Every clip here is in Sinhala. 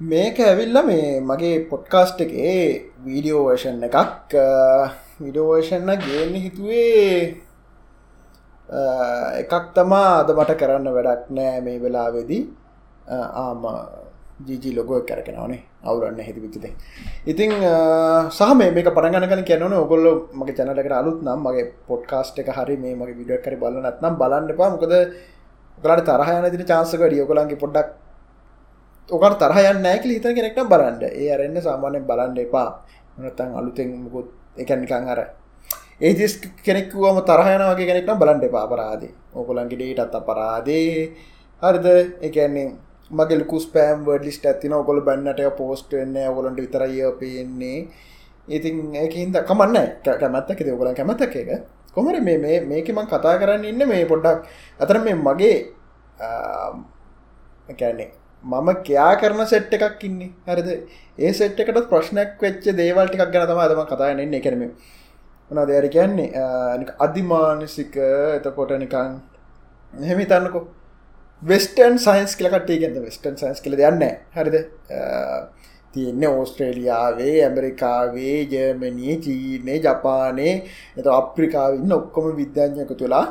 මේක ඇවිල්ල මේ මගේ පොඩ්කාස්ට් එකේ වීඩියෝ වර්ෂන් එකක් විඩෝවර්ෂන්න ගේන්න හිතුවේ එකක් තමා අද මට කරන්න වැඩක් නෑ මේ වෙලාවෙදී. ආම ජීජී ලොගෝ කරකනවනේ අවුරන්න හිති පිතිතේ ඉතිං සහ මේ පරගන කියනන ඔගොල්ල මගේ චැනලකට අලුත් නම් මගේ පොඩ්කාස්ට් එක හරි මේ මගේ විඩිය කර බලන්නත්නම් බලන්න එපා. මොකද ගලට තරහයන දින චාන්සක ඩියෝගලන්ගේ පොඩ්ඩක් ඔකට තරහයන්න නෑකල හිත කෙනෙක්ට බලන්ඩ ඒ අරන්න සාමානය බලන්ඩ එපා. නතන් අලුතෙන් මුකුත් එකනිකං අර ඒජස් කෙනෙක්වම තරහයන වගේ කෙනෙක්න බලන්ඩ එපා අපරාදේ ඕකොලන්ගේ ඩේටත් අපරාදේ හරිද? එකන්නේ මගේ ලකුස් පෑම් වඩ ලිස්ට ඇතින ඔකොල බන්නට පෝස්ට වෙන්න ඔගොලන්ට විතරය පේන්නේ ඉතින් ඒකහින්ද කමන්න කැමත්තක ඔගොල කැමතක එක කොමර මේ මේකමං කතා කරන්න ඉන්න? මේ පොඩ්ඩක් අතර මේ මගේ එකන්නේ මම කයා කරන සෙට් එකක් ඉන්නේ. හරිද? ඒ සෙට් එකට ප්‍රශ්නයක් වෙච්ච දේවල් ටිකක් ගැන තම අදම කතායනෙන්නේ කරම වනා දෙර කියන්නේ අධිමානසික එතකොට නිකන් එහෙම තන්නකො වෙස්ටන් සයින්ස් කලකටේ ගැද වෙස්ටන් සයින්ස් කල දෙන්න හරිද? තියෙන්නේ ඕස්ට්‍රේලියාවේ ඇමරිකාවේ ජර්මනී චීනය ජපානය එත අප්‍රිකාවන්න ඔක්කොම විද්‍යාඥයක තුලා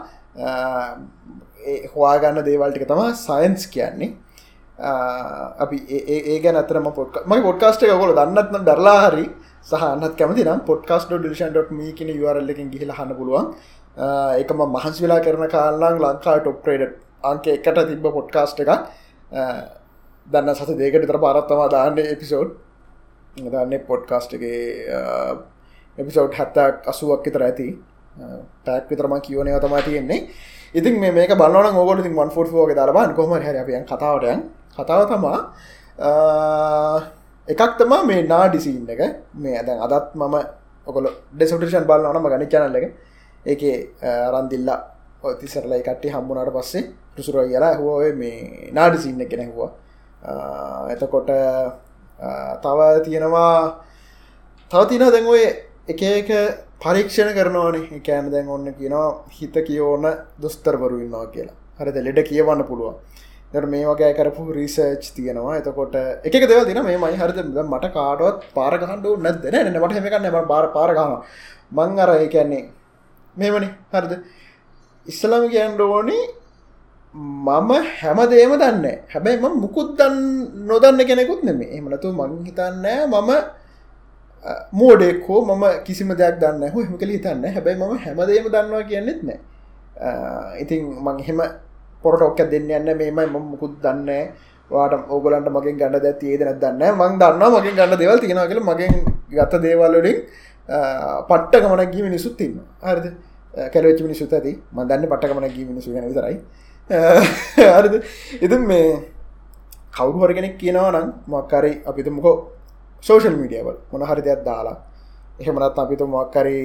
හවාගන්න දේවල්ටික තම සයින්ස් කියන්නේ. අපි ඒ ගැන අතරම පොට් මයි පොඩ්කාස්ට ගොල දන්නත්න දරලා හරි සහනත් කැමති නම් පොඩ්කාස් ඩිෂන්.ම කියන යරල්ලකින් ගිහිල හන්න පුළුවන්. එකම මහන්ස් වෙලා කරන කාල්ලාං ලංකා ටොප්්‍රේඩ් අංක එකට තිබ්බ පොඩ්කාස්ට එකක්. දන්න සත දේකට තර පාරත්තවා දාන්න එපිසෝඩ් දන්න පොඩ්කාස්ටගේ එපිසෝඩ් හැත්තක් අසුවක් විතර ඇති. පැක් විතරම කියවනය තමා තියෙන්නේ. ඉතින් මේක බලන ගොට ති වන් ෆෝගේ දරබන් කොම හැර අපියන් කතාවටයන් කතාව තමා. එකක් තමා මේ නා ඩිසින්න එක. මේ ඇද අදත් මම ඔකොල ඩෙසටෂන් බලන්නම ගනි චනල්ල එක. ඒක රන්දිල්ලා ඔතිසරලයි කට්ටි හම්බුණට පස්සේ ටුසුර කියලා හුව මේ නාඩිසින්න කෙන හවා එතකොට තව තියෙනවා තව තින දැන් ඔය එක එක පරීක්ෂණ කරනවානේ. එකෑන දැන් ඔන්න කියනවා හිත කියෝන දොස්තරවරු ඉන්නවා කියලා. හරිද? ලෙඩ කියවන්න පුළුවන්. දට මේ වගේ කරපු රිසර්ච් තියෙනවා. එතකොට එක දෙව දින මේ මයි හරිද? මට කාඩුවත් පාරගහන්ඩු නැදන න මට හෙමකන්න ම බාර පාරගම මං අර එකන්නේ මේමනි හරිද? ඉස්සලම කියන්න ඕනි මම හැමදේම දන්න හැබැයි ම මුකුත් දන්න නොදන්න කෙනෙකුත් නෙමේ එමනතු මං හිතන්නෑ මම මෝඩෙක්හෝ මම කිසිම දෙයක් දන්න හෝ හෙම කළ හිතන්න හැබැයි ම හැමදේම දන්නවා කියන්නෙත් නෑ. ඉතින් මං හෙම පොරට ඔක්ක දෙන්න යන්න මේමයි ම මුකුත් දන්න වාට ඕගලන්ට මගින් ගන්න දැ තියේද නැදන්න මං දන්න මගින් ගන්න දෙවල් තියෙන කියල මගෙන් ගත දේවල්ලින් පට්ට ගමනක් ගී මිනිසුත් තින්න හරිද? කැලවෙච් මිනිසුත් ඇති. මදන්න පට්ට ගමනක් ගී මිනිසු ගැන විතරයි. හරිද? ඉතින් මේ කවුරු හරගෙනෙක් කියනවා නම් මක්කරයි අපිත මොකෝ සෝෂල් මීඩියවල් මොන හරි දෙයක් දාලා එහෙමනත් අපිතු මොක්කරි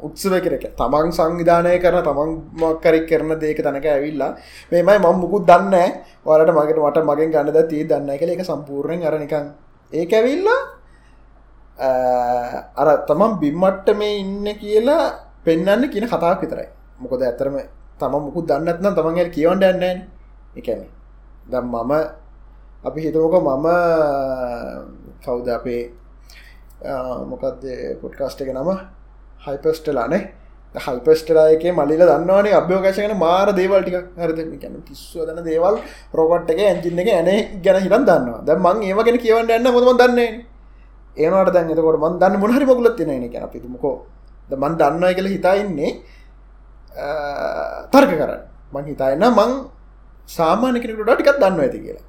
උත්සව කරක තමන් සංවිධානය කරන තමන් මොක්කරි කරන දේක තැනක ඇවිල්ලා මේමයි මං මුකුත් දන්න වලට මගට මට මගෙන් ගන්නද තිය දන්න කළ එක සම්පූර්ණයෙන් අරනිකං ඒ ඇවිල්ලා අර තමන් බිම්මට්ට මේ ඉන්න කියලා පෙන්න්න කියන කතාවක් විතරයි. මොකද ඇතරම තම මුකුත් දන්නත්නම් තමන්ගේ කියවන්ට යන්නන එකන දම් මම අපි හිතෝක මම කවුද අපේ මොකක්ද පොඩ්කාස්ට එක නම? හයිපස්ටලානේ හල්පස්ටලායක මලිල දන්නවානේ අභ්‍යෝකශකන මාර දේවල්ටික හරද? ගැන කිස්සුව දන දේවල් රොබට් එක ඇජින්න එක ඇන ගැන හිරන් දන්නවා. ද මං ඒවගෙන කියවන්න එන්න මොම දන්නේ? ඒනට දැන් එතකොට මන් දන්න මොහරි මොකුලත් තින ගැන පිතුමකෝ ද මන් දන්නයි කළ හිතාඉන්නේ තර්ක කරන්න. මං හිතාන්න මං සාමානකෙනකට ටිකත් දන්න ඇති කියලා.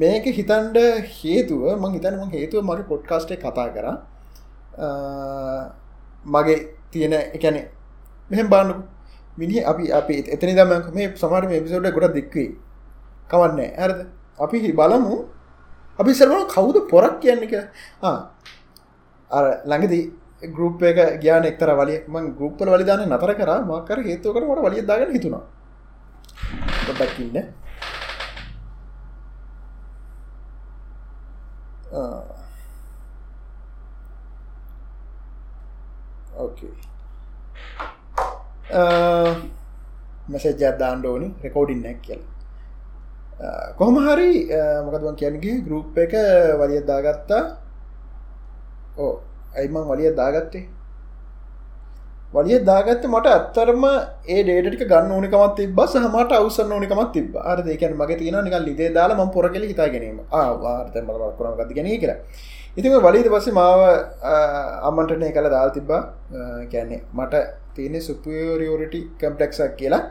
මේක හිතන්ඩ හේතුව මං හිතනම හේතුව මගේ පොඩ්කාස්ටේ කතා කර. මගේ තියෙන එකැනෙ මෙහෙම බාන්නු මිනි අපි අපි එතනි දම මේ සමර පිසෝඩ ගොඩ දික්වේ කවන්න ඇරද අපි හි බලමු. අපි සරම කවුද පොරක් කියන්න එක අර ළඟදී ගරුප් එක ගාන එක්තර වලිය ම ගරුප්පල වලිදාන නතර කර. මකර හේතුවකට ොට වලිය දාග හිතුනා පොඩක්කින්න ඕකේ මෙසජ දාන්ඩ ඕනි රෙකෝඩින් නැක් කියල. කොහොම හරි uh, මොකදවන් කියන්නගේ ගරුප් එක වලිය දාගත්තා. Oh, ඕ ඇයිමං වලිය දාගත්තේ? වලිය දාගත්ත මට ඇත්තරම ඒ ඩේටික ගන්න ඕනිකමත් තිබ සහමට අවසන්න ඕනිකමත් තිබ අර දෙකන මගේ තියෙන නික ලිදේ දාලා ම පොරකෙල හිතා ගැනීම. ආවාර්ත මල කරන ගති ගැන කියලා. ඉතිම වලීද පස්සේ මාව අම්මටනය කළ දාල් තිබ්බා. කැන්නේ මට තියෙන සුපියෝරියෝරිටි කම්පලෙක්ක් කියලා.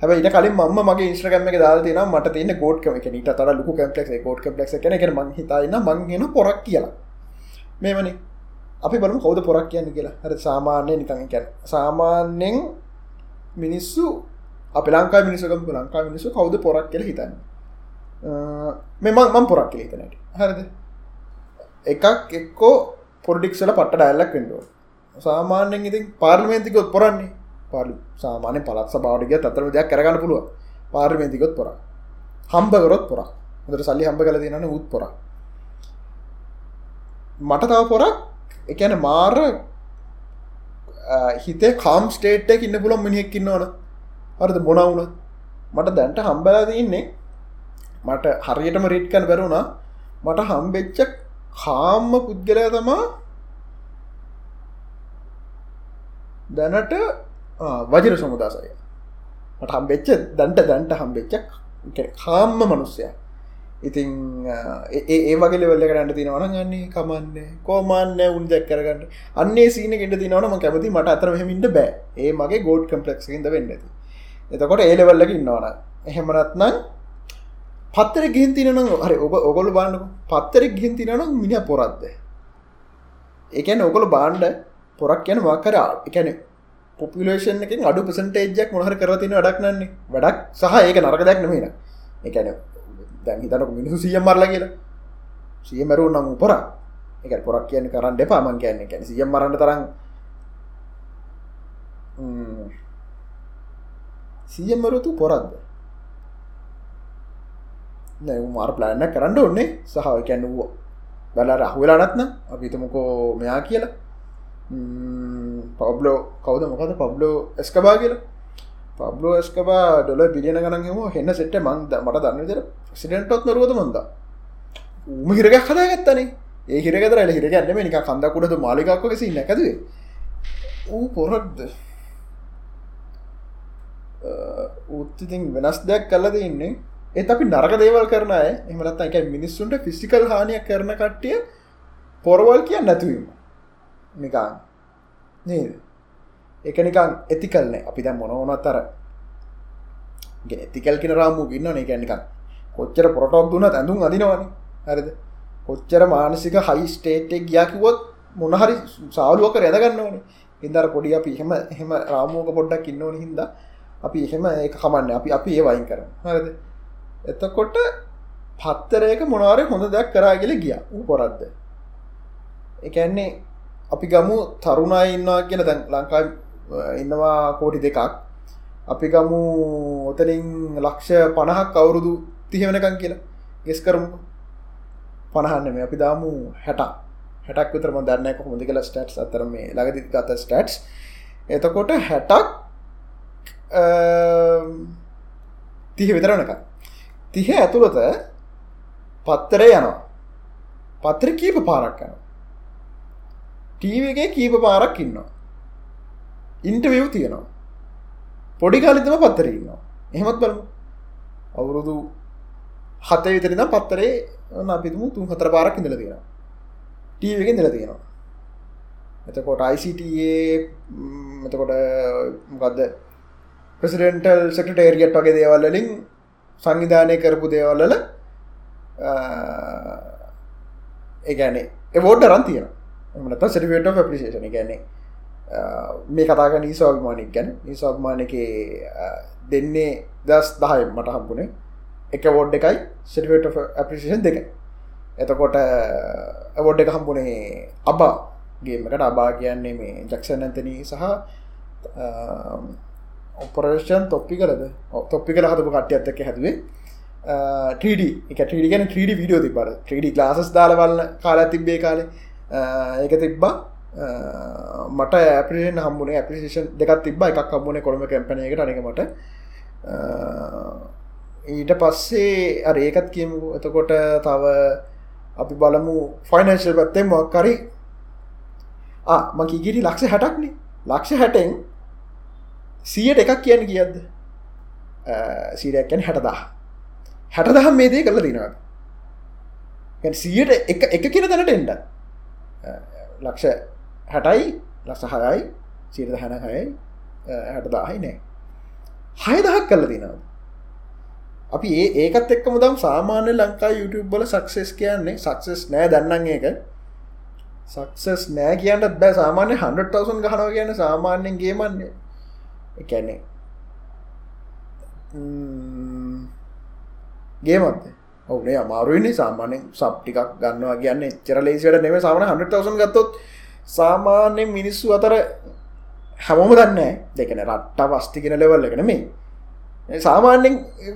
හැබ ඉට කලින් ම මගේ ඉස්්‍රගම එක දාල් තින මට තියන ගෝඩ් කම එක නිට තර ලුකු කම්පලෙක් කෝඩ් කම්පලෙක් කන එක ම හිතයින්න මංගෙන පොරක් කියලා. මේමනි අපි බලමු කවද පොරක් කියන්න කියලා. හර සාමාන්‍යය නිකං කැන සාමාන්‍යෙන් මිනිස්සු අප ලංකා මිනිසකම් ලංකා මිනිසු කවද පොරක් කියල හිතන්න? මෙමං මං පොරක් කියල හිතනට හරද? එකක් එක්කෝ පොඩික්සල පට ඩැල්ලක් කෙන්ඩුව සාමාන්‍යෙන් ඉතින් පාර්ලිමේන්තිකොත් පොරන්නේ. පාලි සාමානය පලත් සභාවටිග අතර දෙයක් කරගන්න පුළුව පාර්මේතිකොත් පොර හම්බකරොත් පොර හොදට සල්ලි හම්බ කල තිනන උත් පොර මට තව පොරක් එකන මාර හිතේ කාම් ස්ටේට්ක ඉන්න පුළොම් මිනිහෙක් ඉන්නවන අරද බොනවුන මට දැන්ට හම්බලා ඉන්නේ මට හරියටම රිට්කන බැරුණා මට හම්බෙච්ච කාම්ම පුද්ගලය තමා දැනට වජර සමුදාසය. මට හම්බෙච්ච දන්ට දන්ට හම්බෙච්චක් කාම්ම මනුස්සය. ඉතිං ඒ වගේ වෙල්ල කරන්න තිනවන ගන්නේ කමන්න. කෝමන්න උන් දැක් කරගන්න. අන්නේ සීන ගෙට තිනවනම කැමති මට අතර හෙමින්ට බෑ. ඒ මගේ ගෝඩ් කම්පලෙක්සින්ද වෙන්න ඇති. එතකොට ඒලෙවල්ලක ඉන්නවන එහෙමනත්නම් පත්තර ගින් තිනන හරි ඔබ ඔගොල බාන්නක. පත්තර ගින් තිනන මිනි පොරත්ද එකන ඔගොල බාන්්ඩ පොරක් යන වාකරා එකැන පොපිලේෂන් එකින් අඩු පසන්ටේජක් මොහර කරතින වැඩක් නන්නේ වැඩක් සහ ඒක නරක දැක් නමේන එකන දැන් හිතනක මිනිසු සිය මරල කියලා. සිය මැරු නම් පොර එක පොරක් කියන්න කරන්න දෙපා මං කියන්න. කැන සිය මරන්න තරම් සියමරුතු පොරක්ද? මාර ප්ලෑන්න කරන්න ඔන්නේ සහ කැන්න වූ බැලර අහුවෙලා නත්න අපිතමකෝ මෙයා කියලා. පබ්ලෝ කවද? මොකද පබ්ලෝ එස්කබා කියල. පබ්ලෝ එස්කබා ඩොල බිලියන ගනගම හෙන්න සෙට්ට මන්ද මට දන්නදර සිඩෙන්ටොත් නරුවද මන්ද උම හිරග කදා ගත්තනේ ඒ හිරගතර හිර ගන්නම නික කන්දකුඩද මාලිකක්ක සි නැකදේ ඌ පොරක්ද උත්තිතින් වෙනස් දෙයක් කල්ලද ඉන්නේ ඒත් අපි නරක දේවල් කරන අය. එමනත් එක මිනිස්සුන්ට ෆිසිකල් හානියක් කරන කට්ටිය පොරවල් කිය නැතිවීම නිකාන්. නේද? එක නිකන් ඇතිකල්නෑ අපි දැ මොනවනත් අර ඇතිකල් කෙන රාමු ගන්න එක නිකන් කොච්චර පොටෝක් දුන්න ඇඳුම් අදිනවන හරිද? කොච්චර මානසික හයි ස්ටේට්ෙක් ගියකිවොත් මොනහරි සාලුවක රැදගන්න ඕනේ ඉදර පොඩි අපි එහෙම එහෙම රාමෝක පොඩ්ඩක් ඉන්න ඕන හිද අපි එහෙම ඒ කමන්න. අපි අපි ඒ වයින් කර හරිද? එතකොට පත්තරයක මොනාරය හොඳ දෙයක් කරාගල ගිය. ඌ පොරද්ද. එකන්නේ අපි ගමු තරුණයි ඉන්නවා කියන දැන් ලංකා ඉන්නවා කෝටි දෙකක්. අපි ගමු ඔතනින් ලක්ෂ පණහක් අවුරුදු තිහෙවනකං කියලා. ගෙස් කරමු පණහන්න මේ අපි දාමු හැට හැටක් විතරම දන්න කොහොමදි කියලා ස්ටට්ස් අතර මේ ලගදි ගත ස්ටට්ස් එතකොට හැටක් තිහ විතරනක තිහ ඇතුළත පත්තරේ යනවා. පත්‍ර කීප පාරක් යනවා. ටීවගේ කීප පාරක් ඉන්නවා. ඉන්ටවිව් තියෙනවා. පොඩි කාලිතම පත්තරන්නවා එහෙමත් බලමු. අවුරුදු හත විතරිද පත්තරේ අපිතුම තුන් හතර පාරක් ඉඳල තියෙනවා. ටීවගෙන් දෙල තියෙනවා. එතකොට අයිසිටයේ එතකොට මොකක්ද ප්‍රසිඩෙන්ටල් සෙක්ටේරියට් වගේ දේවල්ලින් සංවිධානය කරපු දේවල්ලල ඒගැනේ එවෝඩ රන් තියෙනවා. මනත සටිට පපිේෂන ගැන්නේ මේ කතාග නීසාභමානයක් ගැන. නිසාභමානක දෙන්නේ දස් දහය මට හම්බුණේ එක වෝඩ් එකයි සටිට අපිේෂන් දෙක එතකොට ඇවෝඩ් එක හම්බුණේ අබා ගේමකට අබා කියන්නේ මේ ජක්ෂන් ඇතනී සහ ඔපරේෂන් තොප්පි කරද තොප්පි කළ හතපු කට්ටිය ඇත්තක හැදුවේ. ටඩ එක ටඩ ගැන ටඩ විඩියෝ තිබර ටඩ ලාසස් දාලවල්ල කාලා තිබ්බේ. කාලේ. ඒක තිබ්බා. මට ඇපිෂන් හම්බුණ ඇපිේෂන් දෙකත් තිබ එකක් හම්බුණ කොළම කැපනයකට අනකමට ඊට පස්සේ අර ඒකත් කියමු එතකොට තව අපි බලමු ෆයිනන්ශල් පැත්තේ මොක්කරි මකිගිරි ලක්ෂ හැටක්නේ. ලක්ෂ හැටෙන් සියට එකක් කියන්න කියද්ද සීරයක්කැන හැටදා හැට දහම් මේ දේ කල දිනවා සියට එක එක කියන තැනට එන්ඩ ලක්ෂ හැටයි ලක්ෂ හයයි සීරද හැන හයයි හැට දාහයි නෑ. හය දහක් කල්ල දිනවා අපි ඒ ඒකත් එක්ක මුදම් සාමාන්‍ය ලංකා YouTube බල සක්සෙස් කියන්නේ සක්සෙස් නෑ දන්නන් ඒක. සක්සස් නෑ කියන්නත් බෑ. සාමාන්‍ය හන්ඩටවසන් ගහනව කියන සාමාන්‍යෙන් ගේමන්නේ. එකැනේ ගේමත් ඔවනේ අමාරුවනි සාමානෙන් සබ් ටිකක් ගන්නවා කියන්න එච්චර ලේසිට නෙම සාමන හන්ටවසන් ගත්තොත් සාමාන්‍යෙන් මිනිස්සු අතර හැමෝම දන්න දෙකන රට්ට වස්තිකෙන ලෙවල් එකන මේ සාමාන්‍යෙන්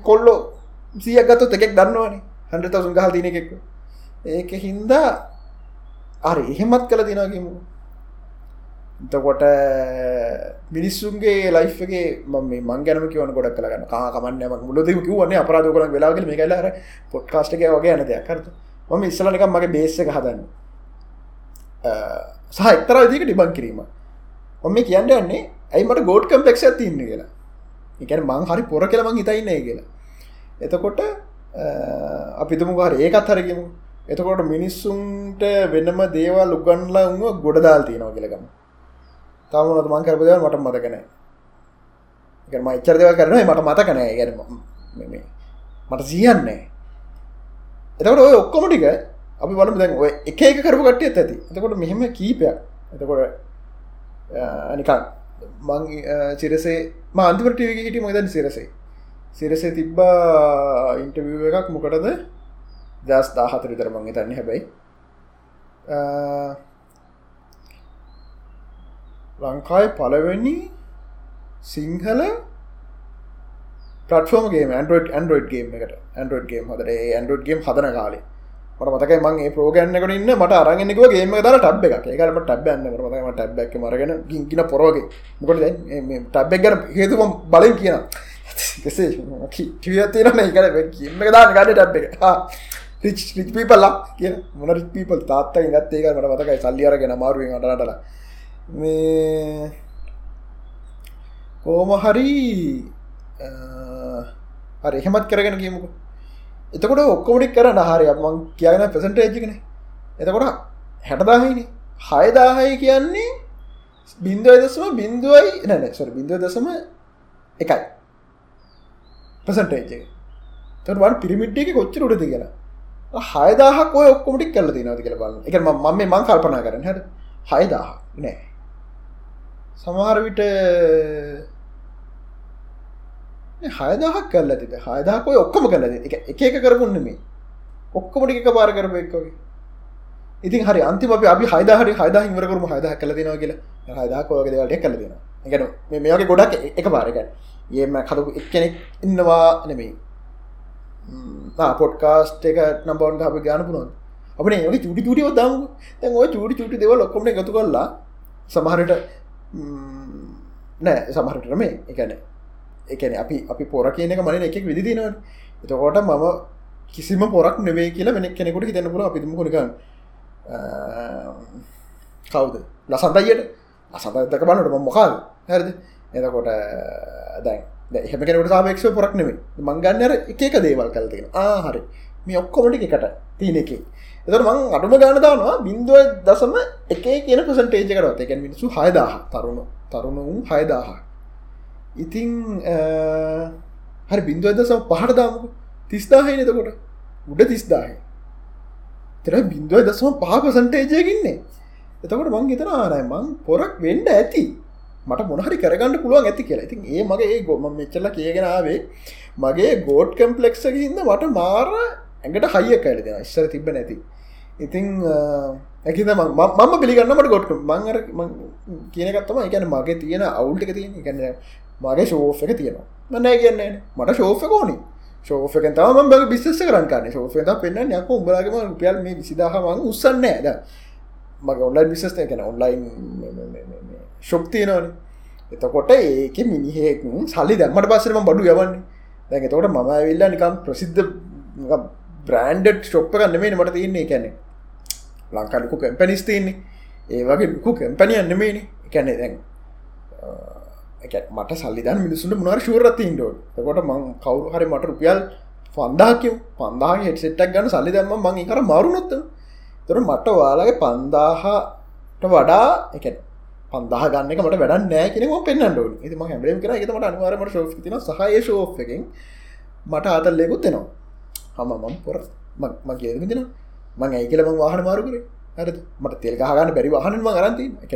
කොල්ලෝ සියක් ගත්තොත් එකෙක් දන්නවානේ. හන්ටවසන් ගහල් තින එකෙක් ඒක හින්දා අරි එහෙමත් කළ දිනගමු එතකොට මිනිස්සුන්ගේ ලයිෆගේ ම මං ගැනම කියවන ගොඩක් කලගන්න කාමන්න ම මුලදම කිවන්නේ අපරාධ කල වෙලාගල මේ කලර පොට්කාස්ටක වගේ යන දෙයක්. කරත මම ඉස්සලනික මගේ බේස්සක හදන්න. සහ එක්තර විදික ඩිබන් කිරීම. ඔම කියන්න යන්නේ ඇයිමට ගෝඩ් කම්පෙක්ෂ තින්න කියලා. එකන මං හරි පොර කියලමං හිතයින්නේ කියලා. එතකොට අපිතුම හර ඒකත් හරගමු එතකොට මිනිස්සුන්ට වෙනම දේවල් උගන්ලා උව ගොඩදාල් තියෙනවා කියලගම තමනත් මං කරපදව මට මතකන ම ඉච්චර දෙව කරන මට මතකනෑ ගැන මට සියන්නේ එතකට ඔය ඔක්කොමටික අපි බලමු දැන් ඔය එක එක කරපු කට්ටිය ඇති. එතකොට මෙහෙම කීපයක්. එතකොට නිකන් මං සිරසේ මාන්තිපට හිට මොදන් සිරසේ? සිරසේ තිබ්බා ඉන්ටවිය එකක්. මොකටද? දස් දාහතර තරමං තන්න හැබැයි. ලංකායි පලවෙනි සිංහල පටෆෝමගේ ඇන්ඩරෝඩ් ඇන්ඩරෝඩ් ගේම් එකට. ඇන්ඩරෝඩ් ගේම් හදර ඇන්ඩරෝඩ් ගේම් හදන කාලේ. මට මතකයි මගේ ප්‍රෝගන්නකට ඉන්න මට අරගෙනෙකව ගේම දර ටබ් එක ඒකරම ටබ් න්න මතම ටබ්ක් මරගෙන ගින්කින පොරෝගේ මොකට ටබ්ක් ගැන හේතුම බලන් කියන කෙසේ කිවතින එක කිම දාන ගඩ ටබ් එක රිච් රිච් පීපල්ලා කිය මොන රිච් පීපල් තාත්ත ගත් ඒක මට මතකයි සල්ලියරගෙන මාරුවෙන් අටටලා මේ කෝම හරි හරි එහෙමත් කරගෙන කියමුක එතකොට ඔක්කොමටික් කර හරි මං කියන ප්‍රසන්ටේජිකන එතකොට හැටදාහයිනි. හයදාහය කියන්නේ බින්දුව දසම බින්දුවයි නැන සොර බින්දුව දසම එකයි. ප්‍රසන්ටේජ තවට පිරිමිට් එක කොච්චර උඩද කියලා. හයදාහක් ඔය ඔක්කොමටික් කල්ල තිනද කියල බන්න එක ම මම මං කල්පනා කරන හැ හයදාහ නෑ. සමහර විට හයදහක් කල්ල තිබ හයදහක් ඔය ඔක්කම කල එක එක කරපුන්න මේ ඔක්කොමටි එක පාර කරපු එක්කගේ ඉතින් හරි අන්තිම අපි අපි හයදහරි හයද හිවරකරම හයද කල දෙනවා කියලා. හයදා කෝග දෙවලට කල දෙෙන ගැන මේගේ ගොඩක් එක පාරක ඒම කදපු එක්කෙනෙක් ඉන්නවා නෙමෙයි. පොට්කාස්ට එක නම්බවන් හප ගාන පුුණන් අපන ඒ චුටි චුටිව දම්. තැන් ඔය චුටි චුටි දෙවල් ඔක්කොම එකතු කරලා සමහරට නෑ සමහරට මේ එකන එකන අපි අපි පොර කියනක මන එකක් විදි නව එතකොට මම කිසිම පොරක් නෙවේ කියලා වෙන කෙනෙකුට හිතන්න පුල අපිම කොනික කවුද? ලසන්තයියට අසතක බලට මොකාද? හැරද? එතකොට දැන් එහෙම කෙනට සාපක්ෂ පොරක් නෙවේ මංගන්නර එක දේවල් කල්තිෙන ආහරි මේ ඔක්කොමටි එකට තියෙන එක. එතර මං අඩුම ගාන දානවා බින්දුව දසම එක කියන ප්‍රසන්ටේජ කරත් එකැන් මිනිසු හයදාහ තරුණ තරුණුම් හයදාහ. ඉතිං හරි බින්දුව දසම පහට දාමක. තිස්දාහයි නතකොට උඩ තිස්දාහයි. තර බින්දුව දසම පහ ප්‍රසන්ටේජයකින්නේ එතකට මං හිතන ආනයි මං පොරක් වෙන්ඩ ඇති. මට මොනහරි කරගන්න පුළුවන් ඇති කියලා. ඉතින් ඒ මගේ ඒ ගොම මෙච්චල කියගෙනාවේ මගේ ගෝඩ් කම්පලෙක්සක හිද මට මාර ඇඟට හයිය කැල දෙෙන ඉස්සර තිබ නැති. ඉතිං ඇකිද මම පිළිගන්නමට ගොට්ක මංර කියනකත්තම එකන මගේ තියෙන අවුල්ටික තියෙන එකන්න මගේ ශෝෆ එක තියෙනවා. මන්නෑ කියන්නේ. මට ශෝෆ කෝනි ශෝෆක තම බ බිස්ස කරන්න. ශෝෆ පෙන්න්න යක උඹලාගම රුපියල් මේ විසිදාහමං උත්සන්න ඇද මගේ ඔන්ලයින් විිසස් එකන ඔන්ලයින් ශොප් තියෙනවන. එතකොට ඒක මිනිහෙක් සල්ලි දැම්මට පස්සරම බඩු යවන්නේ. දැන් තෝට මම ඇවිල්ලා නිකම් ප්‍රසිද්ධ බ්‍රන්ඩ් ශොප්ප කන්නමේ මට තියන්නේ. කැනෙ ලංකාලකු කැම්පැනිස් තියන්නේ. ඒ වගේ ලකු කැම්පැනි අන්නමේන එකැනෙ දැන් මට සල්ලිදන් මිනිසුට මොනර ශූරත්තින්ටෝ කොට මං කවරු හරි මට රුපියල් පන්දාකිව පන්දාගේ හෙට්සෙට්ටක් ගන්න සල්ලි දැම්ම මං කර මරුණොත්ත තොර මට වාලගේ පන්දාහට වඩා එක පන්දාහ ගන්න මට වැඩ නෑ කෙනෙම පෙන්න්නට ඉති ම හැබලම් කර. එකතමට අනිවාරමට ශෝ් තින සහය ශෝ් එකින් මට අතල්ලෙකුත් එනවා. හම මම් පොර මගේ තින මං ඇයි කියලම වාහන මාරුකර හරි මට තෙල් ගහගන්න බැරි වාහනම ගරන්ති එක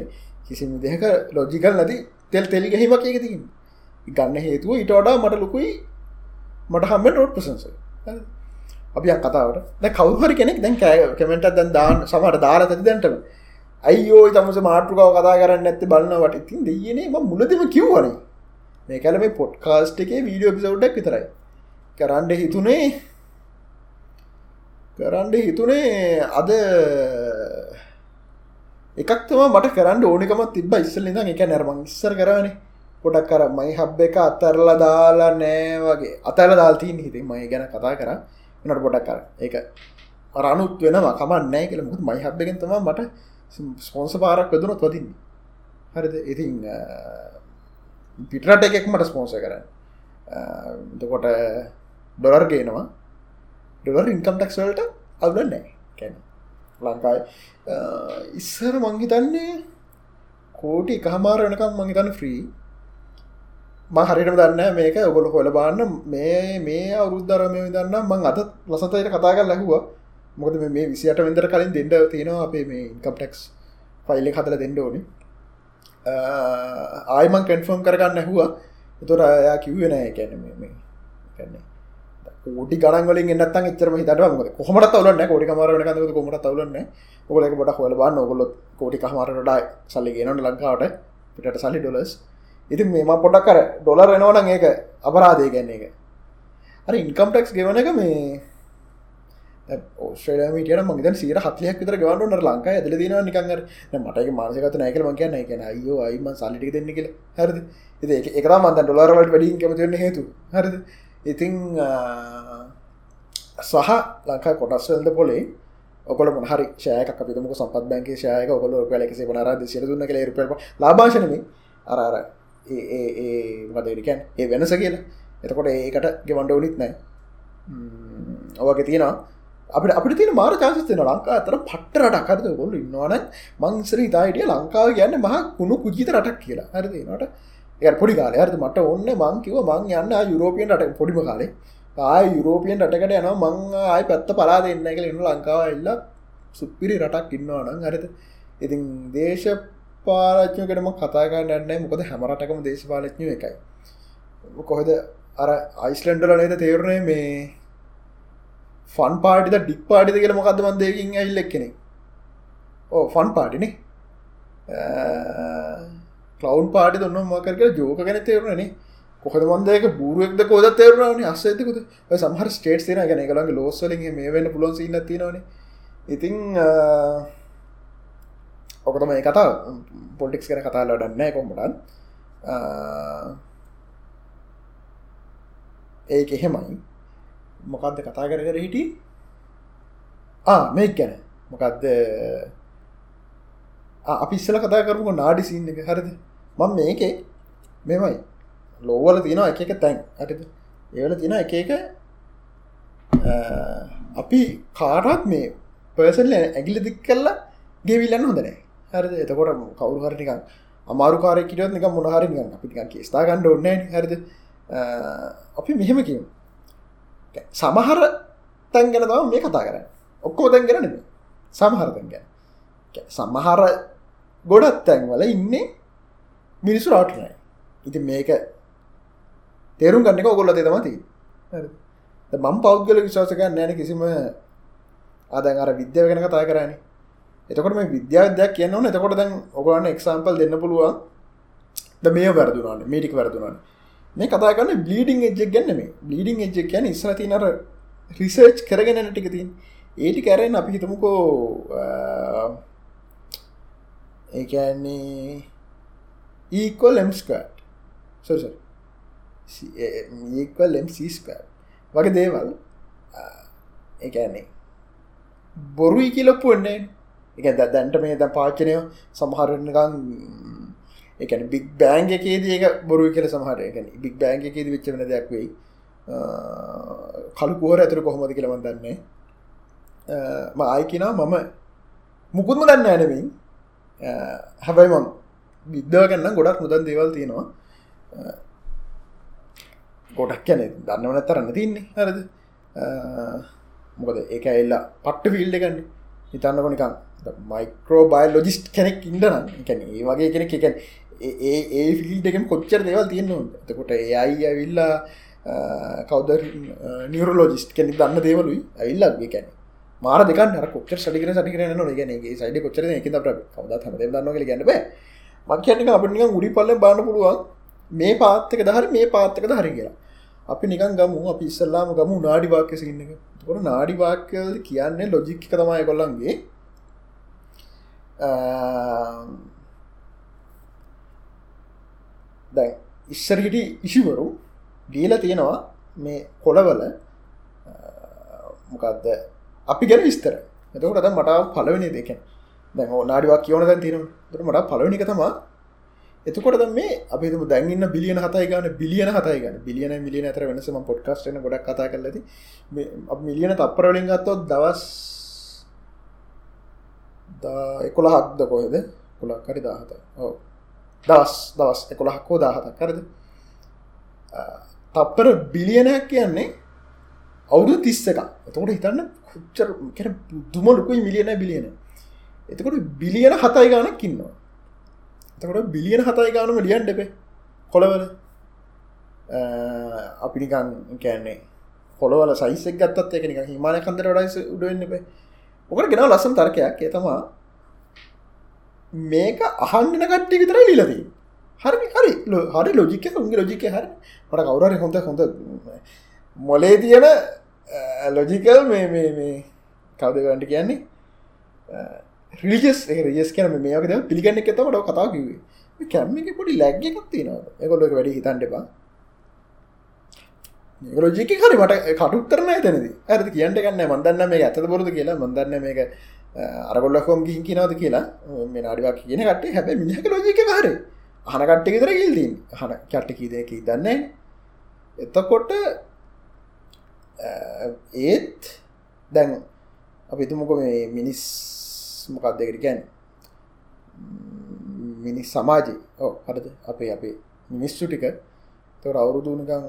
කිසිම දෙක ලෝජිකල් නැති තෙල් තෙලි ගැහිමක් එක තින් ගන්න හේතුව ඉට වඩා මට ලොකුයි මට හම රෝඩ් ප්‍රසන්ස අපි කතාවට. දැ කවුහරි කෙනෙක් දැන් කෑ කමෙන්ට දැන් දාන්න සමට දාලා ඇති දැන්ටම අයියෝ තමස මාටෘකාව කතා කරන්න ඇත්ත බලන්නවට ඉතින් දෙයනේ ම මුලදම කිව්වන. මේ කැල මේ පොට්කාස්ට් එකේ වීඩියෝ පිසවඩ්ඩක් විතරයි. කරන්ඩ හිතුනේ. කරන්ඩ හිතුනේ අද එකක්තම මට කරන්න ඕනිකමත් තිබ ඉස්සල ඉඳ එක නැරමං ඉස්සර කරනේ. පොඩක් කර මයි හබ් එක අත්තරල දාලා නෑ වගේ. අතල දාල්තිීන් හිති මයි ගැන කතා කර. නට පොඩක් කර ඒක රනුත් වෙනවා. කමන් නෑ කියල. මුත් මයි හබ්බගෙන් තම මට ස්පොන්ස පාරක් වෙදුනොත් වතින්නේ හරිද? ඉතින් පිටරට එකෙක් මට ස්පෝන්ස කරන්න. දකොට ඩොලර් ගේනවා. ඩොලර් ඉන්කම් ටක්ස් වලට අවුලන් නෑ. කැන ලංකායි ඉස්සර මංහිතන්නේ කෝටි එකහමාර වෙනකම් මංහිතන්න ෆ්‍රී ම හරිටම දන්න මේක ඔගොල හොල බාන්න මේ මේ අවුරුද්ධරමය දන්න මං අද ලසතයට කතාගල් ලැහවා මොකද මේ විසිට වෙදර කලින් දෙඩ තියෙනවා අපේ මේ ඉන්කම්ටෙක්ස් ෆයිල්ල හතල දෙන්න ඕනි. ආයමන් කන්ෆර්ම් කරගන්න ඇහවා. එතුර අයා කිව්වෙන කැන මේ කැන්නේ ෝටි ගනගලින් එන්නත් එච්චරම හිතට ම කොමට තවලන්න කොඩි මරන කඳ කොමට තවලන්න ඔගලක බට හොල බන්න ඔගොලොත් කෝටි කහමරටඩා සල්ලි ගෙනට ලංකාවට. පිට සල්ලි ඩොලස් ඉති මේම පොඩක් කර ඩොලර් එනවන ඒක අපරාධය ගැන්න එක අර ඉන්කම්ටෙක්ස් ගෙවන එක මේ ෝස්ට්‍රේඩමිටියට මගේද සීර හත්ලයක් විතර ගවන්නට ලංකා ඇදල දින නිකඟර මටක මාසකත නෑකල මං කියන්න. එක අයෝ අයිම සල්ලිටි දෙන්න කියල. හරද? එක මන්ත ඩොලරවලට වැඩින් කමතිවන්න හේතු හරද? ඉතිං සහ ලංකා කොටස්වල්ද පොලේ ඔකොල මොහරි ශයක පිතමක සම්පත් බැංක ශයක ඔකොල පැලෙකසේ වනර සිර දුන්න කළ රුප ලාභාශනම අර අර ඒ වදරිකැන් ඒ වෙනස කියලා. එතකොට ඒකට ගෙවන්ඩ උනිත් නෑ ඔවගේ තියෙනවා. අපට අපට තින මාර චාසස්තන ලංකා අතර පට්ට රටක් හරද? ගොල්ල ඉන්නවාන මංසර ඉතායිටිය ලංකාව කියන්න මහ කුණු කුජිත රටක් කියලා. හරදනට එ පොඩි කාල හරද මට ඔන්න මංකිව මං යන්න යුරෝපියන් රට පොඩිම කාලේ. ආය යුරෝපියන් රටකට යන මං ආය පැත්ත පලා දෙන්න එක එන්න ලංකාව එල්ල සුප්පිරි රටක් ඉන්නවානං හරිත ඉතින් දේශ පාලච්ඥකටම කතාගන්නන්න මොකද හැමරටකම දේශපාලච්ඥ එකයි. කොහෙද? අර අයිස්ලන්ඩල නේද තේරුණේ මේ ෆන් පාටිද ඩික් පාටිද කියල මොකක්ද මන්දයකින් ඇල්ලෙක් කෙනෙ ඕ ෆන් පාටිනේ කලවන්් පාටි දන්න මකරක ජෝක ගැන තේරුණනේ කොහද මන්දයක බුරුවෙක්ද කෝද තේරුණන අස්සේතකුද සමහර ස්ටේට් තින ගැන කළගේ ලෝස්සලින් මේ වෙන්න පුලොන් සින්න තිනවන ඉතිං ඔකතම ඒ කතා පොලික්ස් කන කතා ලඩන්න කොමටත් ඒක එහෙමයි. මොකක්ද කතා කර කර හිටි මේ ගැන. මොකක්ද අපිස්සල කතා කරපු නාඩි සින්න එක. හරිද? මං මේකේ මෙමයි. ලෝවල තියෙන එක එක තැන්. ඇතිද ඒවල තියෙන එක එක අපි කාටත් මේ පර්සල්ල ඇගිලි දික් කල්ලා ගෙවිල්ලන්න හොඳනෑ හරිද? එතකොට කවරු හරිනිකන් අමාරු කාරයකිටත් නික මොනහරිනිකන් අපි ස්ථා ගණඩ ඔන්න හරිද? අපි මෙහෙම කියමු. සමහර තැන් ගැන තම මේ කතා කරන්න. ඔක්කෝ තැන් ගැන සමහර තැන් ගැන. සමහර ගොඩත් තැන්වල ඉන්නේ මිනිස්සු රාටනයි ඉති මේක තේරුම් ගන්නක ඔගොල්ල තමති මං පෞද්ගල විශවාසක නෑන කිසිම අදන් අර විද්‍යාව ගැන කතා කරන්න එතකොට මේ විද්‍යාදයක් කියන්න ඕන. එතකොට දැන් ඔගලන්න එක්සාම්පල් දෙන්න පුළුවන්. ද මේ වැරදුනාන්න මේටික වැරදුනාන්න මේ කතා කරන්න බ්ලීඩිං එජ්ජක් ගැන්න මේ බ්ලීඩිං එජ්ජක් ගැන ඉස්ර තිනර රිසර්ච් කරගෙන ටික තින් ඒටි කැරෙන් අපි හිතමුකෝ ඒන්නේ ඊකොල් එම්ස්කට් සොස ඒක්වල් එම්සිස්ප වගේ දේවල් එකන්නේ බොරුයි කියලපුන්නේ එක දැන්ට මේ ද පාචනය සමහරගන් එකන බික් බෑන්ග එකේද ඒක බොරු කියල සමහර එක බික් බෑන්ග එකේද විච්ච වෙන දෙයක් වෙයි. කළු පුහර ඇතුර කොහොමද කියලවන් දන්නේ. ම ආයකිනා මම. මුකුත්ම දන්න ඇනමින් හැබයි මම විද්‍යාව ගන්න ගොඩක් මුදන් දේවල් තියෙනවා. ගොඩක් කැන දන්නවන තරන්න තින්නේ හරද? මොකද ඒක එල්ලා පට්ට ෆිල්ඩ ගන්න හිතන්න කොනිකම් මයිකෝ බයි ලොජිස්ට කෙනෙක් ඉඩනම් කැන ඒ වගේ කෙනෙක් එකැන් ඒ ඒ ෆිල්ඩකම කොච්චර දේවල් තියෙන්නවා එතකොට ඒ අයි ඇවිල්ලා කවද? නිියරලෝජිස්ට කෙනෙ දන්න දේවලුයි ඇල්ලක් කැන මාර දෙක කොච්චර සටිකර සටිකරන නොගෙනගේ සයිඩ කොච්චර එක කවද හම දන්නගල ගැන්න බෑ. මක්‍යනික අපිනික උඩි පල්ල බාන්න පුළුවන් මේ පාත්තක දහරි මේ පාත්තක දහරි කියලා. අපි නිකන් ගමු. අපි ඉස්සල්ලාම ගමු නාඩි වාක්‍ය සින්නක තොට නාඩි වාක්‍යවල කියන්නේ ලොජික්ක තමයි කොල්ලන්ගේ දැන් ඉස්සර හිටි ඉශිවරු දීල තියෙනවා මේ කොළවල මොකක්ද අපි ගැන විස්තර. එතකොට ද මට පලවෙනි දෙකෙන් දැ නාඩිවක් කියවන දැන් තියෙන ට මට පලවනික තමා එතකොට මේ අපි දැන්න්න බිලියන හතයි ගන බිලියන හතයි ගන. බිලියන මිලියන අතර වෙනසම පොඩ්කස්ටන ගොඩක් කතා කරලද මිලියන තප්පරවලින් ගත්තොත් දවස් එකොළ හක්ද කොහෙද? කොලක් කරි දාහත ඕ දවස් දවස් එකොළහක් හෝ දාහතක් කරද තප්පර බිලියනයක් කියන්නේ අවුදු තිස්ස එක එතකොට හිතන්න කුච්චර කර දුමලුකුයි මිලියන බිලියන. එතකොට බිලියන හතයි ගානක් ඉන්නවා. එතකොට බිලියන හතයි ගානම ලියන් දෙපේ කොළවල. අපි නිකන් කෑන්නේ කොළවල සයිසක් ගත්තත් එක නික හිමාන කන්දර ඩයිස උඩුවෙන්න එපේ. ඔකට ගෙනව ලස්සම් තර්කයක්. ඒතමා මේක අහන්ඩන කට්ටි විතර ලිලදී හරි හරි. හරි ලෝජික උන්ගේ ලෝජික හරි. මට කවුරරි හොඳ හොඳ මොලේ තියෙන Uh, ලොජිකල් uh, මේ මේ මේ කවද ගන්ට කියන්නේ? රිලිජස් රජස් කියන මේකද පිළිගන්න එක තමට කතා කිවේ කැම්ම එක පොඩි ලැග් එකක් තියෙනවා. එකොල්ලක වැඩි හිතන්ට එපා. රෝජික හරි මට කටුත්තරන ඇතනද ඇරති කියන්න ගන්න මන්දන්න මේ ඇත බොරද කියලා. මන්දන්න මේක uh, අරගොල්ලකොම් ගිහින් කියනවද කියලා. මේ නාඩිවක් කියන කට හැබ මිනිහක ලෝජික හර. හනකට්ට විතර ගිල්දී හන කට්ට කීදයක දන්න එතකොට ඒත් දැන් අපිතුමක මේ මිනිස් මොකක් දෙකට ගැන මිනිස් සමාජය. ඕ හරද? අපේ අපේ මිනිස්සු ටික. තොර අවුරුදුනකම්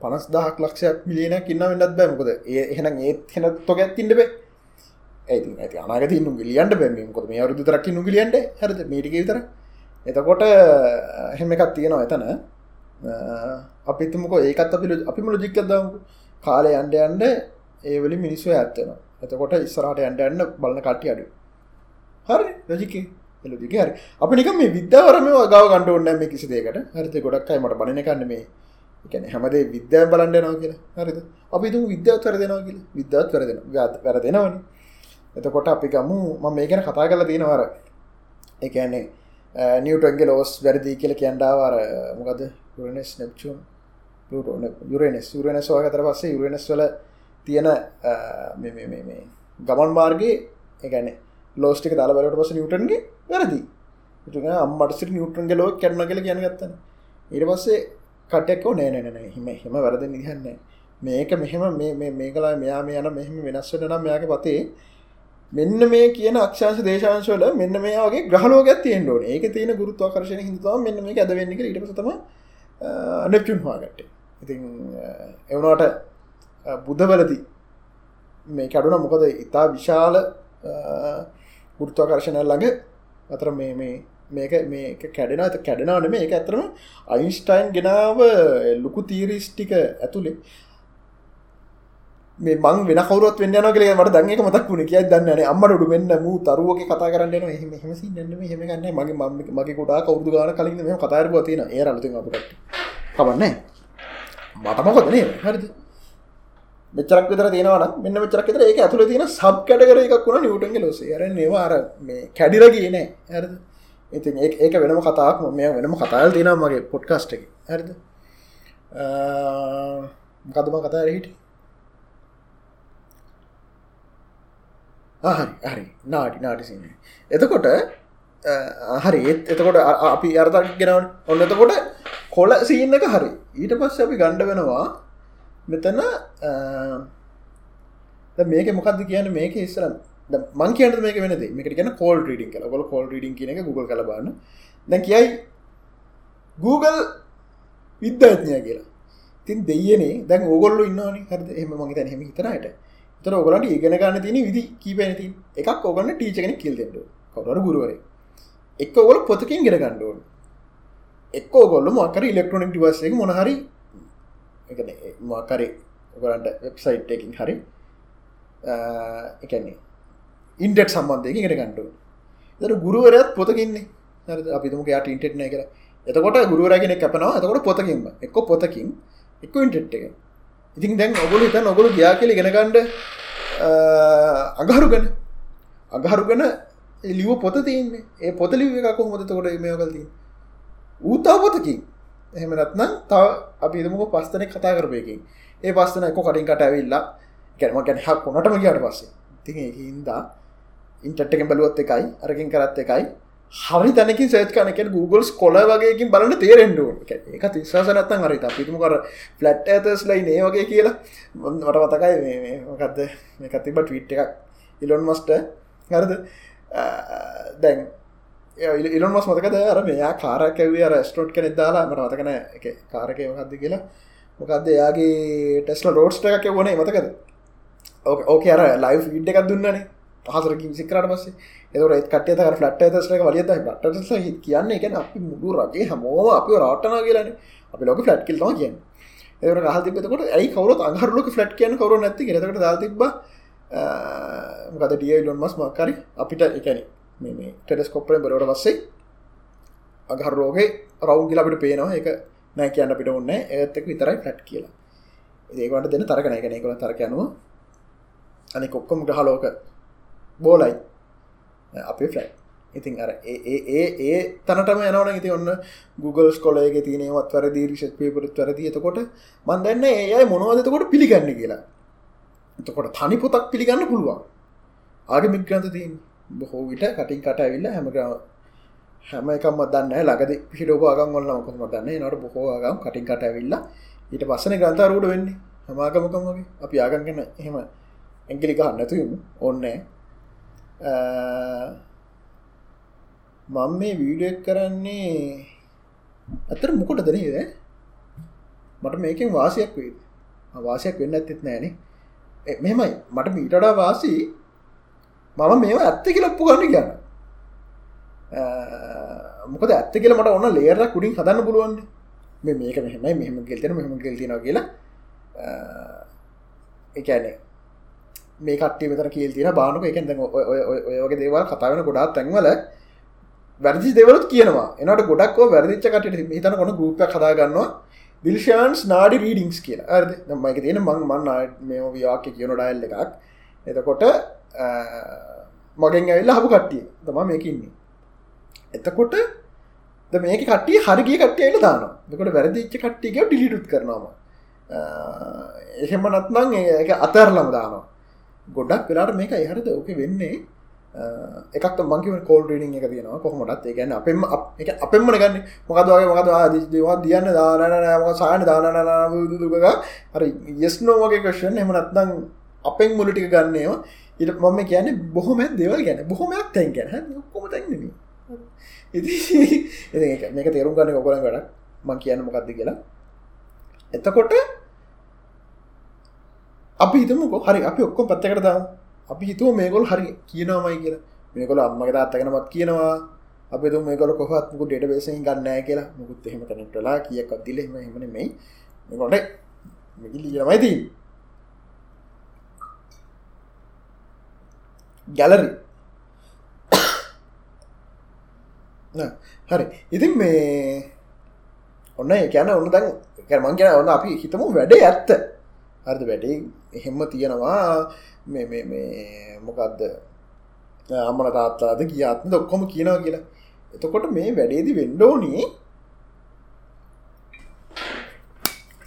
පනස් දහක් ලක්ෂයක් මිලියන කින්න වෙන්නත් බෑමකොද ඒ එහෙනම් ඒත් හෙන තොක ඇත්තින්ට බේ. ඇති ඇති අනාගත ඉන්නු ගිලියන්ට බැම කොද මේ අවරුදු තරක් ඉන්නු ගිලියන්ට හරද? මේටික විතර. එතකොට එහෙම එකක් තියෙනවා එතන. අපිතුමක ඒකත් අපි අපිම ලොජික්කදම් කාලය අන්ඩ අන්ඩ ඒවලි මිනිස්සු ඇත්තෙන එතකොට ඉස්සරට අන්ඩ අන්න බලන කට්ටි අඩු හරි රජිකේ. එලදික හරි. අපි නික මේ විද්‍යාවරම ගව ගණඩ ඔන්න මේ කිසි දේකට හරිත ගොඩක්යි මට බන කන්න මේ. එකන හැමදේ විද්‍යාව බලන්ඩ නවා කියලා. හරිද? අපි තු විද්‍යාව කර දෙනවා කියල. විද්‍යාත් කරදෙන ගාත කර දෙනවන එතකොට අපි ගමු. ම මේ ගැන කතා කල තියෙනවර එකන්නේ නිියටන්ගේ ලෝස් වැරදිී කියල කියන්ඩාවර මොකද යුරනස් නෙප්චුන් යුරනස් යුරනස් වාගතර පස්සේ යුරනස් වල තියෙන ගමන් මාර්ගගේ එකන්නේ ලෝස්ටික දාල බලට පස නිියටන්ගේ වැරදි අම්මට නිියටන්ගේ ලෝ කැරන කල කියන ගත්තන ඉට පස්සේ කටෙක්කෝ නෑනැන හිම හෙම වැරද නිහන්න මේක මෙහෙම මේ කලා මෙයා මේ යන මෙහෙම වෙනස්වට නම් මෙයාක පතේ මෙන්න මේ කියන අක්ෂාංශ දේශංශවල මෙන්න මේ වගේ ග්‍රහලෝකයක් තියෙන්න ඕනේ. ඒක තියෙන ගුරුත්වාකර්ෂණ හින්දා තමයි මෙන්න මේක ඇද වෙන්නේ කියලා ඊට පස්සේ තමයි නෙප්චූන් හොයාගත්තේ. ඉතින් ඒ වුණාට බුදවලදී මේ කැඩුණ මොකද? ඉතා විශාල ගුරුත්වාකර්ෂණය ළඟ අතර මේ මේ මේක මේක කැඩෙන ඇත කැඩෙනවන මේ එක ඇතරම අයින්ස්ටයින් ගෙනාව ලොකු තීරිස්ටික ඇතුළේ මේ මං වෙන කවරත් වෙන්න නගල මට දන්නක මතක් වුණ. කිය දන්න අම්මට ඩු වෙන්න මූ තරුවක කතා කරන්න එම හෙමසි න්න හෙමගන්න මගේ මම මගේ ගොඩා කවුදු ගන කලින් මේ කතාරව තියෙන ඒ අලති අපට කවන්න මටමකොදනේ හරිද? මෙචරක් විතර තියෙනවන මෙන්න මෙචරක් තර ඒ ඇතුල තියෙන සබ් කැටකර එකක් වුණ නිවටන්ගේ ලොස. ර නවාර මේ කැඩිර කියන හරිද? ඉතින් ඒක වෙනම කතාක් මේ වෙනම කතාල් තියෙන මගේ පොඩ්කාස්ට් එක. හරිද? කදම කතා හිට හරි හරි. නාටි නාටිසින එතකොට හරි. ඒත් එතකොට අපි අර්තක් ගෙනවන් ඔන්න එතකොට කොල සීන්න එක හරි. ඊට පස්ස අපි ගණ්ඩ වෙනවා මෙතන මේක මොකක්ද කියන මේක ඉස්සර මං කියන්න මේක වෙනද මේක කියන කෝල් රීඩින් කල ගොල කෝල් රීඩින් කියන එක Google කලබන්න දැ කියයි Google විද්‍යාඥය කියලා. තින් දෙයනේ දැන් ඕගොල්ල ඉන්නවාන. හරද? එම මගේ තැන හෙම හිතරයට තර ඔගලට ඉගෙන ගන්න තින විදි කීපැනති එකක් ඔගන්න ටීචගෙන කිල්දෙන්ට කවර ගුරුවරේ එක් ඔගොල පොතකින් ගෙන ගණ්ඩුවන් එක් ඔගොල්ල මකර ඉලෙක්ට්‍රොනික් ඩිවස්සේ මොනහරි මකරේ ඔගලන්ට වෙබ්සයිට් එකින් හරි එකන්නේ ඉන්ටෙට් සම්බන්ධයකින් ගෙන ගණ්ඩුව දර ගුරුවරත් පොතකින්නේ අපිතුම යාට ඉන්ටෙට්න කර එතකොට ගුරුවරගෙන කැපනවා. එතකොට පොතකින්ම. එක්ක පොතකින් එක්ක ඉන්ටෙට් එක ඉතින් දැන් ඔගොලු තන් ඔගොලු ගයා කියල ගෙනගණ්ඩ අගහරුගන අගහරුගන ලිව පොත තියන්නේ. ඒ පොත ලිව එක කොහොමද කොට මේ කල්ති ඌතා පොතකින්. එහෙමනත්නම් තව අපි දමුක පස්තන කතා කරපයකින් ඒ පස්සන එක කටින් කට ඇවිල්ලා ගැනම ගැන හක් කොනටම කියට පස්සේ. ති හින්දා ඉන්ටට්ටකෙන් බලුවත් එකයි අරකින් කරත් එකයි. හරි තැනකින් සේත් කනක Googles කොල වගේකින් බලන්න තේරෙන්ඩුව එක තිස්සාසනත්තන් හරි. අපිතුම කර ෆලට් ඇතස් ලයි ඒ වගේ කියලා. මට වතකයි මොකක්ද මේ තිබ ටවිට් එකක්. ඉලොන් මස්ට හරද? දැන් ඉලොන් මස් මතකද? අර මෙයා කාරකැවේ රස්ටෝට් කෙනෙ දාලා මට මතකන එක කාරකය මොකක්ද කියලා. මොකක්ද එයාගේ ටෙස්ල රෝඩ්ස්ට එකක් වනේ මතකද? ඕක අර ලයි් ඉඩ් එකක් දුන්නනේ. පහසරකින් සිකරට පස්සේ. එතර ඒත් කටේ තර ෆලට් ඇතස්ලක වලියද බටස හි කියන්නේ එක අපි මුඩු රගේ හමෝම අපි රාටනා කියලන අපි ලොක ෆලට් කිල්වා කියන්න. එවර හල් තිබතකොට ඇයි කවරුත් අහරලක ෆලට් කියන කවරු නැති ගෙතකට දා තිබ ගද ඩිය ලොන් මස් මක්කරි අපිට එකන මේ ටෙඩස්කොප්පරෙන් බරවට පස්සේ අගහරෝගේ රවුන් කියලාපිට පේනවා. එක නෑ කියන්න පිට ඔන්න ඒත්තක විතරයි ෆලට් කියලා. ඒකට දෙන තරකන එක එකල තරකයනුව අනි කොක්කොම ගහලෝක බෝලයි. අපි ෆලට් ඉතින් අර ඒ ඒ තනටම යනවන ඉති ඔන්න Google ස්කොලයගේ තියනවත් වැරදි රිෂත් පේපරත් වැරදි. එතකොට මන්දන්න ඒයි මොනවදතකොට පිළිගන්න කියලා. එතකොට තනි පොතක් පිළිගන්න පුළුවන්. ආග මිග්‍රන්ත තින් බොහෝ විට කටින් කට ඇවිල්ල හැමග්‍රම හැම එකම දන්න ලගද පිහිටෝක අගම් ඔන්න මොකම දන්න? නට බොහෝ අගම් කටින් කට ඇවිල්ල ඊට පස්සන ග්‍රන්තාරූඩ වෙන්නේ. හමාගමකමගේ අපි ආගන්ගෙන එහෙම ඇගිලික හන්නතුයමු ඔන්නෑ මම මේ වීඩියක් කරන්නේ ඇතර මොකොට දනේද මට මේකෙන් වාසයක් වේ වාසයක් වෙන්න ඇත්තෙත් නෑනේ මෙමයි මට මීටඩා වාසී මම මේවා ඇත්ත කියලප්පු ගන්න කියන්න. මොකද ඇත්ත කියල මට ඔන්න ලේර කුඩින් හදන්න පුළුවන් මේ මේක මෙහෙමයි මෙහම ගෙල්තෙන මෙහම ගෙල්තින කියලා. එකනේ මේ කට්ටිය මෙතර කියල් තින බානුක. එක ඔයගේ දේවල් කතාවෙන ගොඩාත් තැන්වල වැරදි දෙවලත් කියනවා. එනට ගොඩක්ව වැරදිච්ච කට හිතන කොන ගුප කදාගන්නවා දිල්ෂාන්ස් නාඩි රීඩිංස් කියලා. ඇද මයික තියෙන මං මන්න මේ ව්‍යාක කියන ඩයිල් එකක්. එතකොට මගෙන් ඇල්ල හපු කට්ටිය. තම මේකඉන්නේ එතකොට මේක කට්ටිය හරිගිය කට්ටයල දාන දෙකොට වැරදිච්ච කට්ටියක ඩිලිටුත් කරනවා එහෙම නත්නං ඒ අතරලම දානවා. ගොඩක් වෙලාට මේක එහරද ඕක වෙන්නේ එකක් මංකිව කෝල් රීඩිං එක තියෙනවා කොහොමටත් ඒ ගැන්න අපෙම එක අපෙන්මන ගන්න මොකදවගේ මොකද දේවා දියන්න දානනෑම සායන දානනදුක හරි යෙස්නෝ වගේ කෂන් එමනත්නම් අපෙන් මුලටික ගන්නේවා ඉට මම කියන්නේ බොහොම දෙවල් ගැන බොහොමයක් තැන් ගැන කොම තැන්නෙම ඉති මේක තේරුම් ගන්න ඔකොල වැඩ මං කියන්න මොකක්ද කියලා. එතකොට අපි හිතමුකෝ. හරි අපි ඔක්කොම පත්තකට දාම. අපි හිතුව මේගොල් හරි කියනවාමයි කියලා. මේකොල අම්මගේ තාත්තගෙනමත් කියනවා. අප තු මේකොල කොහත් මුකු ඩෙට බේසෙන් ගන්නෑ කියලා. මුකුත් එහෙම කනෙක්ටලා කියක් අදදිල එම හෙමන මෙයි මේකොට මිගිලිමයිති ගැලරි හරි. ඉතින් මේ ඔන්න කියන ඔන්න දැන් කැමන් කියන ඔන්න අපි හිතමු වැඩේ ඇත්ත. හරිද වැඩේ? එහෙම්ම තියෙනවා. මේ මොකක්ද අම්මන තාත්තාද කියාත්ම ඔක්කොම කියනවා කියලා. එතකොට මේ වැඩේදි වෙන්ඩෝනී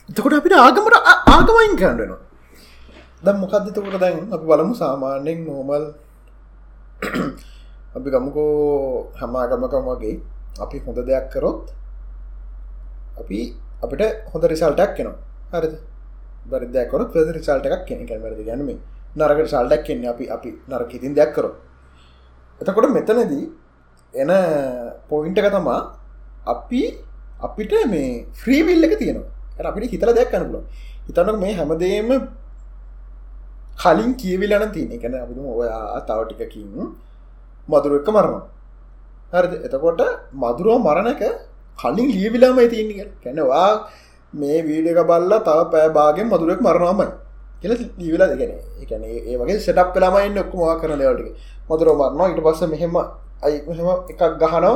එතකොට අපිට ආගමට ආගමයින් කරන්නනවා දැම් මොකක්දතකොට දැන් අපි බලමු සාමාන්‍යෙන් නෝමල් අපි ගමකෝ හැමාගමකම් වගේ අපි හොඳ දෙයක් කරොත් අපි අපිට හොඳ රිසල්ටක් කෙනවා හරිද? බරිදයකොත් ප්‍රද රිසල්ට එකක් කෙන කැමරද ගැනීම නරකට සල්ටක් කෙන්නේ අපි අපි නරක ඉතින් දෙයක් කරු එතකොට මෙතනදී එන පොයින්ට එක තමා අපි අපිට මේ ෆ්‍රීවිල් එක තියෙනවා. අපිට හිතල දෙයක් කනපුල හිතනක මේ හැමදේම කලින් කියවිලන තියෙන. එකන අපි ඔයා තව ටිකකින් මදුර එක්ක මරනවා. හරි එතකොට මදුරුව මරණ එක කලින් ලියවිලාම තියන්නේ කැනවා මේ වීඩක බල්ල තව පෑ බාගෙන් මදුරෙක් මරණවාමයි කියල දීවිලා දෙගෙන එකන ඒ වගේ සටප් කලාමයින්න ඔක්කුමවා කරන දෙවටික මදුර මරනවා. ඉට පස්ස මෙහෙම අයිහෙම එකක් ගහනෝ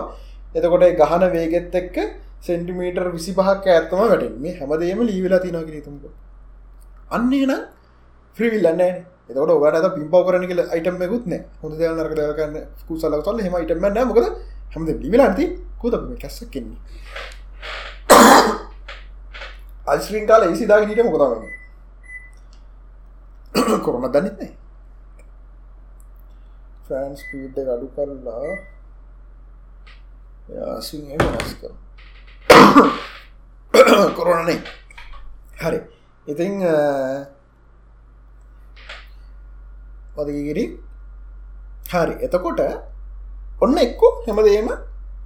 එතකොට ගහන වේගෙත් එක්ක සෙන්ටිමීටර් විසි පහක් ඇත්තම වැටෙන් මේ හැමදේම ලීවිලා තිනගෙන තුමක අන්නේ නම් ්‍රීවිල්ලන්න එතකට ඔගට පිම්පව කරන කියල අයිටම කුත්න හොඳ දෙය නරක දකන්න කුසල තොල හෙම ඉටම න මොකද හමද ලිවිලාන්ති කුද කැස්ස කෙන්නේ අල්ශ්‍රීන් කාල ඒසිදා හිට මොකදම කොරන දන්නෙත්නේ ෆෑන්ස් පීට අඩු කරලා යාසින් වෙනස් කර කොරනනේ හරි. ඉතිං වදගිරි හරි. එතකොට ඔන්න එක්කෝ හැමදේම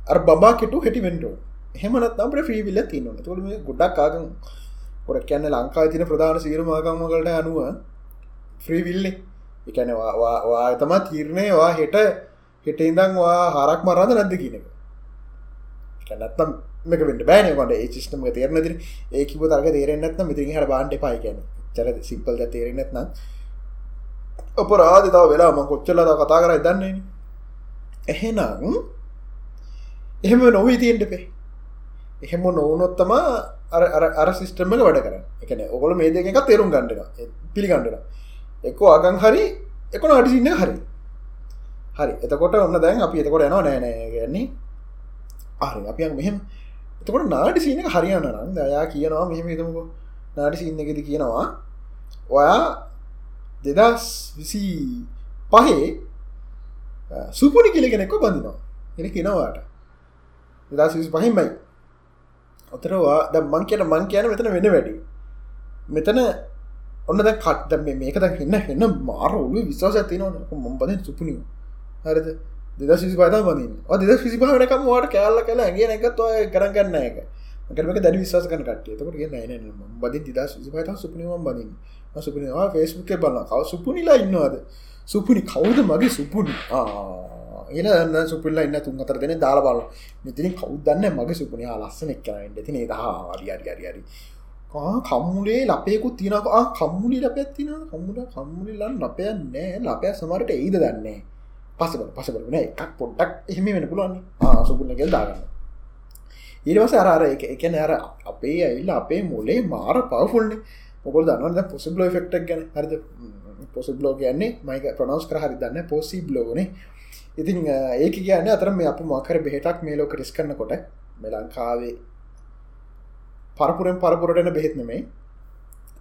අර බා කෙටු හැටි වෙන්ටෝ හෙමනත් නම් ්‍රීවිල්ල තියන්න තුළ මේ ගොඩක් කාගම් ොඩ කියන්න ලංකා තින ප්‍රධාන සීරමාගම්මකට අනුව ෆ්‍රීවිල්ලි එකනවා තම තීරණයවා හෙට හෙට ඉඳංවා හරක් මරාද නැද්ද කියනක කැනත්තම් මේක වෙන්න බෑන කොට ඒ සිිස්ටම තේරන ති ඒකිව තරක තේරෙන්න්නත්න මිතිරි හට බාන්ඩ පයි කියන චර සිම්පල් තේරෙනෙත්නම් අපරාධ තව වෙලා ම කොච්චලද කතා කර දන්නේ එහෙනම් එහෙම නොවී තියෙන්ට පේ එහෙම නොවනොත්තම අර සිිස්ටම වැඩ කර එකන ඔකොල මේ දෙක එක තේරුම් ගන්නන පිළිගන්නන එක්ක අගන් හරි එක අඩිසින්න හරි. හරි. එතකොට ඔන්න දැන් අපි එතකොට යනවා. නෑනෑ ගැන්නේ ආරි. අපියක් මෙහෙම. එතකොට නාඩි සීනක හරියන්න නම් දයා කියනවා මෙහෙම හිතමකෝ. නාඩි සින්නකෙද කියනවා ඔයා දෙදස් විසි පහේ සුපුනි කියල කෙනෙක්ව බඳිනවා. එන කෙනවාට දෙදස් විසි පහින්බයි ඔතරවා ද මං කියන මං කියන මෙතන වෙන වැඩි. මෙතන ඔන්න ද කට්ද මේක දන්න එන්න මාර ඔලු විශවාස ඇතිනවන මොම්බද සුපුනිව හරිද? දෙදස් විසි පතා බඳන්න. දෙදස් විසි පහනකම වාට කෑල්ල කලා ඇගේ එකත් ඔය කරගන්න එක කරමක දැඩ විශවාස කන කටේ තකට න බදි දිදස් විසි පතා සුපනිවම් බඳන්න. සුපනිවා ෆේස්බුකේ බලන්න කව සුපුනිලා ඉන්නවාද? සුපුනි කවුද මගේ සුපුනි? එන සුපිල්ල ඉන්න තුන් අතර දෙන දාලා බල මෙතිනින් කවුදන්න මගේ සුපනි ලස්සන එක් කරන්න ඇති දහා අරියරියරි කම්මුලේ ලපයකුත් තිනක කම්මුලි ලපැත් තින කම්මුට කම්මුලිලන් ලපය නෑ. ලපය සමරට ඒද දන්නේ. පසබ පසබල නෑ එකක් පොඩ්ඩක් එහෙම වෙන පුළුවන්නේ සුපුල්ලගෙල් දාගන්න. ඊටවස අර එක එකන අර අපේ ඇල්ල අපේ මොලේ මාර පවෆුල්න්නේ මොකල් දන්න පොසිබ්ලෝ ෆෙක්ටක් ගැන? හරිද? පොසිබ්ලෝ කියන්නේ මයික ප්‍රනෝස් කර හරි දන්න පොසි බ්ලෝනේ ඉතින් ඒක කියන්න අතර මේ අප මකර බෙහෙටක් මේ ලෝක රිස් කරනකොට මෙලංකාවේ පරපුරෙන් පරපුරටන බෙහෙත් නෙමේ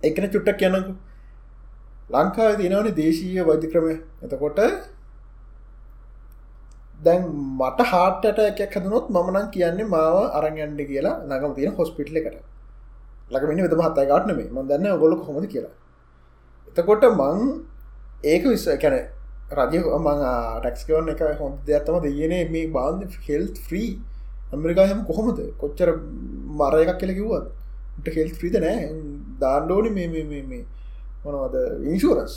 එකන චුට්ටක් කියන්නකු. ලංකාව තිනවන දේශීය වෛද්‍ය ක්‍රමය. එතකොට දැන් මට හාටට එකක් හදනොත් මමනන් කියන්නේ මාව අරගන්ඩ කියලා නගම තියෙන හොස්පිටල එකට. ලකමිනි වෙත මහත්තයි ගාටනමේ ම දන්න ගොලු හොමද කියලා. එතකොට මං ඒක විස්ස කැන රජය මං ටක්ස්කවන්න එක හොඳ දෙයක්ත්තම දයනේ මේ බාන්ධ හෙල් ්‍රී ඇමරිකාහම කොහොමද? කොච්චර මර එකක් කියල කිව්වත් හෙල් ්‍රීත නෑ. දාණ්ඩෝනි මේ මේ මොනවද? ඉන්ශූරස්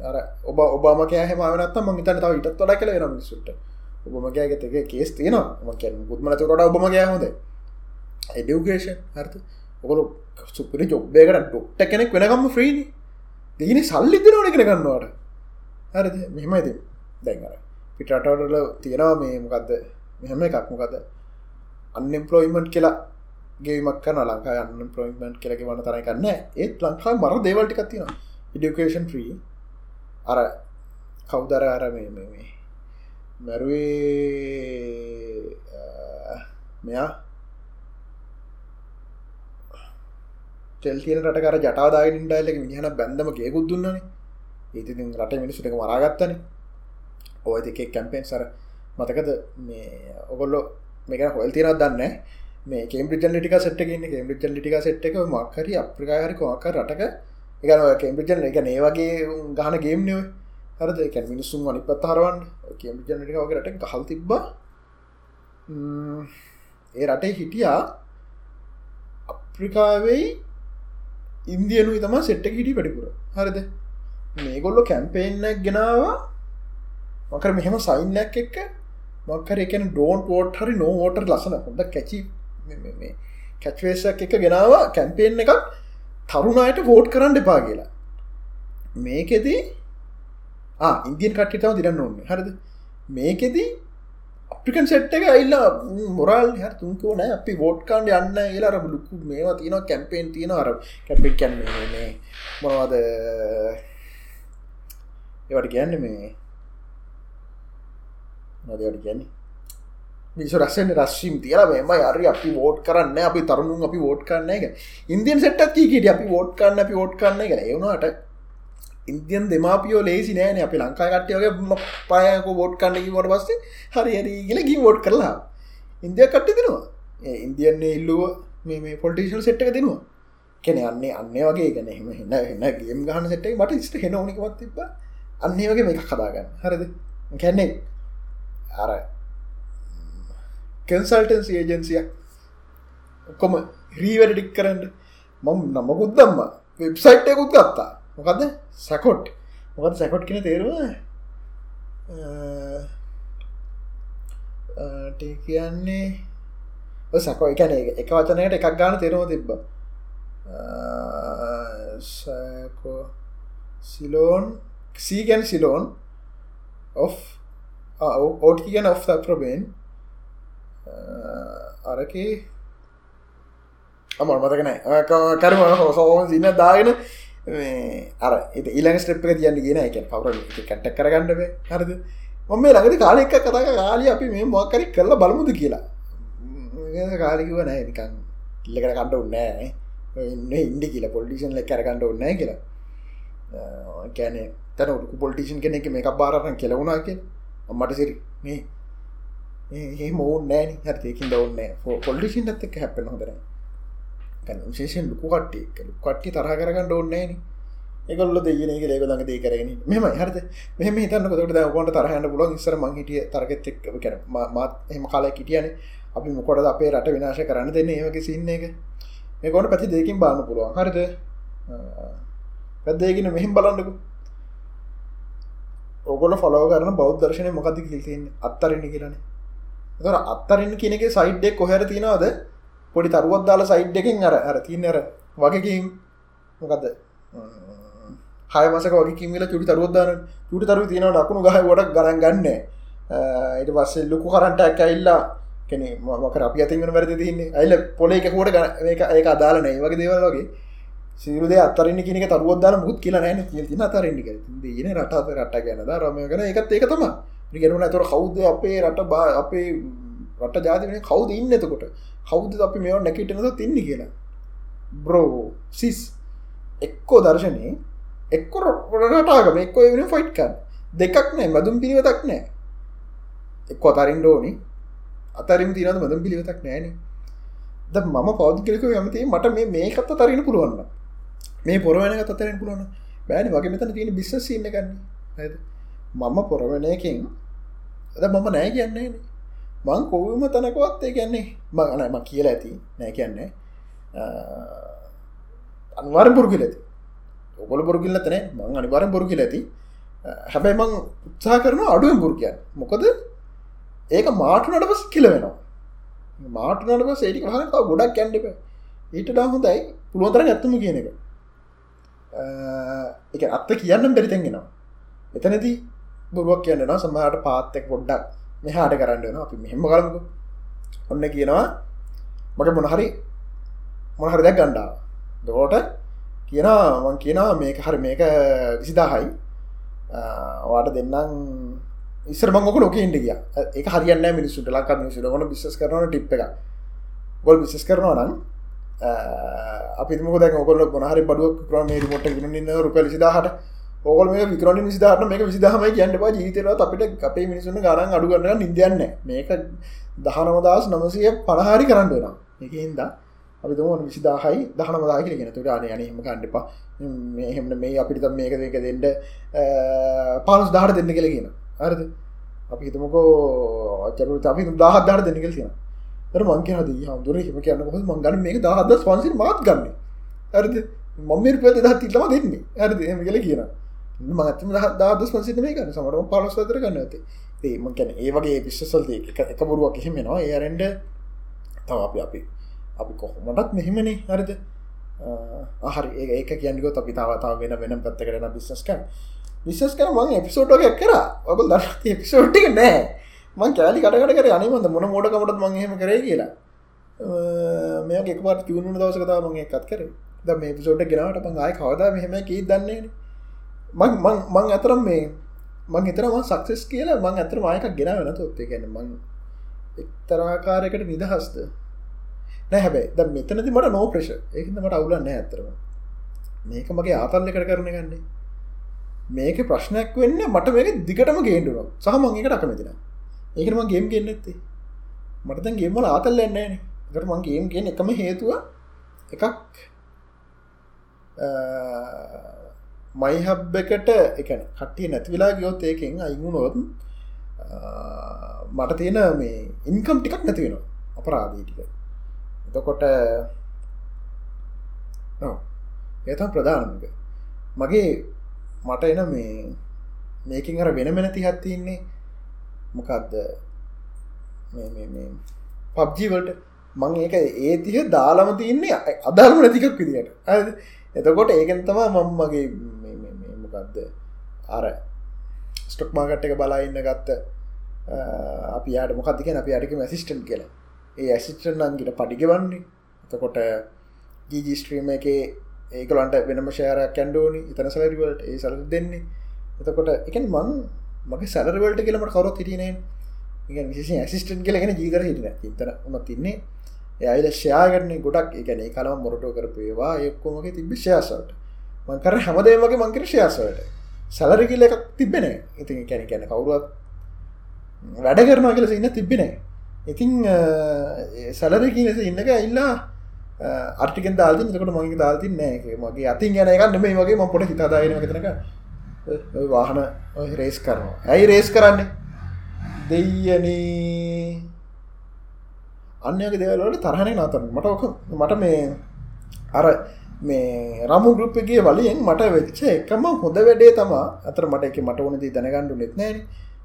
අර ඔබ ඔබම කෑහම නත් ම තන තව ඉටත් වඩ කල නම් සුට ඔබම කෑගතක කේස් තියනවා. ම කියන්න පුත්මල තොට ඔබම කෑ හොද එඩියුගේෂන් හර්ත ඔකොලු සුපරි ජොබ්බයකට ඩොක්ට කෙනෙක් වෙනකම්ම ්‍රීනි දෙගෙන සල්ලි දෙනවන කෙන ගන්නවාට හරිද මෙහෙම ඇති දැන්ර පිටටවටල තියෙනවා මේ මොකක්ද මෙහම එකක් මොකද අන්නෙම්පලොයිමට් කියලා ගේමක් කන ලංකා අන්න පලොයිමට් කියලක වන තරයි කන්න ඒත් ලංකා මර දේවල්ටි කත්තින ඉඩිකේෂන් ්‍රී අර කවුදර අර මේ මේ මැරුවේ මෙයා? තෙල් තියෙන රටකර ජටාදාගෙන ඉන්ඩයිල්ල මිනිහන බැන්දම ගේකුත් දුන්නන. ඒතිතින් රට මිනිස්සුට එක මරාගත්තන ඔය දෙක කැම්පෙන් සර මතකද මේ ඔගොල්ලො මේක හොල් තිරත් දන්න මේ කේම්පිජල් ලිටික සට්ටගන්න කේම්පිජල් ලිටික සට් එක මක්හරි අප්‍රිකාහරි කොමක් රටක. එකන කේම්පිජල් එක ඒ වගේ ගහන ගේම් නව හරද? එක මිනිස්සුම් අනි පත් හරවන් කේම්පිජල් ලිටික වගේ රට හල් තිබ්බ. ඒ රටේ හිටියා අප්‍රිකාවෙයි ඉන්දියනු තම සෙට්ට හිටි පඩිපුර හරිද? මේගොල්ලො කැම්පේෙන්න්නක් ගෙනවා. මකර මෙහෙම සයින්නක් එක්ක මක්කර එකන ඩෝන් පෝට් හරි නෝෝටර් ලසන හොඳ කැචි කැච්වේසක් එක ගෙනවා කැම්පේෙන් එකක්. තරුණයට වෝට් කරන්න එපා කියලා. මේකෙදී ඉන්දියන් කට්ටිතාව දිරන්න ඕන්න හරිද? මේකෙදී අපිකන් සෙට් එක ඇල්ලා මොරල් හ තුන්කෝ නෑ. අපි වෝට්කාන්ඩ යන්න ඒලාර ලුකු මේවා තියන කැම්පේන් තියෙන අර කැපික් කැන්නේ මොනවාද? ඒවට කියන්න මේ නොදවට කියන්නේ? මිසු රස්සෙන් රශ්ීම් තියල මෙම අරි අපි වෝට් කරන්න අපි තරුණු අපි වෝට් කරන්න එක ඉන්දියන් සෙට්ටත් කියට අපි වෝට් කරන්න අපි වෝට් කරන්න එක ඒවුණට ඉන්දියන් දෙමාපියෝ ලේසි නෑන. අපි ලංකා කට්ටියගේ පයක වෝට් කන්නකි වට පස්සේ හරි හරි කියලකි වෝට් කරලා ඉන්දිය කට්ටි දෙනවා. ඉන්දියන්නේ ඉල්ලුව මේ පොල්ටිෂල් සෙට්ක දෙනවා. කෙන අන්නේ අන්න වගේ. ගැන එම එන්න එන්න ගේම් ගහන සෙට්ට මට ස්ට හෙන නිකවත් තිබ අන්නේ වගේ මේ කදාගන්න හරද? කැන්නේ අර කන්සල්ටන්සි ඒජන්සිය ඔක්කොම රීවැඩ ඩික් කරන්න. මම නමකුත් දම්ම. වෙබ්සයිට් එකකුත් ගත්තා. මොකද සැකොට් මොකද සැකොට් කෙන තේරුව කියන්නේ සැකෝ එකන එක වචනයට එකක් ගාන තෙරම තිබ්බ. සෑකෝ සිලෝන් සීගැන් සිලෝන් of ඕට් කියන of ප්‍රබේන් අරකි අමල් මතකන කරම හෝසෝන් සින්න දාගෙන අර ඉලං ස්ටප් තියන්න ගෙන එක පවර කට්ට කරගන්නඩේ හරද මොම මේ ළඟති කාලෙක් කතා කාලි අපි මේ මොක්කරි කරලා බලමුද කියලා කාලිකිව නෑ නිකන් ඉල්ලකට කණ්ඩ උන්නෑ ඉන්න ඉන්ඩි කියලා පොලිටිෂන් ලෙක් කරගන්නඩ උන්නෑ කියලා කෑන තැන උඩු පොලිටිෂන් කෙනෙක මේ එකක් බාරන කෙලවුණා කිය මට සිරි මේ ඒ මෝන් නෑන හරතයකින් දවන්න පොලිටිෂන් ඇත් එක හැපෙන හොදර විශේෂෙන් ලොකු කට්ටි කට්ටි තරහ කරගන්න ඕන්නේන එකගොල්ල දෙයන එක ලේක ළඟ දේ කරගෙන මෙම හරද? මෙම හිතන්න කොට කොට තරහන්න පුලන් ඉස්සර මංහිටිය තරගෙත් එක් කර මාත් එම කාලය කිටියන අපි මොකොඩ අපේ රට විනාශ කරන්න දෙන්න? ඒවගේ සින්න එක. මේකොට පැති දෙකින් බාන්න පුළුවන්. හරිද? පැදේගෙන මෙහිම් බලන්නකු. ඔගොල ෆලෝ කරන බෞද්ධ දර්ශනය මොකද කිල්තින් අත්තරන්න කියරන තර අත්තරන්න කියනක සයිඩ්ඩෙක් කොහැර තියෙනවාද? පොඩි තරුවත් දාලා සයිඩ් එකින් අර අර තියන්නර වගකින් මොකක්ද හයමසක වගේ කිමිල චුටි තරුවත්දාන චුටි තරු තියෙන ඩකුණු ගහ ොඩක් ගරන් ගන්න. ඊට පස්සේ ලොකු කරන්ටක් ඇල්ලා කෙනෙ මක අපි අතිගෙන වැරදි තින්නේ ඇල්ල පොලේ එක හෝට ඒක අදාලන වගේ දේවල් වගේ. සිරුද අතරන්න කියෙනෙ තරුවදදාන මුත් කියල නෑන තින අතරන්නක දන රටාත රට ගැනද රමය කන එකත් ඒක තම ගෙනුන ඇතුර කෞද්ද අපේ රට බා අපේ රට ජාතින කවුද ඉන්න එතකොට? කවුද අපි මෙවා නැකිටනද තින්න කියලා? Bro sis. එක්කෝ දර්ශනය එක්කො රටාගම එක්කො වෙන ෆයිට්කන් දෙකක් නෑ මදුම් පිළිවතක් නෑ එක්කො අතරින්ට ඕනි. අතරින් තිනද මදම් පිළිවතක් නෑන ද මම පෞද්ගලික යමති මට මේ මේකත් අතරන්න පුළුවන්න මේ පොරවන අතරෙන් පුළුවන බෑනි වගේ මෙතන තියෙන බිස්සස් ඉන්න ගන්න ඇද මම පොරවනයකින් ඇද මම නෑ කියන්නේ මං කොවම තනකවත් ඒ කියන්නේ මගන ම කියල ඇති නෑ කියන්නේ. අනිවාර පුරුගිල ඇති. ඔකොල පුරුගිල්ල තන මං අනිවාරෙන් පුරුගිල ඇති. හැබැයි මං උත්සා කරන අඩුවෙන් පුරුගයන් මොකද ඒක මාටුනට පස් කියල වෙනවා. මාටුනට පස් ඒටි හනක ගොඩක් කැන්ඩප ඊට ඩා හොඳයි. පුළුවතර ඇත්තම කියන එක. එක අත්ත කියන්න බැරිතැන්ගෙනවා එතනති බුරුවක් කියන්නවා සමහට පාත්තෙක් පොඩ්ඩක් මෙහාට කරන්න අපි මෙහෙම කරමු ඔන්න කියනවා මට මොනහරි මොහරි දැක් ගණ්ඩා දෝට කියනවා මං කියනවා මේක හරි මේක විසිදාහයි. වාට දෙන්නම්. ඉස්සර මංගක ලොක ඉට කිය එක හරියන්න මිනිස්සුට ලක් මිනිසු ගොන බිස් කරන ටිප් එක ගොල් බිසස් කරනවා නම් අපි මොද ඔකොල මොහරි බඩුවක් ක්‍රම රිමොට න්න රුප සිදාහට ඕකල් මේ විකරන විසිදාහට මේක විසිදහම කියන්න බා ජීතර අපිට අපේ මිනිසුන් ගරන් අඩුගන්න නිදයන්න මේක දහනමදස් නමසය පණහාරි කරන්න වෙන එක හින්දා අපි තුම විසිදාහයි දහනමදා කියෙන තුට අන යනහෙම කණ්ඩපා මෙහෙම මේ අපිට මේක දෙක දෙන්නට පාලස් දාහට දෙන්න කියල කියන අරද අපි හිතමකෝ අචරු අපි දාහත් දාට දෙන්න කෙල් කියන මංක හද හදුර හිම කියන්න හො මංගන්න මේ දහද වන්සි මාත් ගන්න. ඇරද මම ප දහ තිල්ලම දෙන්නේ. ඇරද එම කියල කියන මතම දාදස් වන්සිට මේ ගන්න. සමටම පලස් වතර ගන්න ඇති ඒම කැන ඒ වගේ විශ්සල්ද එක බොරුවක් එහෙමෙනවා ඒරෙන්ඩ තව අපි අපි අපි කොහොමටත් මෙහෙමනේ. හරිද? හරි. ඒක කියන්නකො අපි තාවතාව වෙන වෙන පැත්ත කරන බිස්සස්කන් විශස් කර මං එපිසෝට්ක කර. ඔබ ද එපිසෝට්ටික නෑ. මං කෑලි කටකට කර අනිමද මොන මෝඩකමටත් මං එහෙම කරේ කියලා. මේ එකපට චුණු දවස කතා මං එකත් කර. ද මේ පිසෝට ගෙනට පං ආය කවදා මෙහෙම කී දන්නේ මං මං අතරම් මේ මං එතරම සක්සෙස් කියලා මං ඇතර මායක ගෙන වෙන තොත්තේ ගැන මං එක්තරාකාරයකට නිදහස්ද? නෑ හැබැයි ද මෙතනති මට නෝ ප්‍රශ් ඒකද මට අවුලන්න ඇතරම මේක මගේ ආතල්ල කර කරන ගන්නේ මේක ප්‍රශ්නයක් වෙන්න මට මේක දිගටම ගේන්ඩුව සහ මංගේකට අකමතින ඒකම ගේම් ගන්න ඇත්තේ මට ගේමල ආතල් එන්නේන එකට මං ගේම් ගෙන එකම හේතුව එකක් මයිහබ් එකට එකන කට්ටිය නැතිවෙලා ගියොත් ඒකෙන් අයිගුණොත් මට තියෙන මේ ඉන්කම් ටිකක් නැති වෙනවා. අපරාදී ටික. එතකොට ඒතම් ප්‍රධානක මගේ මට එන මේ මේකින් අර වෙන මෙන තිහත්තින්නේ මොකක්ද පබ්ජීවලට මං ඒක ඒ තිය දාලම තියන්නේ අදාළම නැතිකක් විදිට එතකොට ඒකෙන් තමා මං මගේ මොකක්ද අර ස්ටොක් මාගට් එක බලා ඉන්න ගත්ත අපි යාට මොකක්දික අපි අඩික මැසිස්ටන් කියලා. ඒ ඇසිස්ටන් අන්ගිට පඩිග වන්නේ එතකොට ජීජිස්ට්‍රීම එක ඒකලන්ට වෙනම ශයාරයක් කැන්ඩෝනි ඉතන සලරිවලට ඒ සල දෙන්නේ. එතකොට එක මං මගේ සැලරවලට කියලමට කවරොත් හිටිනේ විශේෂ ඇසිස්ටන් කියලගෙන ජීතර හිටන ඉතර උම තින්නේ එයයිල ෂයාගරන්නේ ගොඩක්. එකන කලම මොරටෝ කරපේවා එක්කොමගේ තිබ ශයාසට මංකර හැමදේ වගේ මංකර ශයාසවට සැලරි කියල එකක් තිබෙන ඉතින් කැන කැන කවුරුවත් වැඩ කරනවා කියලස ඉන්න තිබෙන ඉතිං සැලර කියලෙස ඉන්නක ඉල්ලා අර්ටිකෙන් දාල්ති කට මගේ දාල්ති නෑ මගේ අතින් ගැන එකන්න මේ වගේ ම පොට හිතාදායන තනක. වාහන රේස් කරනවා. ඇයි රේස් කරන්නේ? දෙයනේ අන්‍යක දෙවලට තරහන නතර? මට ඕක මට මේ අර මේ රමු ගෘප්පගේ වලියෙන් මට වෙච්ච එකම හොඳ වැඩේ තමා. අතර මට එක මට ඕනදී දැනගණ්ඩු නෙත්නෑන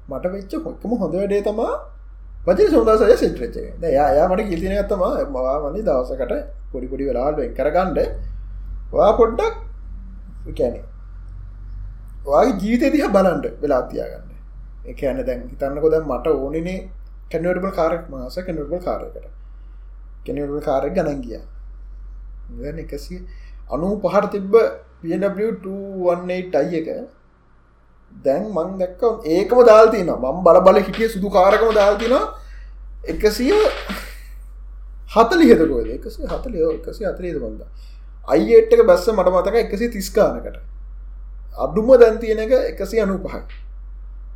මට වෙච්ච හොක්කම හොඳ වැඩේ තමා වජ සොදසය සිට්‍රචේ යා මට කිතින ඇත්තම මවා වනි දවසකට පොඩිපොඩි වෙලාල්ුවෙන් කරගණ්ඩ වා පොඩ්ඩක් කැනෙ වාගේ ජීවිත දිහ බලන්ට වෙලා තියාගන්න. එක ඇන දැන් හිතන්නකො දැන් මට ඕනනේ කැනවටබල් කාරක් මාස කැනවටබල් කාරකට කෙනවටබල් කාරක් ගණන් ගිය. එකසිය අනු පහට තිබ්බ පW218 එක දැන් මං දැක්ක ඒකම දාල්තින මම් බල බල හිටිය සුදු කාරකම දාල්තින එකසිය හතලිහෙතකොද එකසි හතලිය එකසි අතරේද බන්ද අයිඒට්ක බැස්ස මට මතක එකසි තිස්කානකට අඩුම දැන් තියෙන එක එකසි අනු පහයි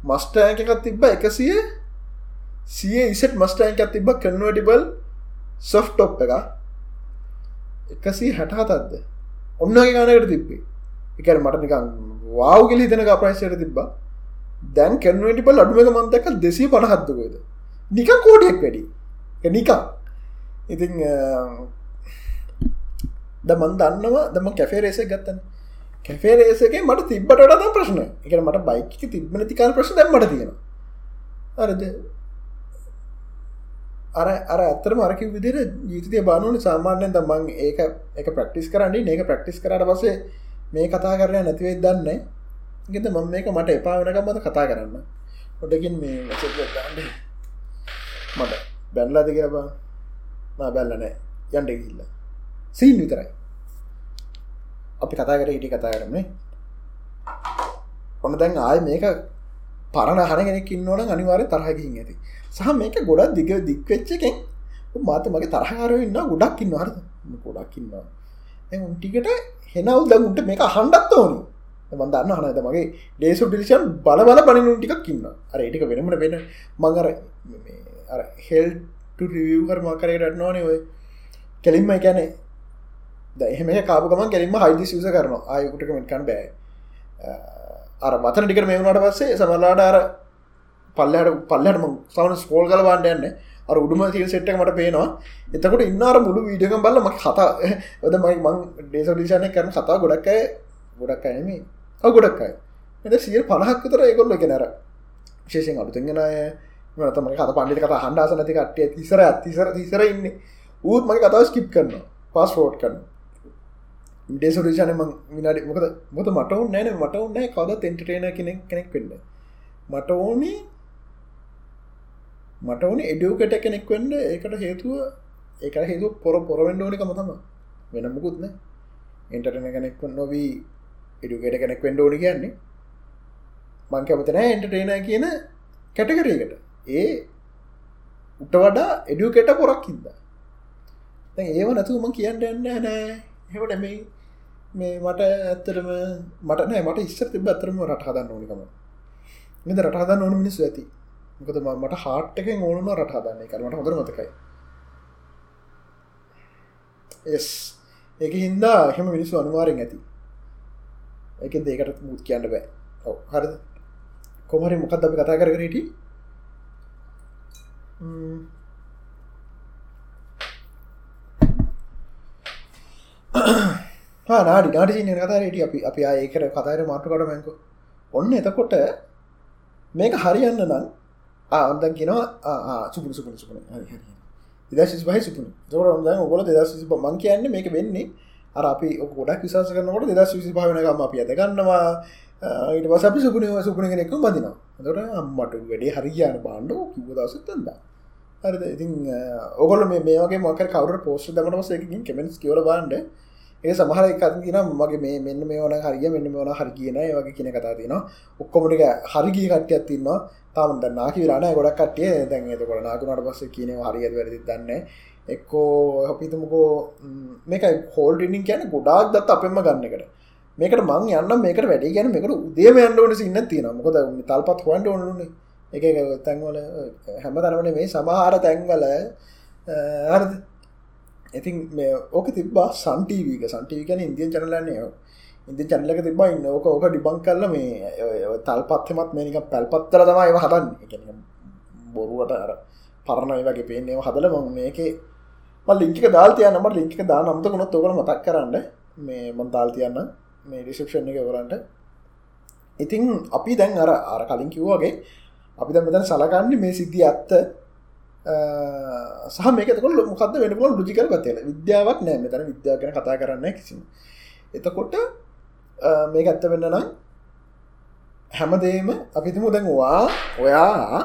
මස්ටෑන්කත් තිබ්බ එකසිය සිය ඉසට මස්ටෑන්කත් තිබ්බ කන්වටිබල් සොෆ්ටොප් එක එකසි හැටහතත්ද ඔන්නගේ ගනකට තිබ්බේ. එක මට නිකං වාව් කෙලි තන ප්‍රයිසයට තිබ්බා. දැන් කැන්වටිබල් අඩුවක මන්තක දෙසී පණහත්තුකද නිකන් කෝඩියක් වැඩි. නිකා ඉතින් uh, ද මන් දන්නවා දම කැෆේ රේසක් ගත්තන. කැෆේ රේසක මට තිබට ද ප්‍රශ්න. එක මට බයික තිබන තිකාල ප්‍රශ්න දැම්මට තියෙන අරද අර අර අත්තර මරක විදිර ජීතය බානුවන සාමාන්‍යයෙන් තමන් ඒක එක ප්‍රක්ටිස් කරන්නේ ඒක ප්‍රක්ටිස් කරට පසේ මේ කතා කරය නැතිවෙයි දන්න ගෙත මම මේක මට එපා වෙනකම් මත කතා කරන්න. ොඩකින් මේ ගන්න මට බැන්ලාද කියබා බැල්ලනෑ යන්ඩ ගිල්ල සීන් විතරයි. අපි කතා කර හිටි කතා කරන්නේ ඔන්න දැන් ආය මේක පරණ හන කෙනෙක් ඉන්නවන අනිවාරය තරහකින් ඇති. සහ මේක ගොඩක් දිග දික්වෙච්ච එකෙන් මාත මගේ තරහකාරය ඉන්න ගොඩක් ඉන්න හරද? ගොඩක් ඉන්නවා. උන්ටිකට හෙනවල් දගුන්ට මේක හන්ඩත් ඕනි. මන්දන්න හනද මගේ ඩේසු ඩිලිෂන් බල බල බනිනු ටිකක් ඉන්න අර ඒටික වෙනමට වෙන. මඟර හෙල්ට රියවර් මාකරයට නොනේ ඔය. කෙලින්ම එකැනේ එහෙම කාපුකම කෙලින්ම හයිදි සිස කරනවා. ආයකුටක මෙකන් බෑ. අර මතන ටිකට මෙවුණට පස්සේ සමල්ලාට අර පල්ලට පල්ලටම සවන ස්කෝල් කල බාන්ඩ යන්න. අර උඩුම තිය සෙට්ට මට පේනවා. එතකොට ඉන්නර මුළු වීඩියකම් බල්ල ම කතා ඔද මයි මං ඩේසඩිෂණය කරන කතා ගොඩක් අය ගොඩක් අයම ගොඩක්යි එ සිය පණහක් විතර ඒකොල්ල එක නැර ශේෂෙන් අලුතෙන්ගෙන අය මතම කත පණ්ඩි කත හන්ඩාස නැති කට්ටිය තිසර තිසර තිසර ඉන්න. ඌත් මගේ කතාව ස්කිප් කරන්න පස්ෆෝට් කරන්න ඩේසුරේෂන ම මිනාඩි මොකද මොද මට ඔන්න නෑන මට ඔන්න කවද තෙන්ටටේන කෙනෙක් කෙනෙක් වෙන්න. මට ඕනේ මට ඕන එඩියෝකට කෙනෙක් වෙන්න ඒකට හේතුව ඒක හේතු පොර පොරවෙන්ඩ ඕනිකම තම වෙන මුකුත්න එන්ටටන කෙනෙක් නොවී එඩුගේට කෙනෙක් වෙන්ඩ ඕනි කියන්නේ මං කැමතන එන්ටටේන කියන කැටකරීකට ඒ උට වඩා එඩියුකෙට පොරක් හිද ඒව නැතුම කියන්න යන්න නෑ හෙවට මේ මේ මට ඇත්තරම මට නෑ මට ඉස්සර තිබ ඇතරම රට හදන්න ඕනිකම මෙද රට හදන්න ඕන මිනිස්සු ඇති. මොකද මට හාට් එකෙන් ඕනුම රට හදන්නේ කරමට හොඳර මතකයි. එස් ඒක හින්දා එහෙම මිනිස්සු අනිවාරෙන් ඇති. එක දෙකට මුත් කියන්න බෑ. ඔව. හරද? කොමරි මොකක්ද අපි කතා කර කරට නාඩි නාඩි සින කතාරට අපි අපි ඒකර කතාර මාටුකට මැංකු ඔන්න එතකොට මේක හරියන්න නම් ආන්දන් කියෙනවා සුපුරු සුපුරු සුපන දශ බයි සුපුන තොර ොද ඔොල දෙදස් මං කියන්න මේක වෙන්නේ අර අපි ගොඩක් විශවාස කරනකොට දෙදස් විසි භාවනකම අපි ඇත ගන්නවා. ඊට පස අපි සුපුණ සුපුණ කෙනෙක්ක බදිනවා තොට අම්මට වැඩේ හරි කියන බාණ්ඩ කිව දසත්තන්ද හරිද? ඉතින් ඔගොල මේ වගේ මක කවර පෝස්ට දමට පසකින් කෙමෙන්ස් කියවල බාන්ඩ ඒ සමහර එකක් තින මගේ මේ මෙන්න මේ ඕන හරිය මෙන්න මේ ඕන හරි කියන වගේ කියන කතා තින ඔක්කොමටික හරිගී කට්ටියත් තින්නවා තාම නාකි රන ගොඩක් කටිය දැන් එතකොට නාකුනට පස්ස කියන හරිය වැරදි දන්න එක්කෝ අපිතමකෝ මේක හෝල් ටිනිින් කියන ගොඩාක් දත් අපෙන්ම ගන්නකට මේකට මං යන්න මේකට වැඩි ගැන මේකට උදේම යන්නඩට සින්න තියෙන මොකද තල්පත් හොන්ට ඕනුනේ එක තැන්වල හැම තරවන මේ සමහාර තැන්වල හරද? ඉතින් මේ ඕක තිබා සන්ටීවීක සන්ටීවි කැන ඉන්දියන් චනලන්නේ ඉදි චනලක තිබා ඉන්න. ඕක ඕක ඩිබං කරල මේ තල්පත්හෙමත් මේනික පැල්පත්තර තමයි ඒව හදන්න. බොරුවට අර පරණයි වගේ පේන්නේ හදල ම මේකේ මල් ලිංකික දාල්තිය නම ලිංකික දා නම්ත කොනොත් ඔකන මතක් කරන්න. මේ මන් දාල්තියන්න මේ රිසප්ෂන් එක කරන්නට ඉතින් අපි දැන් අර අර කලින් කිව්වාගේ අපි දැ මෙතන සලකන්නේ මේ සිද්ධිය ඇත්ත සහ මේකතකොට මොකද වෙනකොල ලජිකල් පතල විද්‍යාවක් නෑ. මෙතන විද්‍යාව කන කතා කරන්න කිසිම. එතකොට මේක ඇත්ත වෙන්න නම් හැමදේම අපිතිමු දැන්වා ඔයා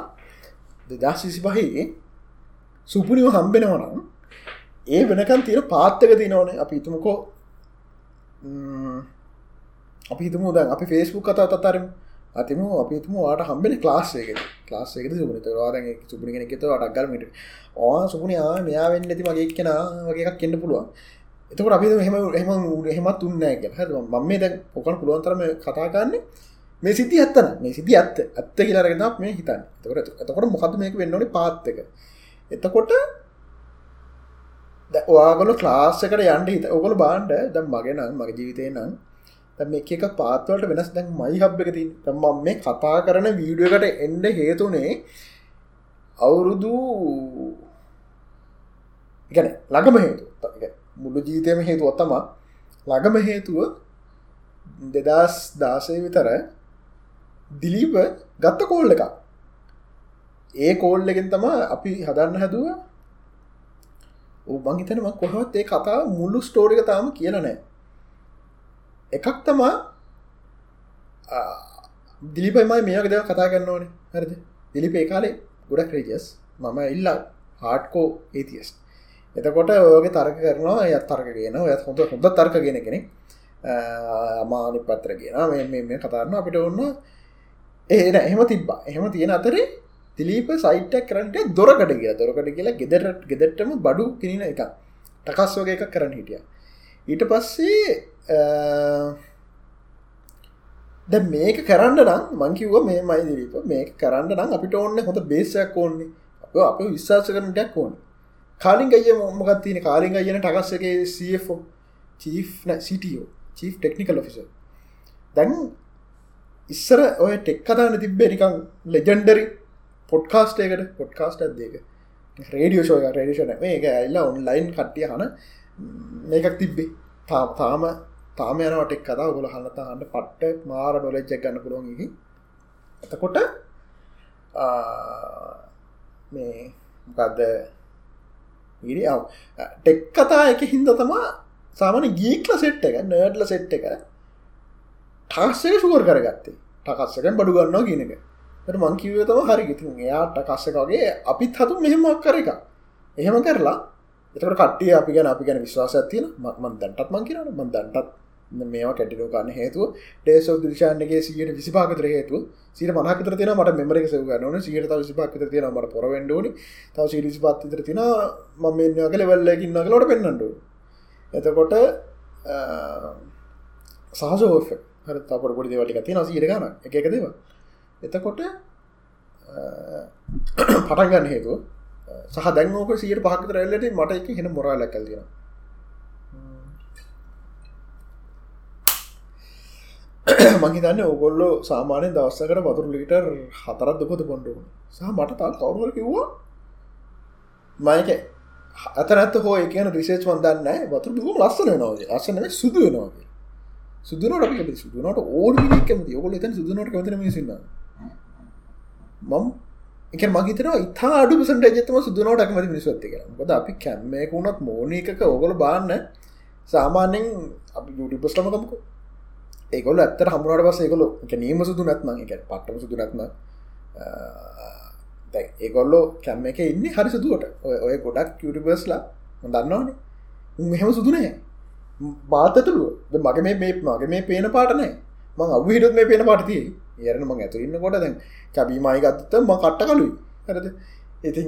දෙදස් විසි පහේ සුපුනිව හම්බෙනවනම් ඒ වෙනකන් තියෙන පාත්තක තිනවනේ අපි හිතුමකෝ අපි හිතමු දැන් අපි ෆේස්බුක් කතා තත්තරම අතිම අපිතුම වාට හම්බෙන ලාස්සේක ලාස්සේක සුපනි වාද සුපනි කෙනෙ ත ටක් ගලමට ඕ සුපනයා මෙයා වෙන්න ඇති මගේ කෙන වගේක් කෙන්ට පුළුවන්. එතකට අපි හෙම හෙම හෙමත් උන්නෑග හ මම මේ දැ පොකන් පුළුවන්තරම කතාගන්න මේ සිති ඇත්තන මේ සිති ඇත්ත ඇත්ත. කියලාරගෙන මේ හිතන්න. තකට එතකොට මොකද මේක වෙන්නනි පාත්තක එතකොට ඔයාගොල ක්ලාස්සකට යන්ට හිත ඔගොල බාන්ඩ දම් මගේ නම් මගේ ජීවිතය නම් එක එක පාත්වලට වෙනස් දැන් මයි හබ් එක තින් තම මේ කතා කරන වීඩියකට එන්ඩ හේතුනේ අවුරුදු ගැන ළඟම හේතු මුළු ජීතයම හේතුව ඔත්තම ළඟම හේතුව දෙදස් දාසය විතර දිලීප ගත්ත කෝල්ල එක ඒ කෝල්ලගෙන් තම අපි හදන්න හැදුව. උබංහිතනම කොහොත් ඒ කතා මුල්ලු ස්ටෝරික තාම කියල නෑ එකක් තමා දිලිපයිමයි මේක දෙව කතා කරන්න ඕනේ. හරිද? දිලිපේ කාලේ ගොඩක් රේජස් මම ඉල්ලා හාට්කෝ ඒතිස් එතකොට ඔයගේ තර්ක කරනවා යත් තර්ක කියන ඔය හොඳ හොඳ තර්ක ගෙන කෙනෙ අමානි පත්‍ර කියන මේ මේ කතාරන්න අපිට ඔන්න ඒන එහෙම තිබ්බා. එහෙම තියෙන අතරේ තිලීප සයිටක් කරට දොරකට කිය දොරකට කියලා. ගෙදරට ගෙදරටම බඩු කිනින එක ටකස් වගේ එකක් කරන්න හිටිය. ඊට පස්සේ ද මේක කරන්න නම් මංකිව මේ මයි දිරීප මේක කරන්න නම් අපිට ඕන්න හොඳ බේසයක් ඕන්නේ. අප අප විශ්වාස කරනටයක් ඕන්න කාලින් අය මොමගත් තියන කාලින් අයන ටකස් එක so chief CTO chief technical officer දැන් ඉස්සර ඔය ටෙක් කතාන තිබ්බේ නිකං ලෙජන්ඩරි පොඩ්කාස්ට එකට පොඩ්කාස්ට අදක රේඩියෝ ෂෝය රේඩිෂන මේක ඇල්ලා ඔන්ලයින් කට්ටිය හන මේකක් තිබ්බේ. තාම තාම යනට එක් කතා. ගොල හන්නතා හන්න පට්ට මාර නොලෙච්චක් ගන්න පුළොන්ගි එතකොට මේ ගදද ඉරි අව ටෙක් කතා එක හින්ද තමා සාමන ගීක්ල සෙට් එක නර්ඩ්ල සෙට් එක ටාස්සක ශුවර් කරගත්තේ. ටකස්සකෙන් බඩු ගන්නවා කියනක මං කිව තම හරි. ඉතින් එයාට කස්සකගේ අපිත් හතු මෙහෙමක් කර එක එහෙම කරලා එතකට කට්ටිය අපි ගැන අපි ගැන විශ්වාස ඇතින මන් දැන්ටත් මං කියරන මන් දැන්ටත් මේවා කැටිලෝ ගන්න හේතුව ඩේසෝ දිශාන්ගේ සියට විසිපාකතර හේතු සිට මනකතර තින මට මෙමරක සව ගන්නන සියට විසිපාකත තියෙන මට පොරවෙන්ඩෝනි තව සිරිසි පත්තිතර තින ම මෙන්න කල වෙල්ලකින්න කලට පෙන්න්නඩු එතකොට සහසෝෆ හර තපට පොඩි දෙවලි තින සිට ගන එක එක දේවා එතකොට පටන්ගන්න හේතු සහ දැන්ෝක සියට පහක රැල්ලට මට එක හෙන මොරා ලැකල් මහිතන්න ඔගොල්ලෝ සාමානය දවස්සකට වතුර ලිටර් හතරත් දුපත පොන්ඩුව සහ මට තා කවරුවල කිව්වා මයක අතරත් හෝ එකන රිසේච් වන්දන්න වතුර දුම ලස්සන නෝගේ අසන සුදුව නෝගේ සුදුනට සුදුනට ඕඩ කැමති ඔගොල එතන් සුදුනට කවතන සින්න මම එක මගේතන ඉතා අඩු සට ජතම සුදුනට අකමති මිනිස්වත්ති කර ොද අපි කැම්මයකුුණත් මෝන එකක ඔගොල බාන්න සාමාන්‍යෙන් අපි යුටිපස්ලමකමකු ඒකොල ඇත්තර හමුණට පස ඒකොලො එක නීම සුදු නැත්ම එක පට්ටම සුදු නැත්ම ඒගොල්ලෝ කැම්ම එක ඉන්න හරි සුදුවට. ඔය ගොඩක් යුටිබස්ලා දන්නවානේ. මෙහෙම සුදුනෑ බාතතුළුව මගේ මේ මගේ මේ පේන පාටනෑ මං අවහිටත් මේ පේන පාටතිය ඒරන මං ඇතු ඉන්න කොට දැන් චබීමයි ගත්තත ම කට්ට කලුයි හරද? ඉතින්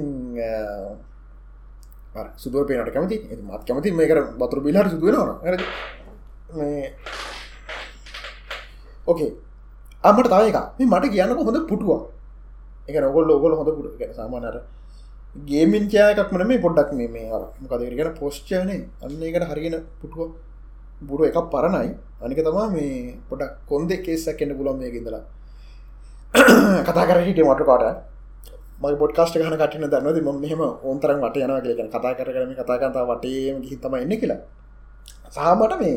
සුදුව පේනට කැමති මත් කැමති මේක බතුර බිලහර සුදුවෙනවා හර මේ ඕකේ අමට තව එක මේ මට කියන්නක හොඳ පුටුව එක නොගොල් ඔගොල හොඳ පුට ගැන සාමානර ගේමින් චයකක්මන මේ පොඩ්ඩක් මේ මේ මොකදගෙන පෝස්්චයනේ අන්න එකට හරිගෙන පුටුව බුරු එකක් පරණයි. අනික තමා මේ පොඩක් කොන්දෙ කේසක් එන්න පුලොම් මේ ඉදලා කතා කර හිට මටකාට මයි පොඩ්කාස්ට හන කටින දන්නද ම මෙහම ඕන්තරන් වට යන කියලගෙන කතා කර කරම කතාකතා වටේම හිතම එන්න කියලා. සහමට මේ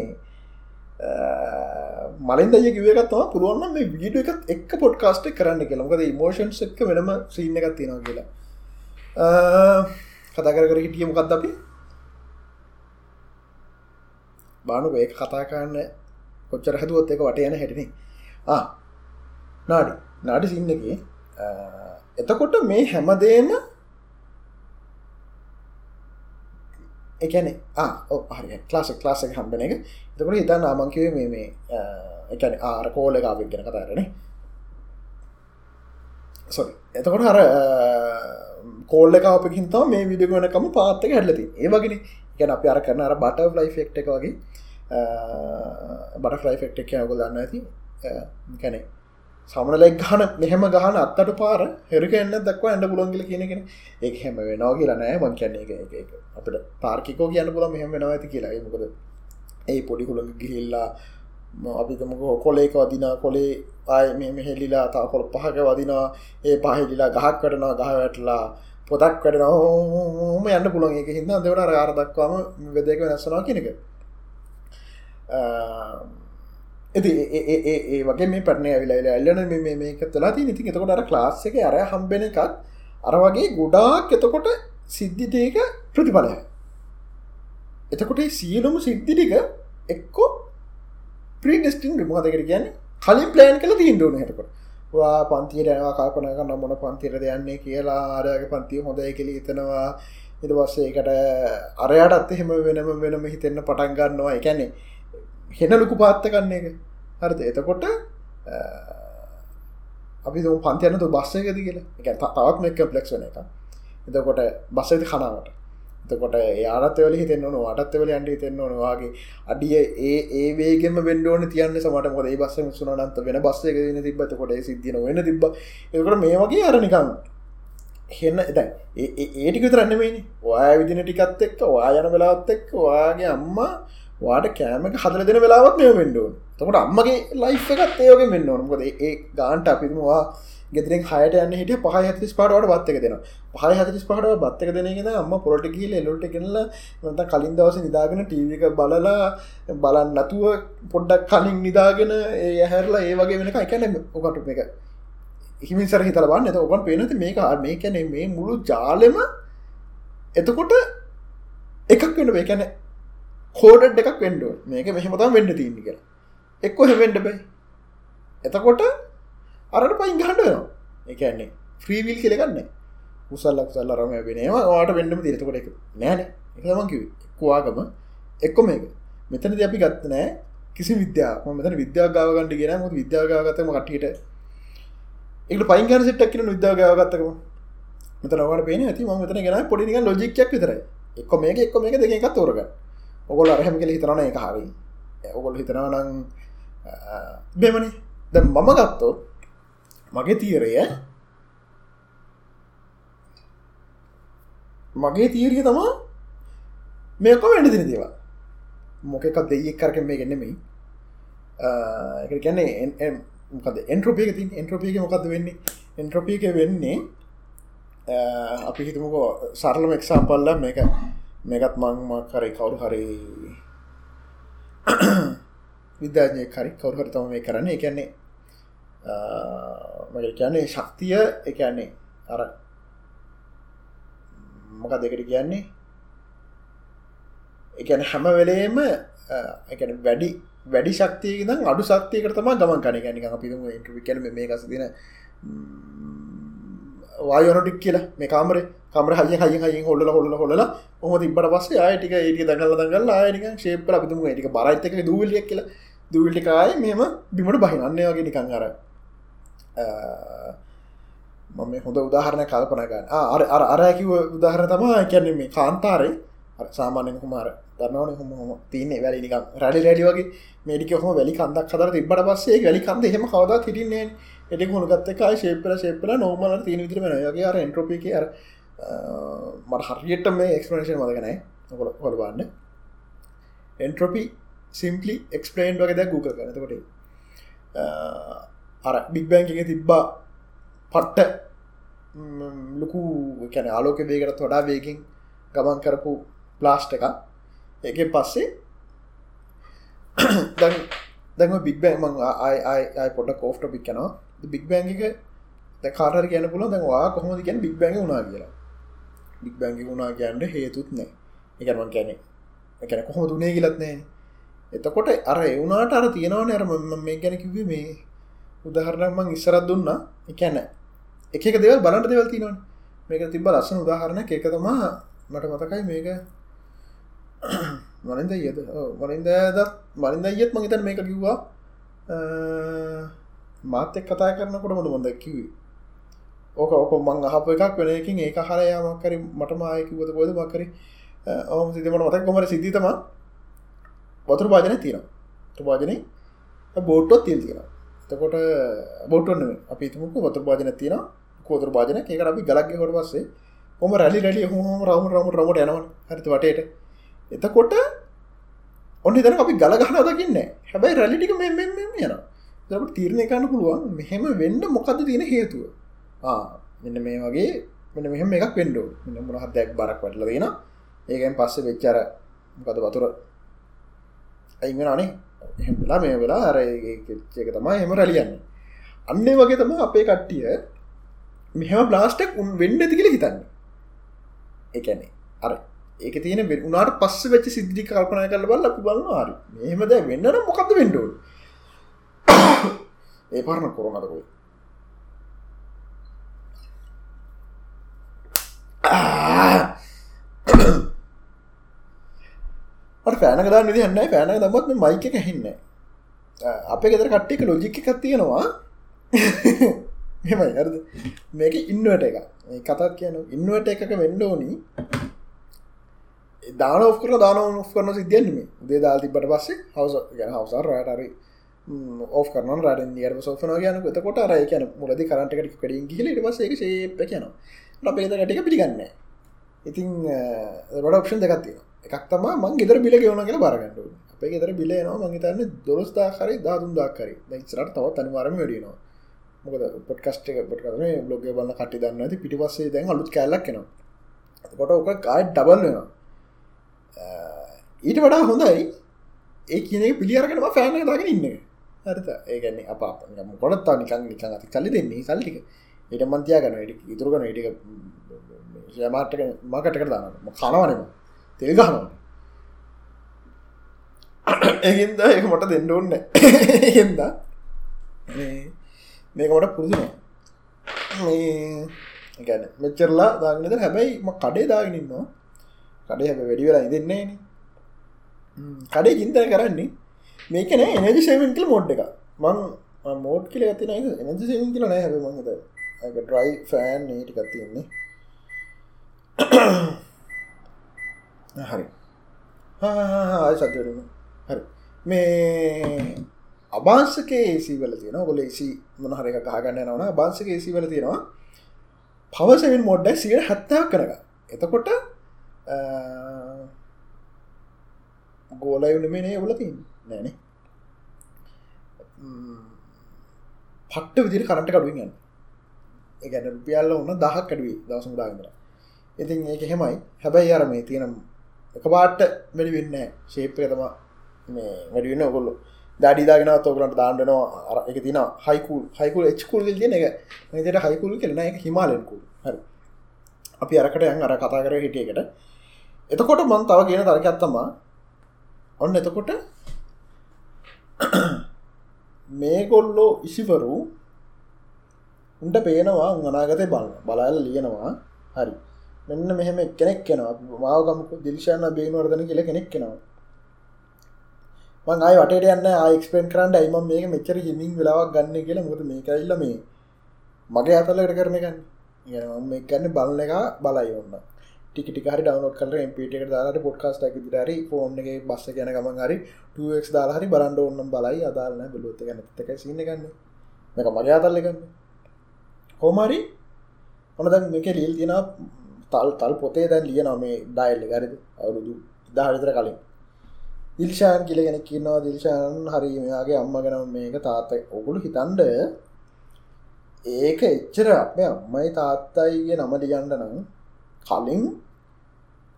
මලින් දය කිවගත්තම පුළුවන්න මේ වීඩ එකත් එක් පොඩ්කාස්ට කරන්න කියලා. මොකද මෝෂන්ස් එක්ක වෙනම සීන්න එකත් තියෙනවා කියලා. කතා කර කර හිටිය මොකක්ද අපි? බානු ඒ කතා කරන්න කොච්චර හැදුවොත් එක වට යන හැටිනේ ආ නාඩි. නාඩි සින්නගේ එතකොට මේ හැමදේම එකන හරි ලාස ලාසක හම්බන එක. එතකට ඉතා නාමංකිවේ මේ මේ එකන ආර කෝල එකාවක් ගෙන කතාරන සො එතකොට හර කෝල්ල කාපකින්තා මේ විඩිගනකම පාත්තක හැල්ලති ඒවගෙන ගැන අප අර කරන අර බට ලයි ෆෙක්් එක වගේ බට ෆලයි ෆෙක්් එක යගො දන්න ඇති. කැනෙ සමනලෙක් ගහන මෙහෙම ගහන අත්තට පාර හෙරික එන්න දක්ව ඇඩ පුළොන්ගල කියනගෙන ඒ හැම වෙනවා කියලා නෑ. මං කියන්නේ එක එක අපට පාර්කිකෝ කියන්න පුළ මෙහෙම වෙනවා ඇති කියලා. මොකද ඒ පොඩි හුළඟ ගිහිල්ලා අපිතමක කොලේක වදිනා කොලේ ආය මෙම හෙල්ලිලා තා කොළ පහක වදිනවා. ඒ පහෙලිලා ගහක් වටනවා ගහ වැටලා පොතක් වැඩන හෝම යන්න පුළොන් එක හිද දෙවට අර දක්වාම වෙදක වෙනස්සනවා කෙනෙක ඇති ඒ වගේ මේ පටනය විලා ඇල්ලන මේක තුලා ති ඉතින් එතකොට අර ක්ලාස් එක අර හම්බෙන එකත් අර වගේ ගොඩාක් එතකොට සිද්ධිටක ප්‍රතිඵලය එතකොට සියලුම සිද්ධිටික එක්කෝ ප්‍රීඩස්ටින් රිමහතකට කියන්නේ? කලින් ප්ලෑන් කළ තිීන්ඩුවන හටකොට වා පන්තියට යනවා කල්පන කන්න මොන පන්තිර දෙයන්නේ කියලා ආරයාගේ පන්තිය හොඳයි කෙලි හිතනවා. ඉට පස්සේ එකට අරයටත් එහෙම වෙනම වෙනම හිතෙන්න පටන් ගන්නවා. එකැනේ හෙන ලොකු පාත්ත කන්න එක. හරිද? එතකොට අපි ද පන්තියනතු බස්සයකද කියලා. එක තවත් මෙක් පලෙක්ස් වන එක එතකොට බස්සති කනාවට. එතකොට යාරත්වල හිතෙන්න්න වටත්වල අන්ඩ හිතෙන්න්න නොවාගේ අඩිය ඒ ඒ වේගෙම වෙන්ඩෝන තියන්න සමට මොද ඒ බස්ස සුනන්ත වෙන බස්සක න තිබත කොට සිද්ධියන වෙන තිබ එකට මේ වගේ අරනිකම් හෙන්න එතැ ඒටික තරන්නමනි වාය විදින ටිකත් එක්ක වායන වෙලාත් එක්ක වාගේ අම්මා වාට කෑමක හදල දෙන වෙලාවත් මෙ වෙන්ඩුවන් තකට අම්මගේ ලයි් එකත් ඒයෝගෙන් වෙන්න ඕනකොද ඒ ගාන්ට අපිතුමවා ගෙදරෙන් හයට යන්න හිට පහ හතිස් පාටවට බත්තක දෙෙන පහ හතිස් පහට බත්තක දෙනගෙන අම්ම පොලට කියල එලොට කෙනල නත කලින් දවස නිදාගෙන ටීවික බලලා බලන්න නතුව පොඩ්ඩක් කලින් නිදාගෙන ඒ හැරලා ඒ වගේ වෙනක එකන ඔකට එක හිමිසර හිතල බන්න එත ඔකන් පේනති මේක මේ කැනෙ මේ මුළු ජාලෙම එතකොට එකක් වෙන මේ කැන කෝඩ එකක් වෙන්ඩුව මේක මෙහමතම් වෙන්න තිීන්න කියලා. එක්කො හෙවෙන්ඩ බයි එතකොට අරට පයින් ගහට වෙනවා. එකන්නේ ෆ්‍රීවිල් කෙලගන්න උසල්ලක් සල්ල රම වෙනවා වාට වෙන්නම තිරතකොට එක නෑන එකමකිව එක්වාගම එක්කො මේක. මෙතනද අපි ගත්ත නෑ කිසි විද්‍යාව මෙතන විද්‍යාගාවගන්ට ගෙන මුත් විද්‍යාගාගතම කටියට එක පයින්ගන සිටක් කියන විද්‍යාගාවගත්තකම මෙතනවට පේන ඇති ම මෙතන ගෙන පොඩිනික ලොජික්යක් විතරයි. එක්ක මේක එක්ක මේක දෙක එකත් තෝරග ඔගොල අරහම කෙල හිතරන එක හරි. ඔගොල් හිතනවනං බෙමනි ද මම ගත්තොත් මගේ තීරය මගේ තීරිය තමා මේක වැඩ දින දේවා මොකක් දෙයෙක් කරක මේ ගෙන්නෙමයි එක කියන්නේ මොකද එන්ට්‍රපියක තින් එන්ට්‍රපියක මොකක්ද වෙන්නේ? එන්ට්‍රපියක වෙන්නේ අපි හිතමකෝ සරලම එක්සාම්පල්ල මේක මේකත් මංම කරයි කවුරු හරි විද්‍යාජය කරි කවුරු හරි තම මේ කරන්න. එකන්නේ මට කියන්නේ ශක්තිය එකන්නේ අර මොක දෙකට කියන්නේ? එකන හැම වෙලේම එකන වැඩි වැඩි ශක්තිය දම් අඩු සක්තියකට තම ගමන් කන ගැනික අපිම කැන මේ කස දින වායනටික් කියලා. මේ කාමර. කමර හය හය හයි හොල්ල හොල්ල හොල්ල හොම තිබට පස්ස ආයටික ඒටික දඟල දඟල් ආයනික ශේපල අපිතුම ටික බරයිතක දූලියක් කියලා. දූල්ටිකාය මෙම බිමට බහිනන්න වගේ නිකං අර මම හොඳ උදාහරණ කල්පනගන්න අර අර අරකිව උදාහරණ තමා කියැන්නේ මේ කාන්තාරය සාමානය කුමාර දන්නවන හොම හොම තියන්නේ වැලි නිකම් රඩි රඩි වගේ. මේඩික හොම වැලි කන්දක් හදර තිබට පස්සේ වැලි කන්ද හෙම කවදා තිරන්නේ එඩි හුණුගත්ත එකයි ශේපල ශේපල නෝමල තින විදිර වෙනගේ අර එන්ට්‍රපි අර මට හරියට මේ එක්ස්පනේෂන් මදගෙනයි හොල හොල බන්න එන්ට්‍රපි සිම්පලි එක්ස්පලේන්් වගේ දැ ගූක කරනතකොට අර බික් බැංක එක තිබ්බා පට්ට ලොකු කැන ආලෝක වේකට තොඩා වේකින් ගමන් කරපු ප්ලාස්ට එක එක පස්සේ දැම බික් බෑන් මං අයි පොඩ කෝෆ්ට පික් කනවා බික් බෑන් එක කාර කියන පුල දැවා කොහොමද කියන් බික් බැංග වුණා කියලා. බික් බැංගි වුණා කියන්ට හේතුත් නෑ එකමන් කැනෙ එකැන කොහොම දුනේ ගිලත් නෑ එතකොට අර එවුනාට අර තියෙනවා නෑරම මේ ගැන කිවේ මේ උදාහරණක් මං ඉස්සරත් දුන්න. එකැන එක දෙවල් බලට දෙවල් තිනවන් මේක තිබ ලස්සන උදාහරණ එක තමා මට මතකයි මේක. මලින්ද යද මලින්ද දත් මලින්ද අයත් මහිතන් මේක කිව්වා. මාත එක් කතා කරනකොට මොද මොද කිවී ඕක ඕක මං අහප එකක් වෙනකින් ඒක හරයාමක්කරි මට මායකිවද බොද මකරි ඕම සිතමට මතක් කොමට සිද්ධීතම වතුර භාජනය තියෙන භාජනය බෝට්ටොත් තිල් තියෙන තකොට බොට්ටන්න අපි තුමක වතුර භාජන තියෙන කෝතුර භාජන එක අපි ගලක්ග කොට පස්සේ හොම රැලි රැලි හොම රම රම රමට යනව. හරිත වටේට. එතකොට ඔන්න තන අපි ගල ගහන දකින්න හැබැයි රැලිටික මෙ යන දට තීරණය කන්න පුළුවන් මෙහෙම වෙන්න මොකද තියෙන හේතුව. මෙන්න මේ වගේ මෙන්න මෙහම එකක් වෙන්ඩෝ මෙන්න මොනහත් දැක් බරක් වටල වෙන ඒකෙන් පස්සේ වෙච්චර මොකද වතුර? අයිවෙනනේ එහෙලා මේ වෙලා අර එක තමයි එම රැලියන්න. අන්නේ වගේ තම අපේ කට්ටිය මෙහම ප්ලාස්ටක් උන් වෙන්න ඇති කියල හිතන්න. එකනේ අර ඒක තියෙන උනාට පස්ස වෙච්ච සිද්ධි කල්පනය කල බල අපි බලන්න හරි. මෙහමද වෙන්නන මොකක්ද වෙන්ඩෝල් ඒ පරණ කොරනටකොයි ෆෑන කලා නිදි හන්න ෆෑන දමත් මයික හැහින්න අපේ ගෙදර කට්ටික ලොජික එකක් තියෙනවා. මෙමයි ඇරද මේක ඉන්නවට එක කතත් කියන ඉන්නවට එකක වෙන්න ඕනි. දාන ඔකර දාන ඔ කරන සිද්ධියන්නේ දේ දාල් තිබට පස්සේ හවස ගැන හවසාර රටරි ඕ කරන රට නිියර සෝන කියන කොට රය කියන මුලද කරටකට කඩින් කියල පස එක ශේප කියන අපේ ටික පිළිගන්න ඉතින් රොඩ ඔප්ෂන් දෙකත්තිය එකක් තම මං ගෙදර බිල ගෙවන කියලා බරගන්නඩු අපේ ගෙදර බිලේනවා මංහිතන්න දොස්දා කරි දාතුන් දාකරි ඉස්රට තවත් අනිවාරම වැඩියනවා මොකද පොට්කස්ට එක පොට කරන බ්ලොග බල කටි දන්න ඇති. පිටිපස්සේ දැන් අලුත් කැල්ලක් කෙනවා කොට ඔක කායි ඩබල් වෙනවා. ඊට වඩා හොඳයි. ඒ කියන පිළියරගෙනම ෆෑන දාගෙන ඉන්න. හරිත ඒගැන්නේ අප කොඩත්තා නිකන් නිකන් අති සල්ලි දෙන්නේ? සල්ටික ඊට මන්තියා ගන ඉතුරගන ටික. යමාටක මකටක දාන්න කනවනම තෙල් ගහනවා. ඒහින්ද ඒක මොට දෙන්න ඔන්න හින්ද මේකට පුරුදුන ගැන මෙච්චරලා දාගනද හැබැයි ම කඩේ දාගෙනන්නවා කඩේ හැබ වැඩි වෙලා ඉදන්නේ කඩේ චින්තන කරන්නේ මේකන එනජි සේමෙන්කල මොඩ් එක මං මෝඩ් කියල ඇතින එනජි සේමින් කියල නෑ හැබ මඟද ඩ්‍රයි ෆෑන් නේටි කත්තියෙන්නේ හරි. ආය සත්වරම හරි. මේ අබාංසකේ ඒසිවල තියෙන ගොල ඒසි මොනහර එක කහගන්න නවන බාංසක ඒසිවල තියෙනවා පවසෙන් මොඩ්ඩක් සිට හැත්තා කරග එතකොට ගෝලයුන මේනේ ඔලතින් නෑන. පට්ට විදිරි කරට කඩුවෙන් ඒගැන රුපියල්ල ඔන්න දහක් කඩුවේ දවසම දාගර ඉතින් ඒක හෙමයි හැබැයි අර මේ තියෙනම් එක පාට වැඩි වෙන්න. ශේපය තම මේ වැඩිවෙන්න ඔකොල්ලු දඩිදාගෙන තෝකරට දාන්නනවා අර එක තින හයිකුල් හයිකුල් එච්කුල් තියන එක. මතට හයිකුල් කෙලෙන එක හිමාලෙන්කුල් හරි. අපි අරකට යන් අර කතා කර හිටියකට එතකොට මන් තව කියන තරකත්තමා ඔන්න එතකොට මේගොල්ලෝ ඉසිවරු උන්ට පේනවා අනාගතය බල බලල ලියනවා. හරි. මෙන්න මෙහෙම කෙනෙක් කෙනවා මාවගමක දිල්ශයන බේනුවර්ධන කියල කෙනෙක් කෙනවා මං අයි වටට යන්න ආයික්ස්පෙන් කරන්න. අයිම මේක මෙච්චර හිමින් වෙලාවක් ගන්න කියලා. මුද මේක ඉල්ල මේ මගේ අතලකට කරන ගන්න මේ ගන්න බලන එක බලයි ඔන්න ටිකටිකාරි ඩවනෝඩ් කල පිට දාට පොඩ්කාස්ට රි ෆෝන් එක බස්ස කියන ගමන් හරි 2ක් දාලාහරි බලන්ඩ ඔන්නම් බලයි. අදාලන බලොත්ත ගන්න එක සින්න ගන්න. මේක මගේ අතල්ල ගන්න. හෝමරි ඔනද මේක ලිල් තින තල් තල් පොතේ දැන් ලියන මේ ඩයිල්ල ගරිද අවුරුදු දාහරිතර කලින්. දිල්ෂාන් කියල ගෙන කියන්නවා දිල්ෂාන් හරි මෙයාගේ අම්ම ගෙනම් මේක තාත්ත ඔගුළු හිතන්ඩ ඒක එච්චර අපේ අම්මයි තාත්තයිගේ නම ලියන්ඩ නම් කලින්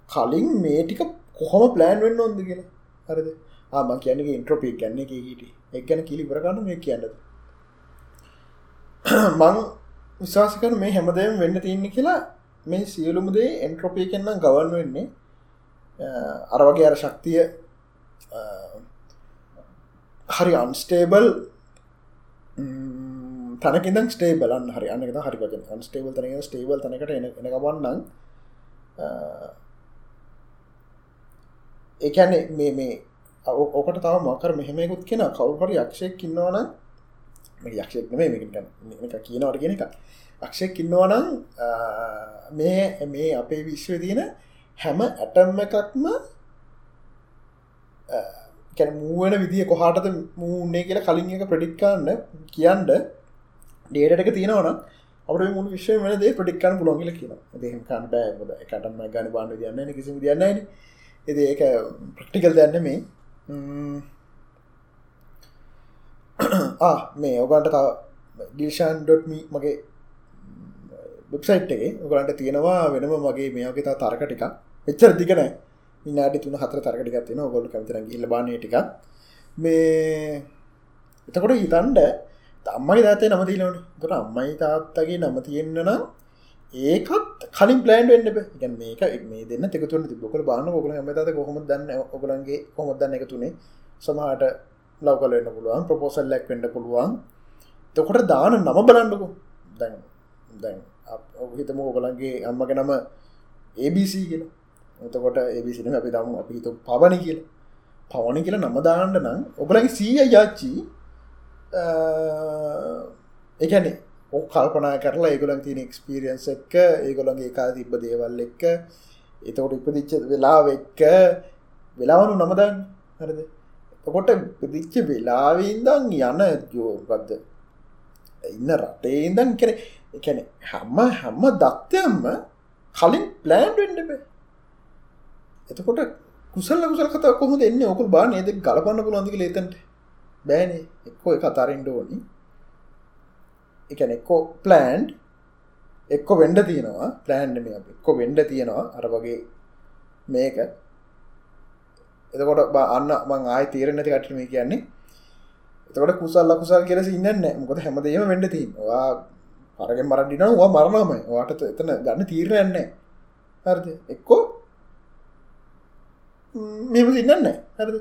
කලින් මේ ටික කොහොම ප්ලෑන් වෙන්න ඔොන්ද කියලා. හරිද? ආම කියන්නගේ ඉන්ට්‍රපී ගැන්න එක හිට එක්ගැන කිලි පරගන්න මේ කියන්නද? මං විශවාසකන මේ හැමදම වෙන්න තියන්නේ කියලා මේ සියලුමුදේ එන්ට්‍රොපී කෙන්නම් ගවන් වෙන්නේ. අරවගේ අර ශක්තිය හරි අන්ස්ටේබල් තනකින් ස්ටේබලන් හරි. අන්න හරි වචන. අන්ස්ටේබල් තනක ස්ටේබල් තනකට එන ගවන්නන් ඒකැනේ මේ මේ ඕකට තව මකර මෙහෙමකුත් කියෙන කවුහරි යක්ෂයක් ඉන්නවන යක්ෂෙක් නේ මේක කියනවට කියෙන එක අක්ෂයක් ඉන්නවනම් මේ මේ අපේ විශ්ව තියෙන හැම ඇටම්ම එකක්ම කැන මූුවන විදිිය කොහටද මූුණේ කියලා කලින් එක ප්‍රඩික්කාන්න කියන්ඩ ඩේටක තියෙනවන අපට මුළු විශ්ව වන දේ ප්‍රඩික්කන්න පුළොගල කියන දෙහම කන් බෑ. කටම ගන බාන්න දන්න කිසි දන්න එද ඒක ප්‍රක්ටිකල් දන්න මේ මේ ඔගන්ට ඩිෂන්.මි මගේ වෙබ්සයිට් එක ඔගලන්ට තියෙනවා වෙනම මගේ මේක තා තරක ටික එච්චර දිගනෑ මිනාඩි තුන හතර තරකටිකක් තියෙන ඔගොල්ල කැමතිර ගිල්ල බානය ටික මේ එතකොට හිතන්ඩ අම්මයි තාතේ නම තිීනවන තොට අම්මයි තාත්තගේ නම තියෙන්න්න නම් ඒකත් කලින් පලෑන්් වෙන්න ගැ මේක මේ දෙන්න තෙකුතුන බොකල බාන ොකල මතත කොහොම දන්න? ඔගලන්ගේ කොහොමත් දන්න එක තුනේ සමහට ලව් කලන්න පුළුවන් ප්‍රපෝසල් ලැක් වෙන්න පුළුවන්. තකොට දාන නම බලන්නකු. දැන් දැන් හිතම ඔගලන්ගේ අම්මග නම ABC කියෙන එතකොට එබිසින අපි දම අපි හිතු පවන කියල. පවන කියල නමදාන්නට නම් ඔබලගේ සීය යාච්චි එකනේ ඕ කල්පනා කරලා ඒගොලන් තියෙන එක්ස්පිරියන්ස් එක්ක ඒගොලන්ගේ එකා තිබ්බ දේවල් එක්ක එතකොට ඉපදිච්ච වෙලාව එක්ක වෙලාවනු නමදන්න හරද? කොට පිදිච්ච වෙලාවීන්දන් යන ජෝගත්ද ඉන්න රටේ ඉදන් කෙන එකැන හැම්ම හැම්ම දක්තයම්ම කලින් ප්ලෑන්් වෙන්ඩබේ එතකොට කුසල් කුසල් කතා කොහොද එන්න? ඔකුල් බා නේද ගලපන්න පුළන්දික ලේතන්ට බෑනේ. එක්කෝ එක අතාරෙන්ඩ ඕනි. එකන එක්කෝ ප්ලෑන්් එක්කො වෙන්ඩ තියෙනවා. ප්ලෑන්් මේ එක්කො වෙන්ඩ තියෙනවා. අර වගේ මේක. එතකොට අන්න මං ආය තීර නැති කටන මේ කියන්නේ. එතකොට කුසල් ලකුසල් කෙලෙස ඉන්න මොකද හැමදේම වෙන්ඩ තිවා පරගෙන් මරඩින වා මරණම වාට එතන ගන්න තීරණයන්නේ හරිද? එක්කෝ මෙම සින්නන්න හරිද?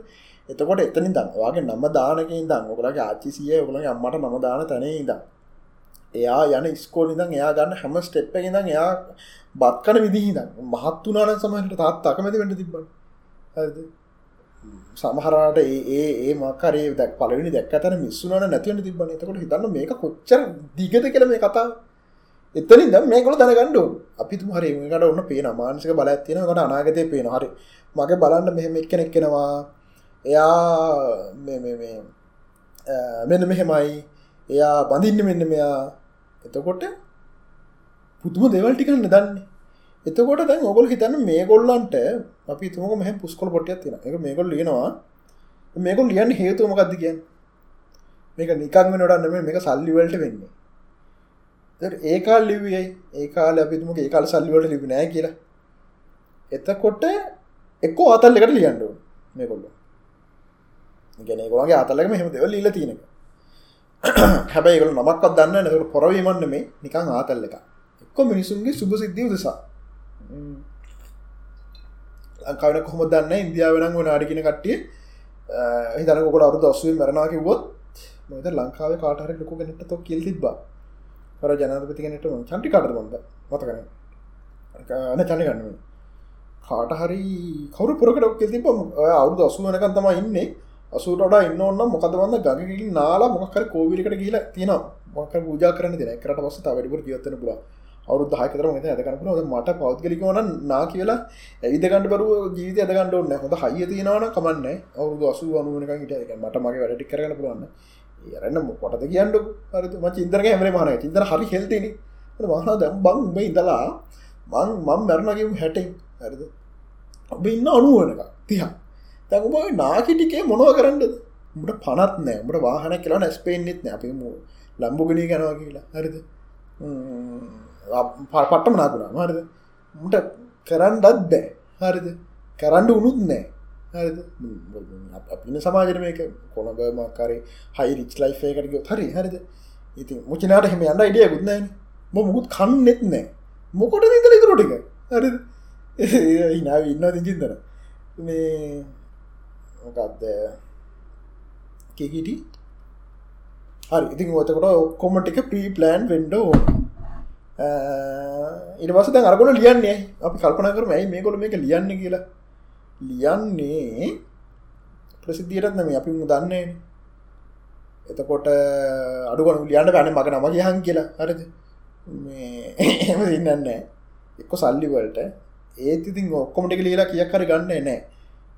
එතකොට එතනින් දන් වගේ නම දානකින් දන් ඔකලගේ ආචිසිය ඔකලගේ අම්මට නම දාන තැනේ ඉදම් එයා යන ස්කෝල් ඉදන් එයා ගන්න හැම ස්ටෙප් එකඉදන් එයා බත් කන විදිහිදන් මහත් වනාන සමහට තාත් අකමැති වෙට තිබ්බ හරිද? සමහරට ඒ ඒ මකරේ දැක් පලවෙනි දැක්කතන මිස්සුනන නැතිවන තිබන එතකොට හිතන්න මේක කොච්චර දිගත කළ මේ කතා එතනින් ද මේකොල දැනගන්නඩු අපි තුමහරි මේකට ඔන්න පේන මානසික බල ඇතිනකට අනාගතය පේන හරි. මගේ බලන්න මෙහෙම එක්කෙනෙක් කෙනවා එයා මෙන්න මෙහෙමයි. එයා බඳින්න මෙන්න මෙයා. එතකොට පුතුම දෙවල් ටිකන්න දන්නේ එතකොට දැන් ඔගොල් හිතන්න මේ ගොල්ලන්ට අපි තුමක මෙහ පුස්කොල පොටියත් තියෙන එක මේකොල් ලියනවා. මේකොල් ලියන්න හේතුමකක්ද කියන්න? මේක නිකං වෙනටන්න මේක සල්ලිවලට වෙන්නේ. ඒකාල් ලිවයි ඒකාල අපිතුම ඒකාල සල්ලිවලට ලිබි නෑ කියලා. එතකොට එක්කෝ අතල් එකට ලියන්ඩුව මේ කොල්ල ගැනගොගේ අතලක මෙහම දෙවල් ලිල තියෙනක හැබැයිකල නමක්ත් දන්න නැකට පොරවීමන්න මේ නිකං ආතල්ල එක එක්කො. මිනිසුන්ගේ සුභ සිද්ධිය දෙසා ලංකාවන කොහොම දන්න? ඉන්දියාවනං වන අඩිගෙන කට්ටිය හිතන කොට අරු දස්වේ මරනා කිවොත් මොද ලංකාව කාටර ලොක ගෙනට තො කිල් තිබා කර ජනපති කෙනට චන්ටි කාට බොද මතකන න චනි ගන්නුව කාට හරි කවරු පුරකට ඔක්කෙ තිබ අවුදු අසුවනකන් තම ඉන්නේ. අසුට ඉන්න ඔන්න මොකද වන්න? ගගකින් නාලා මොකර කෝවිලිකට කියලා තියෙන මොක පූජා කරන දෙන කරට පස්ස වැඩිපුර ජීවතන පුලා අවුත් දහකතර මත ඇදකනපන ොද මට පෞද්ගලිකවන නා කියලා ඇවිදගන්නඩ බරු ජීවිත ඇදගන්නඩ ඔන්න හොඳ හය තියෙනවන කමන්න අවුදු අසු අනුවනක හිට මට මගේ වැඩටි කරන පුරුවන්න යරන්න පොටද කියන්නඩ හරි ම චින්දර හැමේ මන චින්දර හරි හෙල්තින වාහන දැම් බං උඹ ඉඳලා මං මං මැරණගම් හැටෙන්. හරිද? ඔබ ඉන්න අනුවනක තිහ තැකුම නාකිටිකේ මොනව කරන්නද? උට පනත් නෑ. උට වාහන කියලා නැස්පේෙන්න්නෙත් නෑ. අපි ලම්බුගනී ගැනවා කියලා. හරිද? පට්ටම නාකුණා හරිද? මුට කරන්නත් බෑ. හරිද? කරන්න උනුත් නෑ. හරිද? අපින සමාජන මේක කොළඹ මක්කාරේ හයි රිච් ලයි් එකටක හරි. හරිද? ඉතින් මුචනාට හෙම අන්න ඉඩිය ගුත්නෑන ම මුකුත් කන්නෙත් නෑ. මොකොට ඉතල ඉතුරටික හරි හිනාව ඉන්න දිචින්තන මේ මොකක්ද? කෙකිටි හරි. ඉතින් ඔතකොට ඔක්කොමටික ප්‍රී ප්ලෑන් වෙන්ඩ ඕන. ඉනිවස දැන් අරගොල ලියන්නේ. අපි කල්පන කරම ඇයි මේ කොළ මේක ලියන්න කියලා. ලියන්නේ ප්‍රසිද්ධියටත් නම අපි දන්නේ එතකොට අඩුගන ලියන්න පැන මක නම ගහන් කියලා. හරිද? එම සින්නන්න එක්ක සල්ලිවලට ඒත් ඉතින් ඔක්කොමට ලියලා කියක් කර ගන්න නෑ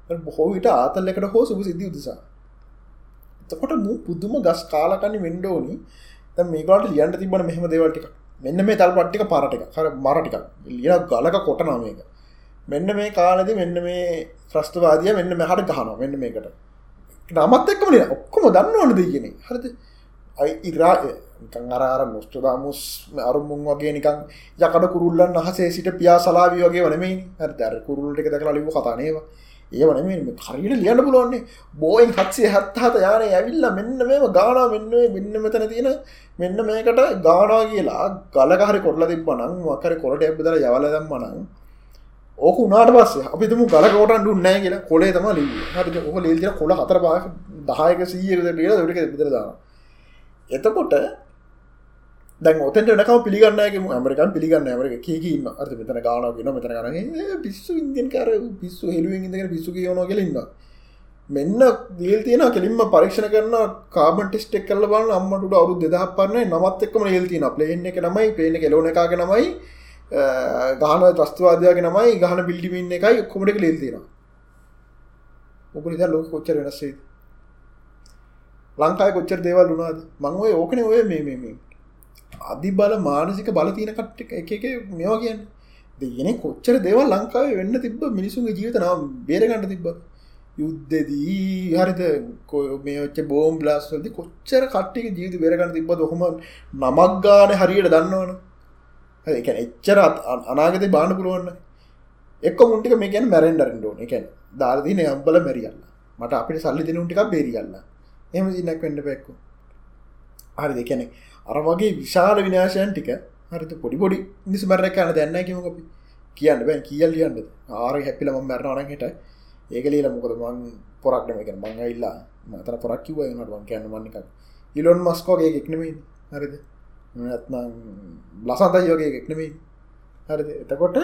බොහෝ විට ආතල්ලකට හෝ සුප සිද්ධි උදසා. එතකොට මු පුදුම ගස් කාලකන්න වෙන්ඩෝනි මේකට ලියන්ට තිබන මෙහම දේවල්ටික මෙන්න මේ තල් පට්ටික පරටික හර මරටික ලිය ගලක කොටනමේක මෙන්න මේ කාලෙද මෙන්න මේ ්‍රස්තවාදිය මෙන්න මෙහට ගහන මෙන්න මේකට. නමත් එක්කම ඔක්කොම දන්න ඕනද කියන හරිද? අයි ඉරා අරාර මුස්ටදාමුස් අරුමුන් වගේ නිකං යකට කුරුල්ලන් අහසේ සිට පියා සලාවී වගේ වනමයි හරි දර කුරුල්ට එක දක ලිව කතානේවා ඒවන හරිට ලියන්න පුළුවන්නේ බෝයින් හත්සේ හත්හත යාන ඇවිල්ල මෙන්න මේම ගානා මෙන්න මෙන්න මෙතන තියෙන මෙන්න මේකට ගානා කියලා ගලකහරි කොටල තිබ්බනං මකර කොලට එබදර යවල දම්මනං ඕක උනාට පස්ස අපිතුම ගලකෝටන් ඩුන්නෑ කියලා කොලේ තම ලී හරි ඕක ලේල්තින කොල හතර පා දහයක සීයක ලිය දට පිතර දාන එතකොට දැන් ඔතට නක පිළිගන්නගේ ඇමරිකන් පිළිගන්න ඇමරක කියීම අර්ත මෙතන ගාන ගෙන මෙතන ගන පිස්සු ඉන්දියන් කර පිස්සු හෙලුවෙන් ඉදක පිස්සු කියවන කියලන්න මෙන්න දීල් තියෙන කෙලින්ම පරීක්ෂණ කරන කාබන් ටිස්ටෙක් කල බල අම්මට අවු දෙදහ පරන්නේ නමත් එක්කම ඒල් තින ප්ලේන් එක නමයි පේන කෙලෝන එකක නමයි ගාන ත්‍රස්තවාදයාගේ නමයි ගහන බිල්ඩිමින් එකයි කොමටක ලේල් තියෙන ඔකු නිද ලෝක කොච්චර වෙනස්සේ ලංකායි කොච්චර දේවල් වුණාද? මං ඔය ඕකන ඔය මේ මේ. අධි බල මානසික බල තියන කට්ට එක එක මේවා කියන්න. දෙගෙන කොච්චර දේවල් ලංකාවේ වෙන්න තිබ මිනිසුන්ගේ ජීවිතනාව බේරගන්න තිබ්බ යුද්ධදී හරිත මේච බෝම් බ්ලාස්වලදි කොච්චර කට්ටික ජීවිත බේරගන්න තිබ හොම නමක් ගාන හරියට දන්නවන. එක එච්චර අනාගත බාන පුළුවන්න එක් මුටික මේ ගැන මැරෙන්ඩරෙන්ඩෝන එකැන දාරදින යම්බල මැරියන්න. මට අපිට සල්ලි දෙන ටික බේරියන්න. එම දිනක් වෙන්න පැක්කු හරි දෙකැනෙ අර වගේ විශාල විනාශයන් ටික හරිත පොඩි පොඩි නිසි මරණ කන දැන්න කිමකපි කියන්න බැන් කියල් ලියන්නද ආර හැපිලම මැරණන හිට ඒක ලීල මොකද මං පොරක්ටම එක මං ඉල්ලා මතර පොරක් කිව නට වන් කියන්න මන්නික ඉලොන් මස්කෝගේ එකනෙමයි හරිද? ඇත්නම් ලසන්ත යෝගේ එකනෙමයි හරිද? එතකොට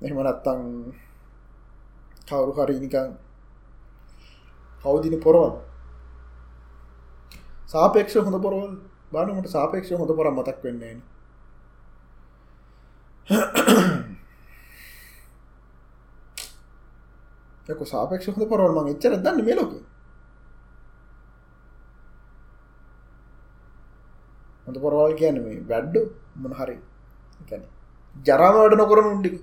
මෙහම නත්තං කවුරු හරිනිකං කවුදින පොරවල්. සාපේක්ෂ හොඳ පොරවල්. බානමට සාපේක්ෂ හොඳ පොර මතක් වෙන්නේ යක සාපේක්ෂ හොඳ පොරවල් මං එච්චර දන්න මේ ලෝකේ. හොඳ පොරවල් කියන්න මේ වැඩ්ඩු මොන හරි ජරාම වැඩ නොකරන උන්ඩික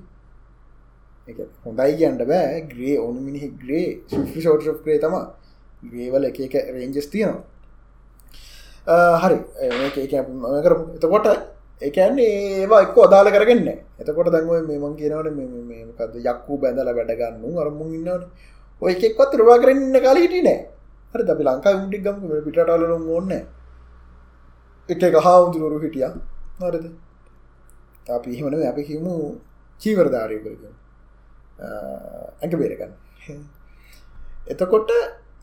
එක හොඳයි කියන්න බෑ ග්‍රේ ඕනු මිනිහි ග්‍රේ ෂෝට් ්‍රේ තම ග්‍රේවල එක එක රේන්ජස් තියෙනවා. හරි. කරපු එතකොට එකන්නේ ඒවා එක්ක අදාල කරගන්න එතකොට දැන්ව මෙමන් කියනවන මේකද යක්කු බැඳල වැඩගන්න අරමුන් ඉන්නවන. ඔය එකෙක්වත් රවා කරන්න කාල හිටිය නෑ හරි අපි ලංකා උටික්ගම පිටටලන ඕන්න එක ගහාමුදුරුවරු හිටිය. හරිද? අපි හිමන අපි හිමු චීවරධාරය කරග ඇඟ බේරගන්න. එතකොට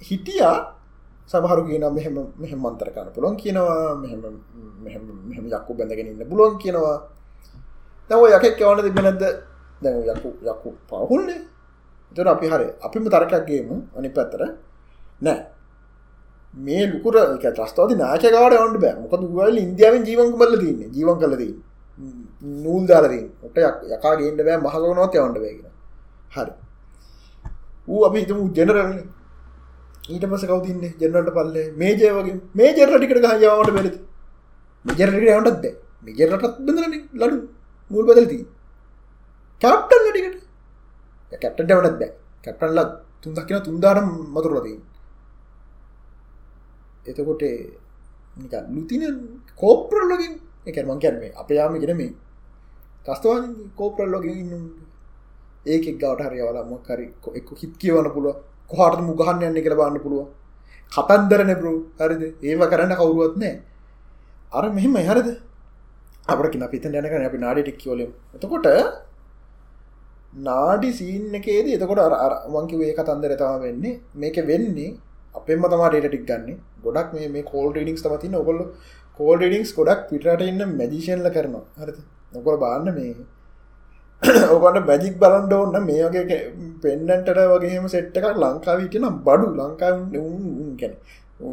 හිටියා සමහරු කියන මෙහෙම මෙහෙම මන්තර කරන්න පුළුවන් කියනවා මෙහෙම මෙහෙම මෙහෙම යක්කු බැඳගෙන ඉන්න පුළුවන් කියනවා. දැන් ඔය යකෙක් කියවන්න තිබ්බ නැද්ද? දැන් යකු යකු පහුල්නේ. එතකොට අපි හරි අපිම තරකයක් ගේමු අනිත් පැත්තට. නෑ. මේ ලුකුර එක ත්‍රස්තවාදී නායකයා ගාවට යවන්න බෑ. මොකද ඌවල ඉන්දියාවෙන් ජීවන් කුමල්ල තියෙන්නේ ජීවන් කරලා තියෙන්නේ නූල් දාලා තියෙන්නේ ඔට යකා ගේන්න බෑ මහගොනවත් යවන්න බෑ කියලා. හරි. ඌ අපි හිතමු ජෙනරල්නේ ඊට පස කවතින්න ජෙනරට පල්ලේ. මේජය වගේ. මේ ජෙරටිකට ගහයාවට බැලති මෙජරට යවටත්ද මෙජරටත් බඳරන ලඩු. මුල් බදලති කැප්ටන් ලටිකට කැප්ටට වටත් බෑ කැප්ටන්ල තුන්දක් කියෙන තුන්දාරම් මතුරලදී එතකොට නික ලුතින කෝප්‍රල්ලොගින් එක මං කැරමේ අප යාම ගෙන මේ තස්තවාන කෝප්‍රල්ලොගින් ඉන්න ඒක ගවට හරිවල මොක්කරි එක් හිත් කියවන පුළුව කොහට මුගහන්න යන්න කියලා බන්න පුළුව කතන්දර නැබරු. හරිද? ඒව කරන්න කවුරුවත් නෑ අර මෙහෙම හරිද? අපට කින පිත යනකන අපි නාඩි ටික් කියෝලම් එතකොට නාඩි සීන් එකේද එතකොට අර වංකිවේ කතන්දර තම වෙන්නේ. මේක වෙන්නේ අපෙන්ම තමා ඩේට ටික් ගන්න. ගොඩක් මේ කෝල් ඩිංස් තමතින්න ඔකොල්ල කෝල් ඩිංස් ගොඩක් පිටට ඉන්න මැදිෂන්ල කරනවා. හරිද? නොකොල බාන්න මේ ඕකට බැජික් බලන්ඩ ඔන්න මේ වගේ පෙන්ඩන්ට වගේම සෙට්ට එකක් ලංකාවී කියෙන බඩු ලංකාව ගැන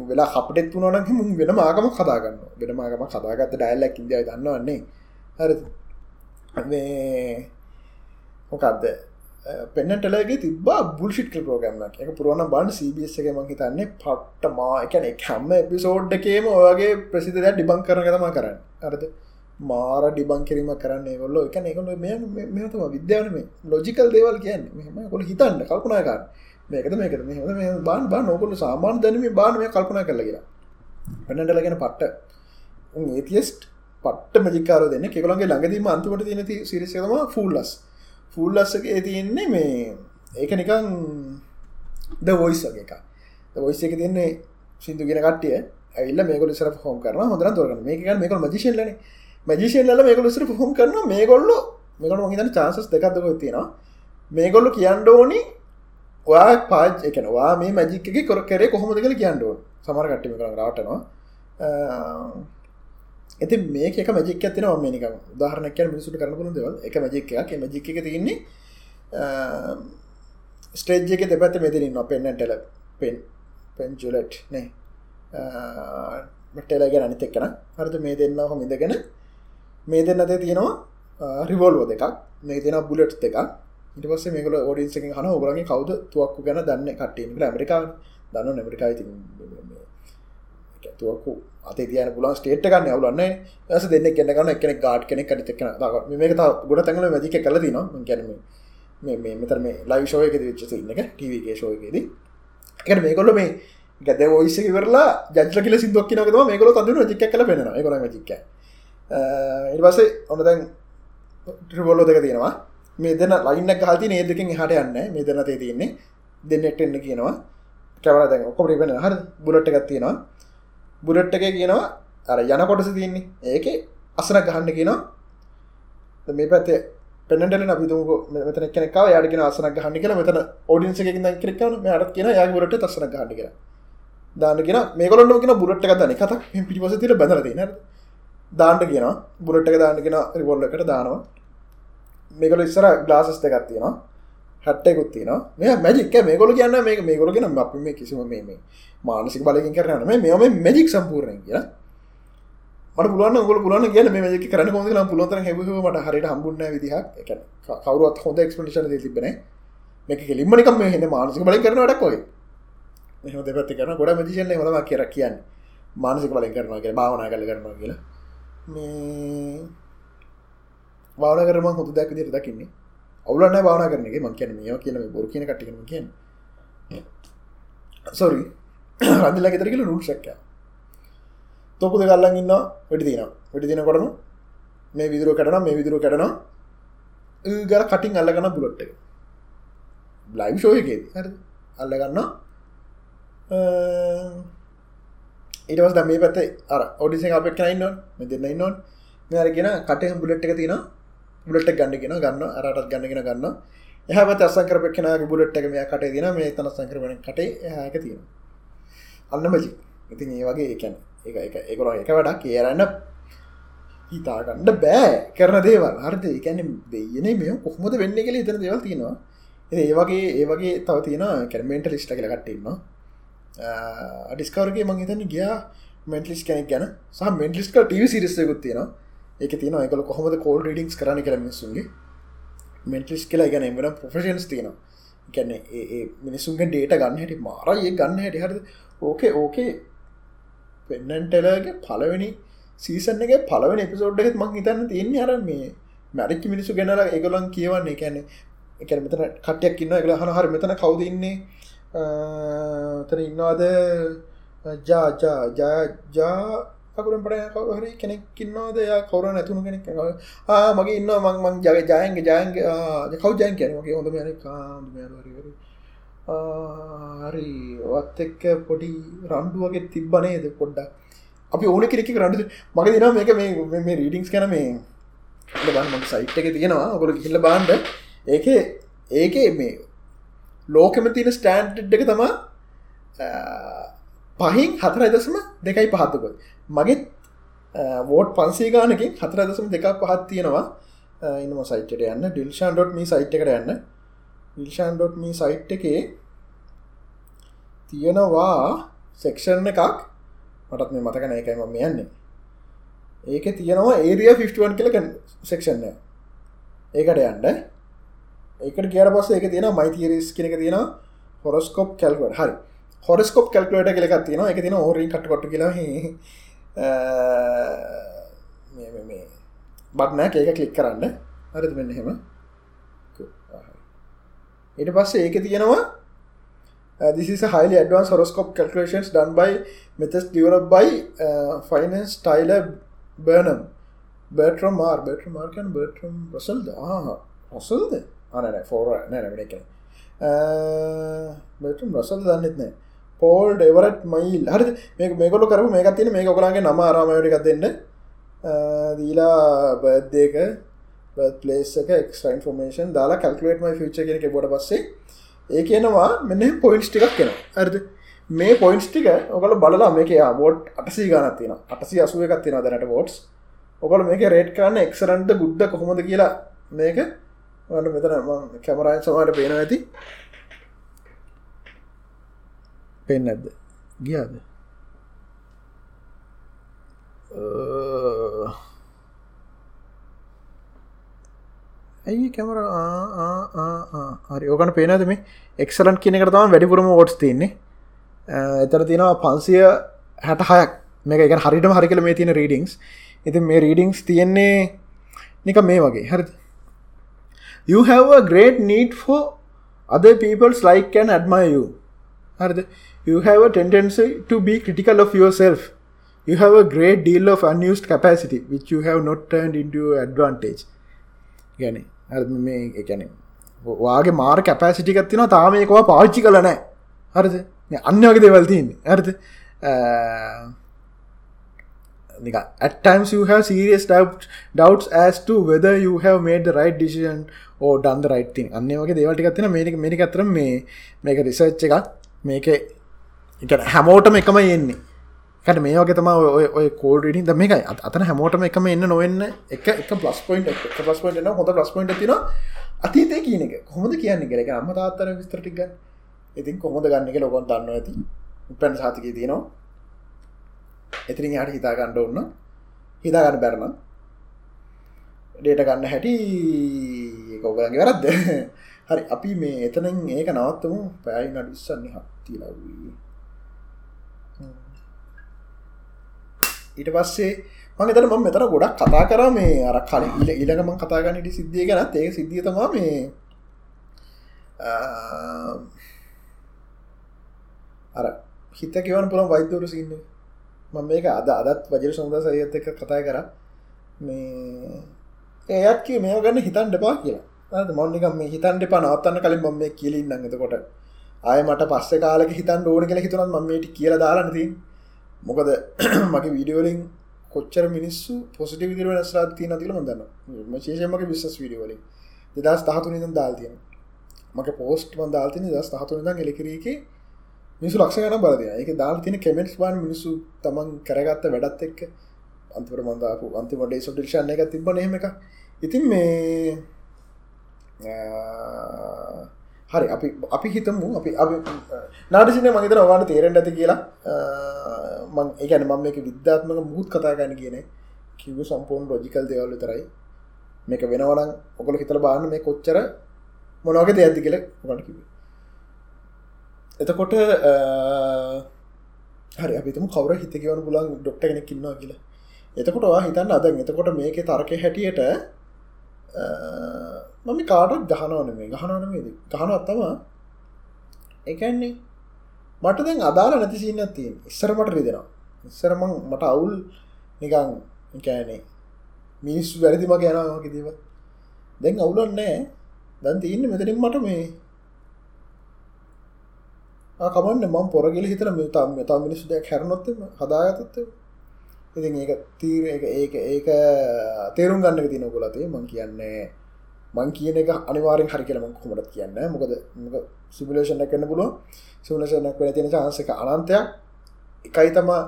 වෙලා අපටෙත් වුණනක මුම් වෙන මාගම කදාගන්න වෙන මාගම කදාගත්ත ඩයිල්ලක් ඉදිය දන්නවන්නේ හරි මේ මොකක්ද පෙන්නටලගේ තිබා බුල්ෂිට් ප්‍රෝගම්ම එක පුරුවන බන් සිබස් එක මං හිතන්නේ පට්ට මා එකන හැම්ම එපිසෝඩ් එකේම ඔයගේ ප්‍රසිද ඩිබං කරන තම කරන්න. අරද මාර ඩිබං කිරීම කරන්න ගොල්ල එක එකල මෙතම විද්‍යාවන මේ ලොජිකල් දේවල් කියන්න. මෙහම කොල හිතන්න කල්පනාකාර මේකද මේකද මෙ බාන් බා නොකොල සාමාන් දැනීම බාන මේ කල්පනා කරල කියලා පෙනටලගෙන පට්ට. ඒතිස්ට පට්ට මජිකාර දෙන්න. කෙකලගේ ළඟදීම අන්තිමට තියෙන සිරිසකම ෆූල්ලස් ෆූල්ලස්සගේ තියෙන්නේ මේ ඒක නිකං ද වොයිස් වගේ එක වොයිස් එක තියන්නේ සිින්දු ගෙන කටිය ඇල්ල මේකල සර හෝම් කරන හොඳර තොරන මේක මේක මජිශල්ලන මජිෂන්ල මේකල සර හොම් කරන මේගොල්ල මේකට මහිතන චාසස් දෙකක්දක තියෙනවා මේගොල්ලු කියන්න ඕනි ඔයා පාජ් එකනවා මේ මජික කොර කරේ කොහොමද කල කියන්නඩුව සමර කට්ටිම කර රාටනවා ඇති මේක මජික ඇතින මේක උදාහරනක මිනිසුට කරන පුළු දෙවල් එක මජික එක මජික එක තියන්නේ ස්ටේජ්ක දෙපැත මෙතිරන්න පෙන්න්නටල පෙන් පෙන්ජුලට් නේ මටලගෙන අනිත එක්කන හරද මේ දෙන්න හොම ඉඳගෙන මේ දෙන්න අතේ තියෙනවා රිවෝල්ෝ දෙකක් මේ දෙෙන බුලට් දෙක ඉටවස මේකල ෝඩින්සක හන ඔබරගේ කවද තුවක්කු ගැන දන්න කට්ටේ ඇමරිකා දන්න නැමරිකා ති තුවක්කු අතේ තියන පුලන් ස්ටේට් ගන්න අවුලන්න ඇස දෙන්න කෙන ගන්න එකන ගාඩ් කෙනෙ කටිතක්න මේක ගොඩ තැඟල මැදික කලදී නවා ගැනීම මේ මෙතර මේ ලයි ශෝයක විච්චස ඉන්න එක ටවගේ ශෝයකෙද එකට මේකොල්ල මේ ගැද ඔයිසක කරලා ජල කියල සිදුවක් කියනකම මේකොල තඳන ජික කල පෙන කොන ජික ඉර්වසේ ඔන්න දැන් ට්‍රිබොල්ලෝ දෙක තියෙනවා. මේ දෙන ලයින්න හති නේදකින් හට යන්න මේ දෙන තේ තියන්නේ දෙන්නට එන්න කියනවා. කැවර දැන් ඔකොමරි වෙන හර බුලට් එකක් තියෙනවා. බුලට් එක කියනවා අර යන කොටස තියන්නේ. ඒක අසන ගහන්න කියනවා. මේ පැත්තේ පෙනටල අපිතුක මෙතන කෙනෙකාව යාඩගෙන අසන ගහන්න කියලා. මෙතන ෝඩින්සකින් කිරකන අරත් කියන යා බුලට තසන ගහන්න කියලා. දාන්නගෙන මේකොලොන්න කියෙන බුරට් එක දන කතක් පිටිපස තිර බැදරතින දාන්නට කියන බුරට් එක දාන්නගෙන රිබොල්ලකට දානවා. මේකල ඉස්සර ගලාසස් දෙකත් තියෙනවා. හැට්ටයකුත් තියෙන මේ මැජික් මේකොල කියන්න මේ මේකොල ගෙන අප මේ කිසිම මේ මානසික බලකින් කරන මේ මෙම මැජික් සම්පූර්ණය කියලා. මට පුලුවන් ගොල පුලන කියන මේ මජක කරන කොද පුලොතර හැබමට හරිට හම්බුන්න විදිහක්. කවරුවත් හොඳ එක්ස්පිටේෂන තිබෙන මේක කෙලින්මනිකම හෙන මානසික බලි කරන ඩක්කොයි මෙහම දෙපත්ති කරන ගොඩ මදිශන හොම කියර කියන්න. මානසික බලි කරනවා කිය භාවනා කල කරනවා කියලා. මේ භාවන කරම හොඳ දැක් දිර දකින්නේ. අවුලන්න භාවනා කරනගේ මං කියන මේ කියන බොර කියන කටිකම කියෙන් සොරි රදිල්ලා ගෙතර කියල රුල් ශක්කය තොපු දෙකල්ලන් ඉන්න වැඩි තින වැඩි දින කොටම මේ විදුරුව කටන මේ විදුරුව කටන ගල කටින් අල්ලගන්න බුලොට් එක. ලයිව් ෂෝයකේ හරි අල්ලගන්න ඉටවස් දම මේ පැත්තේ අර ඔඩිස අපක් කයින්න මෙ දෙන්න ඉන්නවන්. මෙරගෙන කටය බුලට් එක තින බුලට් ගන්නගෙන ගන්න අරටත් ගන්නගෙන ගන්න එහමත අසංකර පක්න බුලට් එක මේ කටේ දින මේ තන සංකරවන කටේ ඒක තියෙන අන්න මජි ඉතින් ඒ වගේ ඒකැන එක එක එකකොල එක වැඩක්. කියරන්න හිතාගණ්ඩ බෑ. කරන දේවල්. හර්ද? එකැන දෙයන මේ කොහොමද වෙන්න කළ ඉතර දේවල් තියෙනවා. ඒ වගේ ඒ වගේ තව තියෙන කැරමෙන්ට ලිස්ට කළ Uh, කටඉන්නවා ඩිස්කවරගේ මං හිතන්න ගියා මෙන්ටලිස් කෙනෙක් ගැන. සහ මෙන්ටලිස්ක ටව සිරිස්සයකුත් තියෙනවා. ඒක තියෙන එකල කොහොමද කෝල් ඩිංස් කරන කර මිනිසුන්ගේ මෙන්ටලිස් කියලා ගැන එමන පොෆෙෂන්ස් තියෙනවා. ගැන ඒ මිනිසුන්ගේ ඩේට ගන්න හැටි මාරය ගන්න හැටි හරි ඕකේ ඕකේ පෙන්නන්ටලගේ පලවෙනි සීසන් එක පලවෙන එපිසෝඩ් එකත් මං හිතන්න තියන්නේ අර මේ මැරිච්චි මිනිසු ගැනල එකගොලන් කියවන්නේ. කැනෙ එක මෙතන කටයක් ඉන්න එක හන හර මෙතන කවදන්නේ තර ඉන්නවාද? ජාජාජා අකුරම් පට කවරු හරි කෙනෙක්කින්නවාද යා කවර නැතුුණු කෙනෙක් මගේ ඉන්න මං මං ජග ජයන්ගේ ජයන්ගේ. කව් ජයන් කියනගේ හොඳ යන කාදුමරවරවර හරි ඔත් එක්ක පොඩි රණ්ඩුවගේ තිබ්බනේද පොඩ්ඩක්? අපි ඕන කෙනෙක් රඩු මගේ දින මේක මේ රීඩිංස් කන මේ බන්න. සයිට් එක තියෙනවා. ඔකොල කිල්ල බාන්ඩ ඒක ඒක මේ ලෝකෙම තියෙන ස්ටෑන්ඩ් එක තමා පහින් හතර දසම දෙකයි පහත්තුක මගෙත් වෝට් පන්සේ ගානකින් හතර දසම දෙකක් පහත් තියෙනවා. ඉන්නම සයිට්ට යන්න. ඩිල්ෂන්.ඩොට් මේ සයිට් එකට යන්න. ඩිල්ෂන්.ඩොට් මේ සයිට් එකේ තියෙනවා සෙක්ෂන් එකක්. මටත් මේ මතකන එකයිම මේ යන්නේ. ඒක තියෙනවා ඒරිය 51 කලක සෙක්ෂන්න ඒකට යන්න. ඒකට කියර පස්ස එක තියෙන මයිතීරිස් කෙනෙක තියෙන හොරස්කෝප් කැල්වට හරි හොරස්කෝප් කැල්කලට කෙලෙක් තියෙන එක තින ඕරී කට කොට කියලා මේ බත්නෑ ඒක කලික් කරන්න හරිද මෙන්න හෙම ඊට පස්සේ ඒක තියෙනවා Uh, this is a highly advanced horoscope calculations done by methods developed by uh, finance Tyler Burnham. Bertram R. Bertram R. Can Bertram Russell? Ah, Russell? Ah, no, no, for no, no, no, Bertrand Russell දන්නෙත් නෑ. පෝල් ඩෙවරට් මයිල් හරි මේ මේකොල කරු මේකත් තින මේ කොලාගේ නම ආරාමයටකක් දෙන්න. දීලා බර්දේක පලේසක එක්ස්ට න්ෆෝමේෂන් දාලා කල්කලේට මයි ෆිච කෙනෙක බොඩ පස්සේ ඒ කියනවා මෙන්න පොයින්ස් ටිකක් කෙන ඇරද මේ පොයින්ස් ටික ඔකල බලලා මේක බෝඩ් අටසී ගනත් තියෙන අටසි අසුව එකක් තියෙන දැනට බෝඩ්ස් ඔකල මේක රේට් කරන්න එක්සරන්ට ගුඩ්ඩ කොහොමද කියලා මේක ට මෙතන කැමරයින් සමට පේන ඇති. පෙන් ඇද ගියාද? ඇයි කැමර හරි ඕකන පේනද මේ? එක්සලන්් කියනකට තම වැඩිපුරම ෝට්ස් තින්නේ එතර තියෙනවා පන්සිය හැට හයක් මේක එක හරිටම හරිකල මේ තියෙන රීඩිංස් ඉති මේ රීඩිංස් තියෙන්නේ නික මේ වගේ. හරි you have a great need for other people's like and admire you. හරිද you have a tendency to be critical of yourself. You have a great deal of unused capacity which you have not turned into advantage. ගැන මේ එකැන වාගේ මාර කැපෑසිටිකත් තින තාමයකවා පාච්චි කල නෑ හරිද අන්න වගේ දෙවල් තියන්නේ හරිද at times you have serious doubt, doubts as to whether you have made the right decision or done the right thing අන්න වගේ දේවල්ටිකත්තින මේක මේක අතර මේ මේක රිසර්ච් එකක්. මේක එක හැමෝටම එකම එන්නේ. කට මේ වගේ තම ඔය කෝඩඩින් ද මේකයි. අතන හැමෝටම එකම එන්න නොවෙන්න එක එක පලස් පොයින්ට පලස් පොයින්ට හොඳ පලස් පොයින්ට තින අතීතය කියන එක. කොහොමද කියන්න කෙක අම්ම තාත්තර විස්තරටික් ඉතින් කොහොද ගන්න එක ලොකොන් දන්න ඇති. උපැන් සාතික තියෙනවා. එතිරින් යාට හිතා ගණ්ඩ ඔන්න හිතාගන්න බැරණ ඩේට ගන්න හැටි කෝගලගේ වැරද්ද. හරි අපි මේ එතනින් ඒක නවත්තමු. පැයි නඩිස්සන්නේ හත්ති ලවී ඊට පස්සේ මං එතන මම මෙතන ගොඩක් කතා කරා මේ අර කලින් ඊළ ඊළඟ මං කතා කරන්න ඉති සිද්ධිය ගැනත්. ඒක සිද්ධිය තමා මේ අර හිත කිවන පුළන් වෛද්‍යවරු සින්න මම මේක අද අදත් වජර සොඳ සයත් එක කතා කර. මේ ඒත් කිය මේ ගන්න හිතන් දෙපා කියලා. මොන්නිකම් මේ හිතන් දෙපා නවත්තන්න කලින් මම මේ කියලින් නඟතකොට ආය මට පස්ස කාලක හිතන් ඕන කළ හිතුනත් මමට කියලා දාලනතිී මොකද මගේ වීඩියෝලින් කොච්චර මිනිස්සු පොසිට විදිර වෙනස්රාත් තියන තිල මදන්න ශේෂමක විශස් වීඩියෝලින් දෙදස් තහතුනිදම් දාල්තියන මක පෝස්ට් ම දාල්තින දස් තහතුනිදම් එලකිරීක මිනිසු ලක්ෂ ගන බලද එක දාල් තින කෙමෙන්ට් බාන මිනිසු තමන් කරගත්ත වැඩත් එක්ක අන්තිපර මන්දාපු අන්තිමට සොටිල්ෂණ එක තිබන එහෙම එක ඉතින් මේ හරි අපි අපි හිතමු අපි නාටසින මගේතර ඔවාට තේරෙන්ට ඇති කියලා. මං ඒකන මම මේක විද්‍යාත්මක මුහුත් කතා ගන්න කියන කිව සම්පූර්න් රෝජිකල් දෙවල්ල තරයි මේක වෙනවනම් ඔකොල හිතල බාන්න මේ කොච්චර මොනවගේ දෙයක්ති කියල ගට කිව එතකොට හරි අපිතම කවර හිතකවන පුලන් ඩොක්ට කෙනෙක් කින්නවා කියලා. එතකොට වා හිතන්න අද එතකොට මේක තර්කය හැටියට මම කාටත් ගහනවන මේ ගහනවනමේද ගහනවත්තම එකන්නේ මට දැන් අදාල නැති සින්න තියෙන් ඉස්සර මට රිදෙනවා. ඉස්සරම මට අවුල් නිකං කෑනේ මිනිස්සු වැරදිම ගැනවාගේ දේව දැන් අවුලන්නෑ දැන් තියන්න මෙතරින් මට මේ. කමන්න මම් පොරගල හිතර මෙතම් මෙතා මිනිස්සු දෙයක් හැරනොත්ත හදාගතත්ත ඉතින් ඒක තීර ඒක ඒක තේරුම් ගන්න තින ගොලතේ මං කියන්නේ මං කියන එක අනිවාරෙන් හරි කියලම කොමට කියන්න. මොකද මොක සිබිලේෂන කන්න පුළුව සිවලේෂනක් වෙන තියෙන චාන්සක අනන්තයක්. එකයි තමා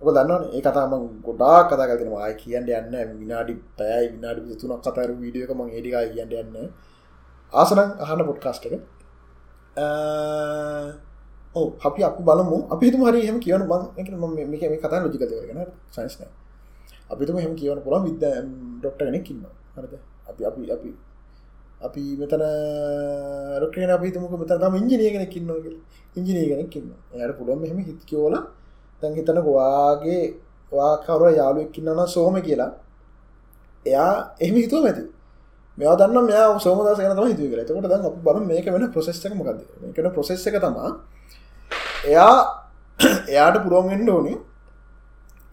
ඔක දන්න ඒ කතාම ගොඩා කතා කරන ආය කියන්න යන්න විනාඩි පැයි විනාඩි තුනක් කතර වීඩියක මං ඒඩික කියන්න යන්න ආසනං අහන්න පොඩ්කාස්ට එක. ඕ අපි අප බලමු. අපි හිතු හරි හම කියවන බං එක ම මේක මේ කතා ලොජික දෙවගෙන සයිස්න අපිතුම හෙම කියවන පුළන් විද ඩොක්ට කෙනෙක් කින්න හරද? අපි අපි අපි අපි මෙතන රොකන අපිතුමක මෙතනම ඉංජිනය කෙනෙක් න්නක ඉංජිනය කෙනෙක් න්න යට පුළුවන් මෙහම හිත් කියෝල තැන් හිතන වාගේ වාකවර යාලුවක්කින්නන සෝම කියලා. එයා එහෙම හිතුව ඇති. මෙයා දන්න මෙයා සෝමදසන තම හිතුව කර තකට දන්න අප බල මේක වෙන ප්‍රසෙස්ක මොකද කන ප්‍රසෙස් එක තමා එයා එයාට පුරුවන්ගෙන්ට ඕනේ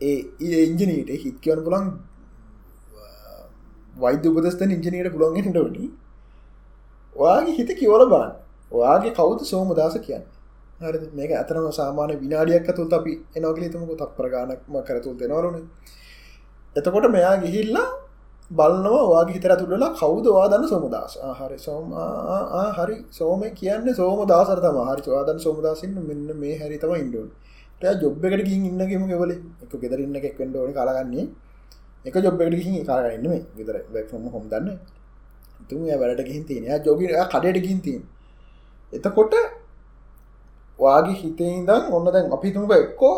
ඒ ඉංජනීට හිත් කියවන පුළන් වෛද්‍ය උපදස්තන ඉංජනීට පුළොන්ගෙන්ට වනි ඔයාගේ හිත කියවල බාන් ඔයාගේ කවුද සෝමදස කියන්න? හරි මේක ඇතරම සාමාන විනාඩියක් ඇතුළත් අපි එනෝගල හිතමක. තක් ප්‍රගානක්ම කරතුල් දෙනවරුණ එතකොට මෙයා ගිහිල්ලා බලනවා වාගේ හිතර තුළලා කවුද වාදන්න සෝමදස්? හරි. සෝම හරි. සෝම කියන්න සෝම දාසර තම හරි. වාදන් සෝමදාසින්න මෙන්න මේ හැරි තම ඉන්ඩුවන් ජොබ් එකට ගින් ඉන්නගේම කෙවල. එක ගෙදරන්න එකක් වෙන්ඩෝන කාලගන්නේ එක ජොබ් එකට ගිහි කාරගන්න විතර වැක්ම හොම් දන්න. තුම වැඩට ගිහින් තියෙන. ජෝග කඩට ගින් තින් එතකොට වාගේ හිතේ ඉදන් ඔන්න දැන් අපිතුමක එක්කෝ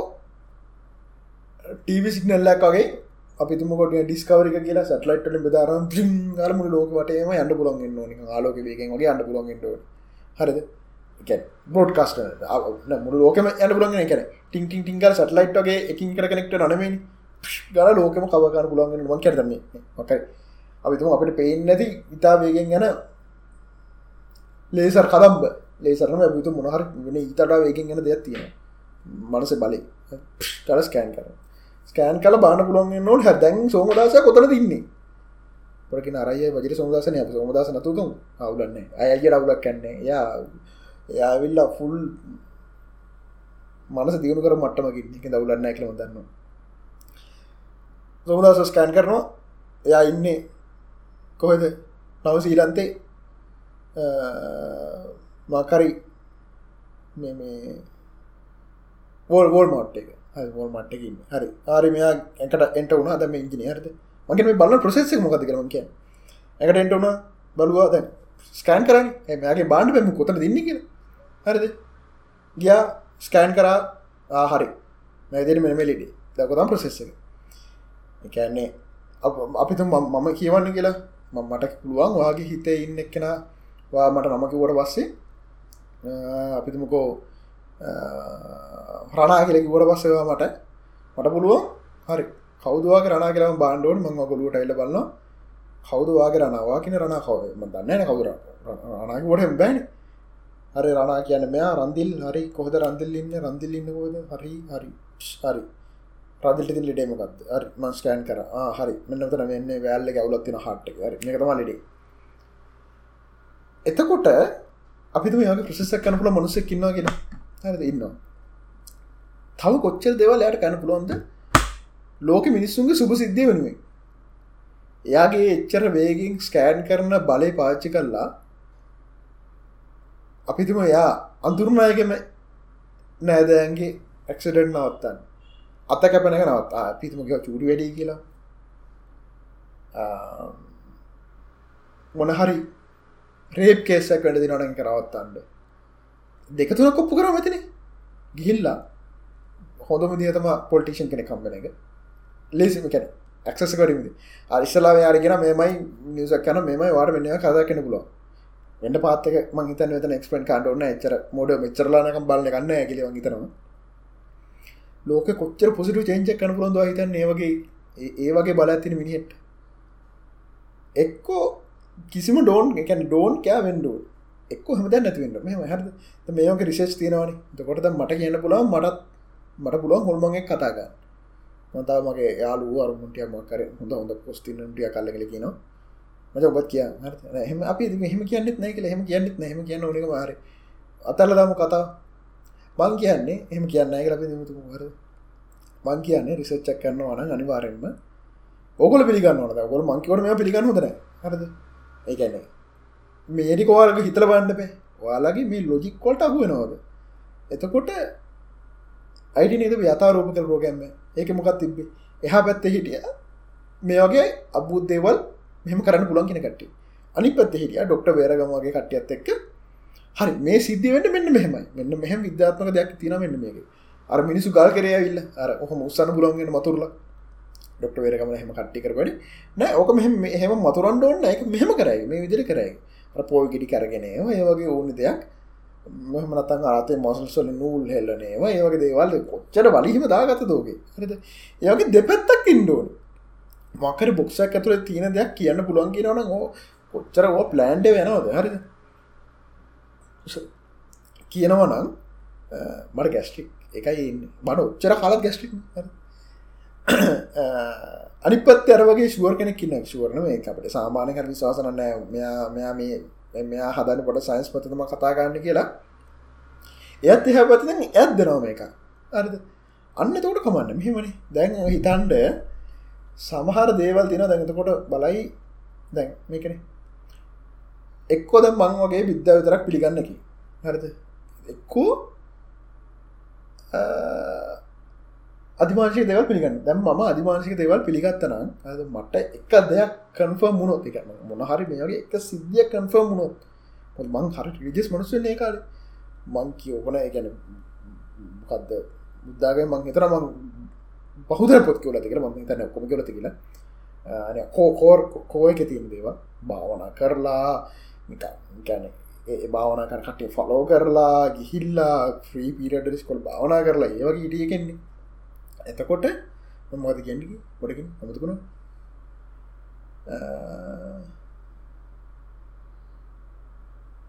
ටීවි සිගනල්ලක් වගේ අපිතුමකොට ඩිස්කවරික කියලා සටලයිට්ට බෙදාරම් පිම් ගරමු ලෝක වටේම යන්න පුළන් න්න ආලෝක වේගෙන් වගේ අන්න පුළන්ගට හරිද? බෝඩ් කස්ට මුළු ලෝකම යන්න පුළන් කන ටිං ටිං ටිංගල් සටලයිට්ගේ එකින් කර කනෙක්ට නනමනි ගල ලෝකම කවකාර පුළන්ගෙන වන් කරදන්නේ මකයි. අපිතුම අපට පේෙන් නැති ඉතා වේගෙන් යන ලේසර් කදම්බ ලේසරම ඇබතු මොනහර වෙන ඉතටා වේගෙන් ගැන දෙයක් තියෙන මනස බලි. කර ස්කෑන් කර ස්කෑන් කල බාන පුළොන් නොට හැදැන් සෝමදස කොතන තින්නේ පොරකින අරය වජර සෝදසන අප සෝමදස නතුකම් අවුලන්නේ අයගේ රවුලක් කන්නේ යා එයාවිල්ලා ෆුල් මනස දියුණු කර මට්ටමකින් එක දවුලන්න ඇකලම දන්න සෝමදස ස්කෑන් කරනවා. එයා ඉන්නේ කොහෙද? නව සීලන්තේ මාකරි මේ වෝල් වෝල් මට් එක. හෝල් මට්ටකින් හරි. ආරි මෙයා එකට එන්ට වුණ. දම ඉංජිනයර්ද මගේ මේ බල ප්‍රසෙස් මොකද කරම කිය එකට එන්ට වුණ බලවා දැන් ස්කෑන් කරන්න එමයාගේ බාන්ඩ පෙම කොතට දෙන්න කියෙන හරිද? ගියා ස්කෑන් කරා. ආහරි මැදිරි මෙම ලිඩි දකොතම් ප්‍රසෙස් එක. එකන්නේ අපිතු මම කියවන්න කියලා. මට පුළුවන් වාගේ හිතේ ඉන්න එක්කෙන. වා මට නමකිවට පස්සේ අපිතුමකෝ රනා කියලකිවට පස්සවා මට මට පුළුවන් හරි. කවදවා රනා කියලා බාන්ඩෝන් මං ගොලුවට එල්ල බලන්න කවදවාගේ රනවා කියන රනා කව දන්න කවුර රනාගට බෑන. හරි රනා කියන මෙයා රන්දිල්. හරි කොහද රන්දිල්ලන්න රන්දිල්ලන්න හෝද හරි හරි. හරි. රදිල්ට ලිටේමකත් මස්කෑන් කර. හරි. මෙන්නතන වෙන්න වැල්ල ගවලත්තින හට්ට එකතම ලිඩේ. එතකොට අපිතු යාගේ ප්‍රසෙසක් කනපුල මනුසෙක් කින්නවා කියෙන හරද? ඉන්නවා. තව කොච්චල් දෙවල් යට කැන පුළුවන්ද? ලෝක මිනිස්සුන්ගේ සුභ සිද්ධිය වෙනුවෙන්. එයාගේ එච්චර වේගින් ස්කෑන් කරන බලය පාච්චි කල්ලා අපිතුම එයා අඳුරුනායකම නෑදෑන්ගේ ඇක්සිඩෙන්් නවත්තන්න. අත කැපනක නවත් පිතුමක චූඩි වැඩි කියලා. මොනහරි රේප් කේසක් වැඩදි නොනන් කරවත්තන්න දෙකතුන කොප්පු කර මතින ගිහිල්ලා හොඳම දියතම පොල්ටිෂන් කෙනෙ කම්බන එක. ලේසිම කැන ඇක්සස කරීමද අරිස්සලා යාරගෙන මේමයි නිසක් කන මෙමයි වාට මෙන්න කදා කෙන පුලුව එන්න පාතක මහිත වෙත එක්ස්පෙන් කාඩන්න එචර මොඩ මෙචරලානකම් බලන්න ගන්න ඇකිලි හිතනවා. ලෝක කොච්චර පොසිටු චේංචක් කන පුළොන්ද හිතන්න? ඒවගේ ඒ වගේ බල ඇතින මිනිහෙට් එක්කෝ කිසිම ඩෝන් එක ඩෝන් කෑ වෙන්ඩුව එක්ක හමද නැතිවෙන්න මෙම හර මේක රිසේච් තියෙනවානි. දකොට මට කියන්න පුලාව මටත් මට පුළුවන් හොල්මගේ කතාගන්න මතා මගේ යාලු අරුමුටිය මකර හොඳ හොඳ පොස්තිනටිය කල්ලගල කියනවා. මට ඔබත් කිය හම අපි මෙහම කියන්නෙත් නෑ කියල. හෙම කියන්නෙත් නහෙම කියන්න ඕනක මාර අතල්ල දම කතා මං කියන්නේ එහම කියන්න ඇ ලබ මුතු හර මං කියන්නේ රිසච්චක් කරන්න වන අනිවාරෙන්ම ඔගල පිළිගන්න ඕනද ගොල මංකිවට මේ පිළිගන්න හොදන හරද? ඒකන්නේ මේඩි කෝවාලක හිතල බන්නපේ ඔයාලගේ මේ ලොජික් කොල්ට අහුවෙනවාද එතකොට අයිඩ නේද යතාරූපක රෝගැම්ම ඒක මොකක් තිබ්බේ? එහා පැත්ත හිටිය මේ වගේ අබුත් දේවල් මෙම කරන්න පුළන් කෙන කට්ටේ අනි පත්ත හිටිය ඩොක්ට වේරගමගේ කට්ටියත් එක්ක. හරි මේ සිද්ධියට මෙන්න මෙහමයි. මෙන්න මෙහම විද්‍යාත්මක දෙයක් තින මෙන්න මේක. අර මිනිසු ගල් කරයවිල්ල අර ඔහොම උත්සන්න පුලන්ගෙන මතුරලා. ඩොක්ට වේරගම හෙම කට්ටි කරබඩි නෑ ඕක මෙහම එහෙම මතුරන්ඩ ඕන්න එක මෙහම කරයි. මේ විදිරි කරයි. පෝල් ගිඩි කරගෙනය ඒ වගේ ඕන දෙයක්. මෙහම නතන් ආතේ මසල්සල නූල් හෙල්ලනේවා ඒවගේ දේවල් කොච්චර වලිහිම දාගත දෝගේ හරිද? ඒවගේ දෙපැත්තක් ඉන්ඩෝන මකර බොක්ෂක් ඇතුළ තියෙන දෙයක් කියන්න පුළුවන් කියනවන ඕ කොච්චර ඕ ප්ලෑන්ඩ වෙනවද හරිද? කියනවනම් මට ගැස්ටික් එකයි බඩ ඔච්චර කාලත් ගැස්ටික් අනිපත් අරවගේ ශුවර් කෙනෙක් කියන්න ශුවරන මේ අපට. සාමානය කර විශවාසනන්න මෙයා මෙයා මේ මෙයා හදන පොට සයින්ස් පතම කතා ගන්න කියලා. එයත් එහ පතින ඇත් දෙනවම එක අරද අන්න තෝට කමන්න. මෙහෙමනි. දැන් හිතන්ඩ සමහර දේවල් තින දැනතකොට බලයි. දැන් මේකන. එක්කොද මං වගේ විද්‍යා විතරක් පිළිගන්නකි හරිද? එක්කෝ අධිමාශක දෙවල් පිළිගන්න. දැම් ම අධිමාශක දෙවල් පිළිගත්තන මට එක දෙයක් කන්ෆර්ම් මුණොත් එක මොනහරි මේගේ එක සිද්ධිය කන්ෆර්ම් මුණොත් මං හරි විජෙස් මනුස්සන්නේ කාල. මං කියෝපන ගැන කක්ද බුද්ධාගේ මං හිතර මං පහුදර පොත් කියවල තිකල ම තන කොම කියලත කියලා. කෝකෝර් කෝ එක තියෙන දේවා භාවනා කරලා ගැන ඒ භාවනා කර කටේ ෆලෝ කරලා ගිහිල්ලා ්‍රී පිරඩස් කොල් භාවනා කරලා ඒවගේ ඉටිය කෙන්නේ එතකොට මොද ගැඩි ගොඩකින් හමතුකුණ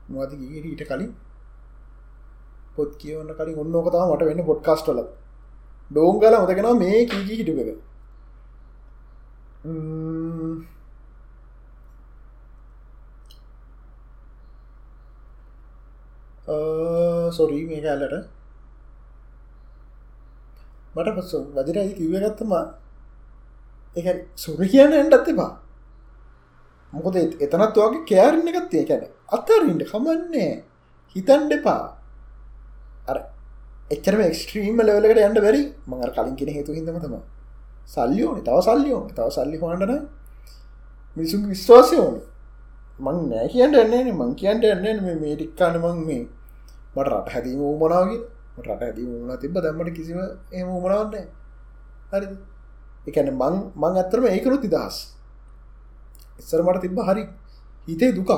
මොද ඊට කලින් පොත් කියවන්න කලින් ඔන්න ඕකතාව මට වෙන්න පොඩ්කාස්ටල ඩෝංගල මතකෙන මේ කීකී හිටුක සොරී මේක ඇල්ලට. මට පස වදිරයි කිව්ව ගත්තම එක සුර කියන්න ඇන්ඩත් එපා. මොකද එතනත් වගේ කෑරන්න එකත්තේ කැන අත්තරට කමන්නේ. හිතන්ඩ එපා. අර එච්චරම එක්ස්ට්‍රීම ලවලකට යන්න බැරි. මඟර කලින් කෙන හේතු හිදම තම සල්ලියෝන තව සල්ලියෝන තව සල්ලි හොන්නන මිසුම් විශ්වාසය ඕන. මං නෑ කියන්න එන්නේ මං කියන්ට එන්න මේ මේටික්කාන මං මේ. මට රට හැදීම ූමනාවගේ රට හැදී වුණ තිබ දැම්මට කිසිම එම ූමනවන්න හරි එකන මං මං ඇත්තරම ඒකරුත් ඉදහස්. ඉස්සර මට තිබ්බ හරි හිතේ දුකක්.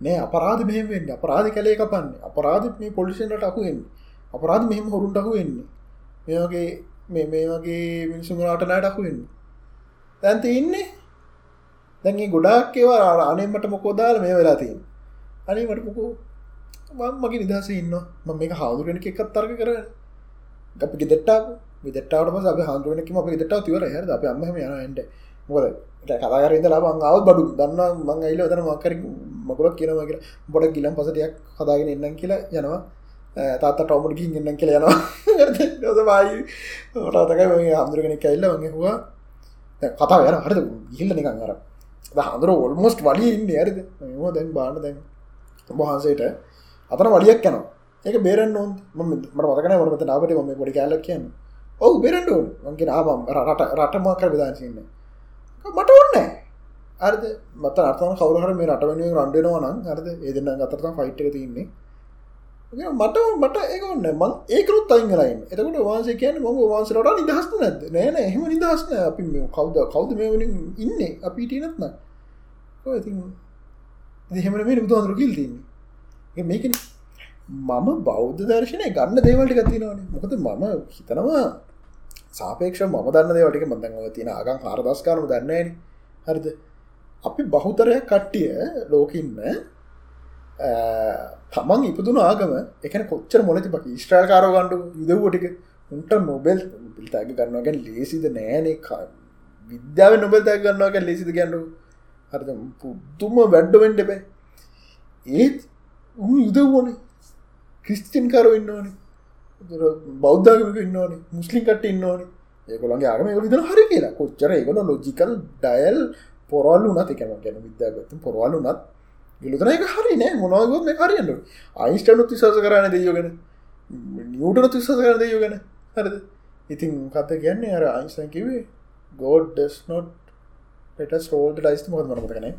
නෑ අපරාධ මෙහෙම වෙන්න අපරාධ කැලේ කපන්න අපරාධ මේ පොලිසින්ට අකුවෙන් අපරාධ මෙහෙම හොරුන්ට අහු වෙන්නේ මේ වගේ මේ මේ වගේ මිනිසුන්ලාට නෑට අහු වෙන්න දැන්ත ඉන්නේ? දැන්ගේ ගොඩාක් ඒවා අනෙමට මොකෝදාල මේ වෙලා තින් අනිමට මොකෝ මගේ නිදහස ඉන්න ම මේ හාදුර කෙනෙ එකත් තර්ක කරන අපි ගෙදෙට්ටාව විදෙට්ටාවට පස අප හාදුරනකම අප ගෙදෙට්ටාව තිවර හ අප අම්ම යනට මොකද කතාරද ලා මං අවත් බඩු. දන්න මං අයිල දන මකර මකුලක් කියනවා කියලා. බොඩ ගිලම් පසටයක් හදාගෙන එන්නම් කියලා යනවා. තාත ටොමට ගින් එන්නම් කියලා යනවා. වායි ටතකයි හමුදුරගෙන කැල්ල වගේ හවා කතා යන හරද? ගිල්ල නිකන් අර. හඳුර ඔල්මොස්ට වලිය ඉන්න. ඇරද දැන් බාන්න දැන්. වහන්සේට අතන වලියක් යනවා. ඒක බේරන්න ඕන්. මට මතකන වරමත නාවට ම පොඩි කෑලක් කියන්න. ඔවු බෙරට ඕන්. වගේ ආබම් රට රටමක්කර විදාශන්න මට ඔන්න අරද මත අර්තන කවරහර මේ රට වෙනුව රන්ඩෙනවා නම් අරද ඒදන්න අතරත ෆයිට් එක තින්නේ මට මට ඒකන්න මං ඒකරුත් අයිංගලයින් එතකට වාන්සේ කියන ම වාන්සලට නිදහස්න නැද නෑන එහෙම නිදහස්න අපි කවද කවද මේ වලින් ඉන්න? අපිට නත්න ඉති දෙහෙමට මේ බුදුහඳරු කිල් තින්නේ මේක මම බෞද්ධ දර්ශනය ගන්න දේවල්ට ගතිනවන මොකද මම හිතනවා සාපේක්ෂ ම දන්න දේවටික මදංව තියෙන අගන් හරදස්කාරම දන්නන හරිද? අපි බහුතරයක් කට්ටිය ලෝකඉන්න තමන් ඉපදුන ආගම එකන කොච්චර මොලති බක ස්ට්‍රල් කාරෝ ගණ්ඩු යුදව්ටික උන්ට නොබෙල් පිල්තෑග ගන්නවාගැන් ලේසිද නෑනේ. විද්‍යාව නොබෙල් තැක් ගන්නවාගැන් ලෙසිද ගැන්නු හරි පුද්දුම වැඩ්ඩවෙන්ඩ බෑ ඒත් උ යුදව්වනේ. ක්‍රිස්තින් කරු ඉන්නවනේ. බෞද්ධගමක ඉන්නවනේ. මුස්ලිම් කට ඉන්නවනේ. ඒකොළන්ගේ ආගම විදන හරි කියලා. කොච්චර ඒකන ලොජිකල් ඩයල් පොරල්ලු නත් එකම ගැන විද්‍යාගත්තු පොරවලු නත් ගිලුතන එක හරි නෑ. මොනවගොත් මේ හරියන්න අයිස්ටනුත් විශස කරන්න දෙයෝගෙන නිියවටනත් විශස කරන දෙයෝගෙන හරද? ඉතින් කත කියන්නේ? අර අයිස්ටන් කිවේ ගෝඩ් ඩස් නොට් පෙටස් රෝල්ඩ ඩයිස්ත මොද මරමත කනේ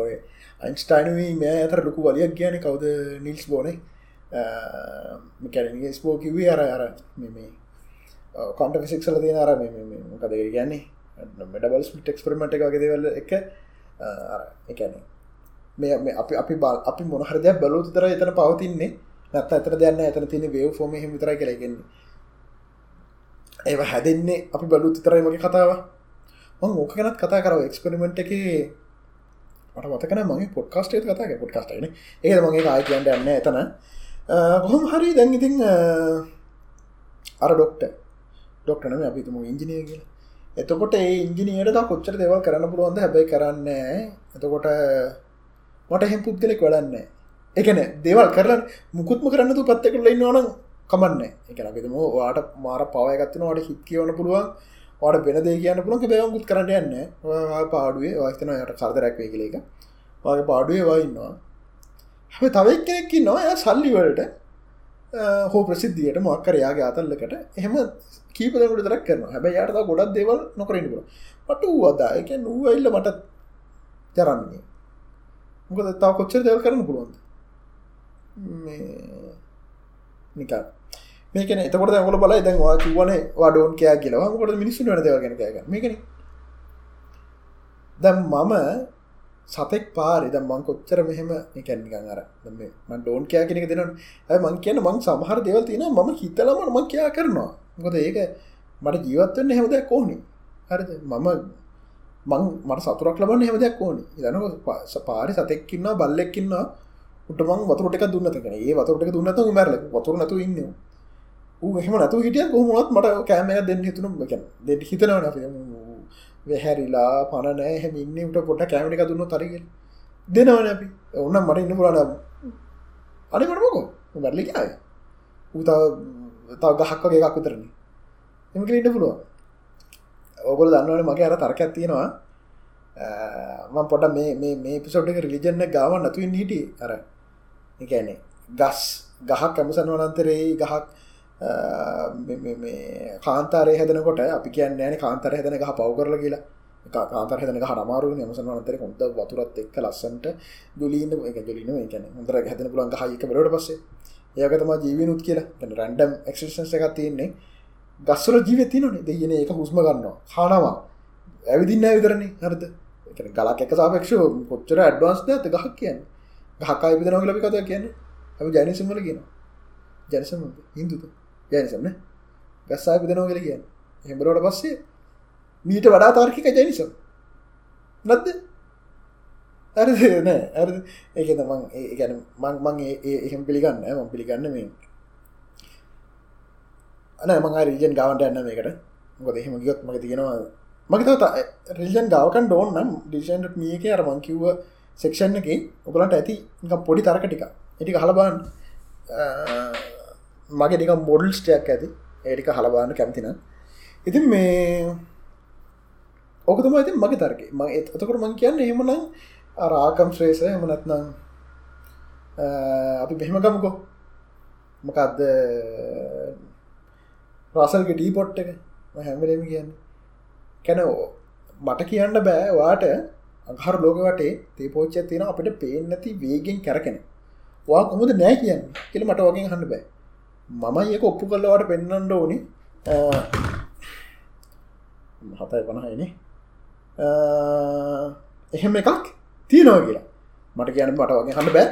ඔය අයින්ස්ටයිනවී මේ ඇතර ලොකු වලියක් කියන කවුද? නිල්ස් බෝනේ. කැරගේ ස්පෝ කිවේ අර අර මේ කොන්ට ෆිසික්සල තියෙන අර මොකද කියන්නේ? මෙඩබල් ටෙක්ස්පරමට එක වගේ දෙවල්ල එක එකනේ මේ අපි අපි බල් අපි මොනහරදයක් බලු තර එතන පවතින්නේ. නැත් ඇතර දෙන්න ඇතන තින වේව ෆෝම හිම විතර කරගෙන්නේ ඒ හැදෙන්නේ අපි බලු තරයි වගේ කතාව මං ඕක ගැනත් කතා කරව එක්ස්පෙරිමෙන්ට් එක. මට මතකන මගේ පොඩ්කාස්ටේ කතා පොඩ්කාස්ටන ඒ මගේ ආය කියන්න යන්න එතන. කොහොම හරි දැන් ඉතින් අර ඩොක්ට ඩොක්ටනම අපිතුම ඉංජිනය කියලා. එතකොට ඒ ඉංජිනයට කොච්චර දෙවල් කරන්න පුළුවන්ද? හැබැයි කරන්න එතකොට මට එහෙම පුද්ගලෙක් වැඩන්න එකන දේවල් කරලා මුකුත්ම කරන්න තු පත්ත කරල ඉන්නවන කමන්න එක අපිතම වාට මාර පවයගත්තන වට හිත් කියවන පුළුවන්. වාට වෙන දේ කියන්න පුළුවන් බයවකුත් කරන්න යන්න. පාඩුවේ වාස්තන යට කරදරැක් වේ කියල එක. වගේ පාඩුවේ වයින්නවා හැ තවක් කෙනෙක්කි නවා සල්ලිවලට හෝ ප්‍රසිද්ධියට මක්කරයාගේ අතල්ලකට එහෙම කීපදකට දරක් කරන හැබැ යට ගොඩක් දේවල් නොකරන්න පුල පට වූ අදායක නුවල්ල මට තරන්නේ මොකද තාව කොච්චර දෙවල් කරන්න පුළුවන්ද? මේ නික මේකන. එතකොට ඇගල බල දැන් වා කිවන වඩෝන් කයා කියලා. කොට මිනිස්සු නට දෙවගෙන කෑග මේකන. දැම් මම සතෙක් පාරි ද මං කොච්චර මෙහෙම එකැන්නිකන් අර ම ඩෝන් කයා කෙනෙක දෙනවා ඇ මං කියන මං සමහර දෙවල් තියෙන ම හිතලම මං කයා කරනවා. ගොද ඒක මට ජීවත්වන්න හෙම දෙයක් ඕනි. හරිද? මම මං මට සතුරක් ලබන්න හෙම දෙයක් ඕනි. දන පාරි සතෙක්කින්න බල්ලෙක්කින්න උටමන් වතුරට දුන්නතකන ඒ වතුරට දුන්නත මැරල. වතුර නතු ඉන්න. හෙම නතු හිටිය කොහොමත් මට කෑමය දෙන්න හිතුනම් දෙ හිතනවන වෙහැරිලා පණනෑ හෙම ඉන්නට පොට කෑමික දුන්න තරග දෙනවන අපි. ඔන්න මට ඉන්න පුරාන අනිමටමකෝ වැරලිකාය ඌතා තව ගහක්වගේ එකක් විතරන්නේ එමක ඉන්න පුළුවන්. ඔගොල දන්නවන මගේ අර තර්කයක් තියෙනවා. මං පොට මේ මේ පිසොට්ක රිලිජන්න ගාව නතුවෙන් හිට අර එකනේ ගස් ගහක් ඇමසන් වනන්තරේ ගහක් කාන්තාරය හැදනකොට අපි කියන්න න කාන්තර හැදන ගහ පව් කරල කියලා. කාන්තර හැදන හමාරු මසන අතර හොඳ වතුරත් එක්ක ලස්සන්ට දුලීන එක ජොලින එකන හොඳර හැදන පුලන් හයික බලට පස්සේ. ඒකතම ජීවනුත් කියලා. රැන්ඩම් එක්ෂන්ස එකක් තියෙන්නේ. ගස්සල ජීවති නොනේ දෙයන එක හුස්ම ගන්නවා. හනවා ඇවිදින්න විතරන්නේ හරද? ගලක් එක සාපක්ෂ කොච්චර ඇඩ්වාන්ස් ඇත ගහක් කියන්න. ගහකා විදනව ලබි කතා කියන්න. ඇ ජනසිමල කියන ජනසම හින්දුත ජනසම්න ගස්සා විදනව කල කියන්න. හෙමරෝට පස්සේ මීට වඩා තාර්කික ජනිසම්. නද්ද? ඇරද නෑ ඇර ඒක තමන් ඒ ගැන මං මං ඒ එහෙම පිළිගන්න ම පිළිගන්න මේ අන මං රීජන් ගාවට යන්න මේකට. මොකද එහෙම ගියොත් මක තියෙනවා මක තව රිජන් ගාවකන් ඩෝන් නම් ඩිෂන්ට මියක අර මං කිව්ව සෙක්ෂන් එක ඔකලට ඇති පොඩි තරක ටික එටික හලබාන් මගේ නික මොඩල් ස්ටයක් ඇති. ඒටික හලබාන්න කැමතින ඉතින් මේ ඕකතම ඇති මගේ තරක ම එතකොට මං කියන්න එහෙමනම් අරාකම් ශ්‍රේෂය එමනත්නම් අපි මෙහෙම ගමකෝ. මොකක්ද රසල්ගේ ඩී පොට් එක හැමලම කියන්න. කැනෝ මට කියන්න බෑ වාට අහර ලෝකවටේ තේ පෝච්ච තියෙන අපට පේෙන් නැති වේගෙන් කැරකෙන. වා කොමුද නෑ කියන්න කියල මට වගේ හන්න බෑ. මම ඒක ඔප්පු කල්ලවට පෙන්න්නට ඕනි. හතයි පණහයින එහෙම එකක් තියෙනවා කියලා. මට කියන්න මට වගේ හන්න බෑ.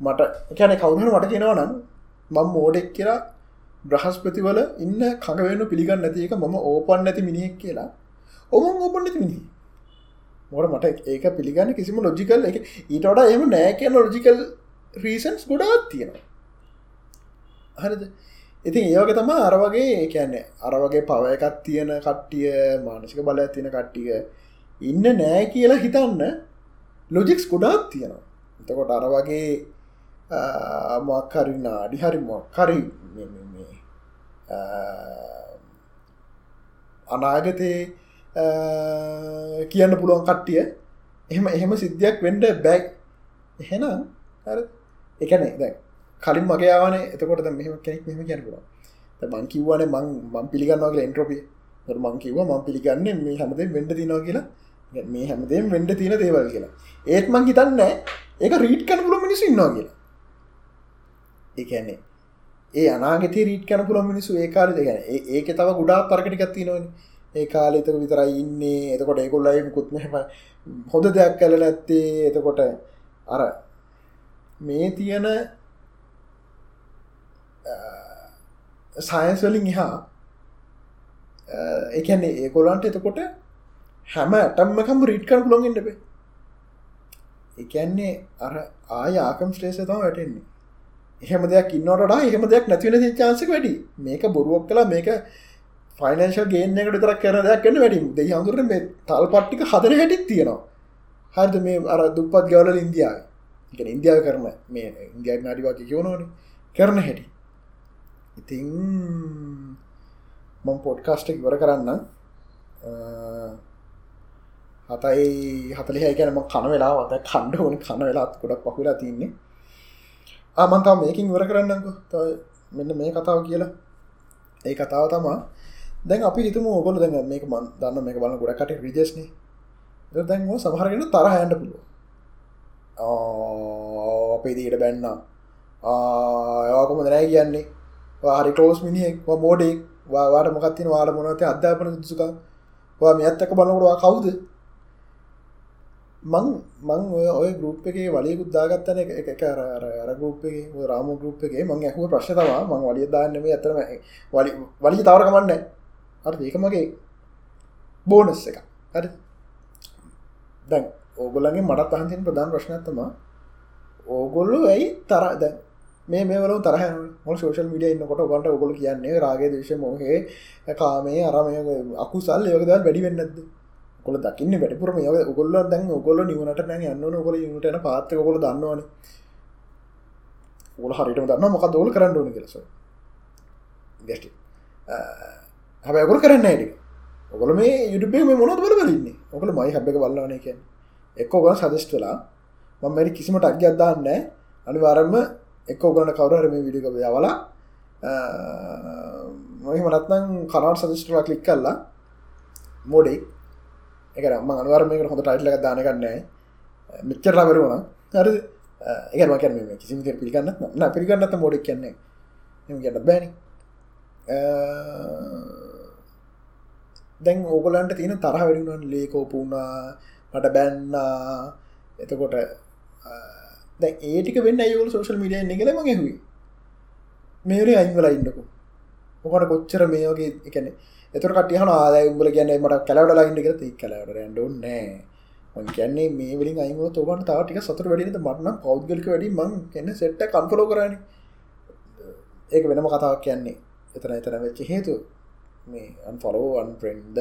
මට කැන කවුහන මට කියෙනවා නම් මං මෝඩෙක් කියලා බ්‍රහස්පතිවල ඉන්න කඟවෙන්න පිළිගන්න නැති එක මම ඕපන් නැති මිනිහෙක් කියලා. ඔවුන් ඕපන් නැති මිනි මොට මට ඒක පිළිගන්න කිසිම ලොජිකල් එක ඊටට එම නෑ කියන ලොජිකල් රීසන්ස් ගොඩාත් තියෙනවා. හරිද? ඉතින් ඒවගේ තම අර වගේ කියන්නේ අර වගේ පව එකක් තියෙන කට්ටිය මානසික බල තියෙන කට්ටිය ඉන්න නෑ කියලා හිතන්න ලොජික්ස් ගොඩාත් තියෙනවා. එතකොට අර වගේ මොක්හරි නාඩි හරි මොක්හරි අනාගතයේ කියන්න පුළුවන් කට්ටිය එහෙම එහෙම සිද්ධියක් වෙන්ඩ බැක් එහෙනම් එකනේ දැ කලින් මගේ ආවන. එතකොට මෙහම කෙනෙක් මෙම කියන පුළුව මං කිව්වන මං මං පිළිගන්නවාගේ එන්ට්‍රොපිය මං කිව්ව මං පිළිගන්න මේ හැමද වෙන්ඩ තිනවා කියලා. මේ හැමදේම් වෙන්ඩ තින දේවල් කියලා. ඒත් මං හිතන්න ඒක රීට් කන පුල මිනිසු ඉන්නවා කියලා. ඒන්නේ ඒ අනාගත රීට් කන පුළ මිනිසු ඒ කාල දෙගැන ඒක තව ගුඩා තරකටිකත්ති නොන ඒ කාලෙතක විතරයි ඉන්නේ. එතකොට ඒකොල්ලයි මුකුත්මම හොඳ දෙයක් කල නැත්තේ. එතකොට අර මේ තියෙන සයින්ස් වලින් එහා එකන්නේ ඒකොලන්ට එතකොට හැම ඇටම්මකම් රීට් කර පුළොන්ගෙන්ට බේ එකන්නේ අර ආය ආකම් ශ්‍රේෂ තම වැටෙන්නේ. එහෙම දෙයක් ඉන්නට එහෙම දෙයක් නැතිවෙන චාන්සක වැඩි. මේක බොරුවක් කලා මේක ෆයිනන්ශල් ගේන එකට තරක් කර දෙයක් කන්න වැඩි. දෙ හඳුර මේ තල් පට්ටික හදර හැටික් තියෙනවා. හරිද? මේ අර දුපත් ගවල ඉන්දියාව. එක ඉන්දියාව කරන මේ ඉන්දියාව නාඩිවාක කියවනවන කරන හැටි. ඉතිං මං පොඩ්කාස්ටක් වර කරන්න. හතයි හතලිහයි ගැනම කන වෙලා අත කණ්ඩ ඕන. කන වෙලාත් ගොඩක් පහුලා තින්නේ. ආමන්තාව මේකින් වර කරන්නක මෙන්න මේ කතාව කියලා. ඒ කතාව තමා දැන් අපි හිතම ඔගොල දැන් මේක මන් දන්න මේ බලන්න ගොඩකට විජස්න දැන්ව සමහරගෙන තර හැන්ඩ පුළුව අපේ දීට බැන්න. ආයකොම දැනෑ කියන්නේ? වාරි කලෝස් මිනිියෙක් මෝඩෙක් වාට මොකත්තින වාට මොනත අධ්‍යාපන දුසුකම් වා මේ ඇත්තක බලනකටවා කවුද? මං මං ඔය ගරුප් එකේ වලිය ගුද්දාගත්තන එක අර අර ගරුප්ගේ රාම ගරුප් එකේ මං ඇහුව ප්‍රශ්තවා මං වලිය දාන්නම ඇතරම වලි වලි තවරකමන්න අර ඒක මගේ බෝනස් එක හරි. දැන් ඕගොල්ලගේ මටත් අහන්තින් ප්‍රධාන ප්‍රශ්නත්තම ඕගොල්ලු ඇයි තර දැන් මේ මේවල තරහ මොල් සෝෂල් මිඩිය ඉන්නකොට ගොට ඔගොල කියන්නේ රාගේ දේශ මොහේ කාමේ අරමය අකුසල් යෝගද වැඩි වෙන්නද කොල දකින්න වැඩිපුරම යව ඔගොල්ල දැන් ඔගොල්ල නිවනට නෑ යන්න ඔකොල යුටන පාත්ත කොල දන්නවන. ඔල හරිටම දන්න මොක දෝල කරන්න ඕන කෙලස ගැස්ටි හැබ ඔගොල කරන්න ඇඩි ඔගොල මේ යුටබේ මේ මොනොත් වල බලන්නේ ඔකල මයි හබ එක වල්ලන එක එක්කෝ ගන සදස්ටලා මම මැරි කිසිම ටක්ග අදදාන්න අනිවාරම්ම එක්ක ඔගලන කවර මේ විඩික යවලා මොහ මනත්නම් කනාට සදස්ටලා කලික් කල්ලා මෝඩෙක් එක ම අනුවරමක හොඳ ටයිටල එක දානගන්නෑ මෙච්චරලාවරුවන හර ඒකම කැන කිසි පිළිගන්න න පිළිගන්නත මෝඩක් කියන්නේ. එම ගන්න බෑනි. දැන් ඕගොලන්ට තියෙන තරහ වැඩිුණන් ලේකෝපුුණා මට බැන්නා. එතකොට දැ ඒටික වෙන්න අයවල සෝශල් මිඩිය එක කළ මගේ හුයි මේරේ අයිංවල ඉන්නකු. මොකට කොච්චර මේෝගේ එකන එතුර කටිය හන ආදය උඹල කියන්න මට කලවට ලයින්ට කර ති කලවට ඩොන්නෑ මං කියන්නේ මේ වලින් අයිව තෝබට තාටික සතුර වැඩිනට මටන පෞද්ගලික වැඩි මං කියන්න සෙට්ට කන්ෆලෝ කරන. ඒක වෙනම කතාවක් කියන්නේ. එතන එතන වෙච්ච හේතු මේ අන්ෆලෝ අන්ප්‍රෙන්ඩ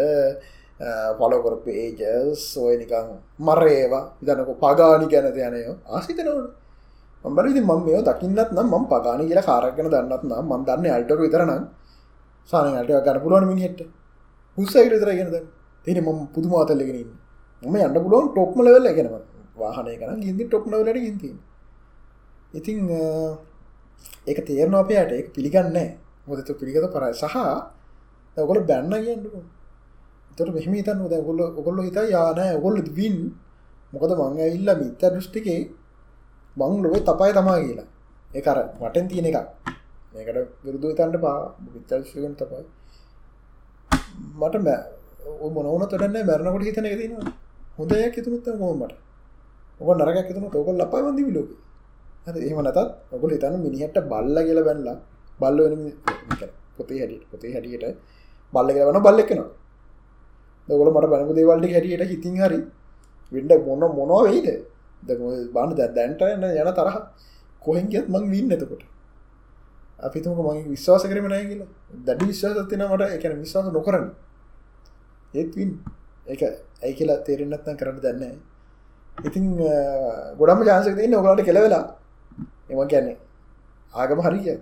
Uh, පොලොකොර පේජස් ඔය නිකං මරේවා. ඉදනක පගානි ගැනත යනයෝ ආසිතනවන මබල ඉති මම මේ දකින්නත් නම් ම පගානි කියලා කාරක්ගෙන දන්නත් නම් මන් දන්න අල්ටක විතරනම් සානයට ගන්න පුළුවන් මිනිහෙට හුස්සයිට විතර ගෙනද තියෙන ම පුදු මාතල්ලගෙනින් ම යන්න පුළුවන් ටොක්ම ලවෙල්ල ගෙනව වාහනය කන ගින්දි ටොක්නවලට ගින්ති ඉතිං uh, ඒක තේරන අපයට ඒ පිළිගන්න මොදතු පිළිගත පරයි සහ ඔකොල බැන්න කියන්නකු තොට මෙහම තන් ොද ගොල්ල ඔකොල්ල හිතා යානෑ ඔකොල්ල වින් මොකද මං ඇල්ල මිත්ත දෘෂ්ටිකේ මං ලොවේ තපයි තමා කියලා. ඒකර මටෙන් තියෙන එකක්. මේකට විරුදු තන්ට පා විචල්ශකන් තපයි. මට මොනවන තොරන්න මැරණකොට හිතන එකතිනවා හොඳයක් හිතුමුත්ත මෝමට ඔක නරගක් හිතන තෝකල් ලපයි වන්දි විලෝක. එහෙම නැතත් ඔකොල හිතන්න මිනිහට බල්ල කියල බැන්නලා බල්ල වෙන පොතේ හැටියට පොතේ හැටියට බල්ල කියල වන බල්ලෙක්නවා දගොල මට බැනපු දේවල්ටි හැටියට හිතින් හරි විඩ මොන මොනවා වෙයිද? බාන දැන්ට යන යන තරහ. කොහෙන්ගත් මං වින්න එතකොට. අපිතුමක මගේ විශ්වාස කරම නෑ කියලා. දැඩි විශ්වාස තින මට. එකන විශ්වාස නොකරන්න ඒත්වින් එක ඇයි කියලා තේරෙන්න්නත්න කරන්න දන්න ඉතින් ගොඩම ජාසක තින්න ඔගලට කෙලවෙලා. එම කියන්නේ ආගම හරිය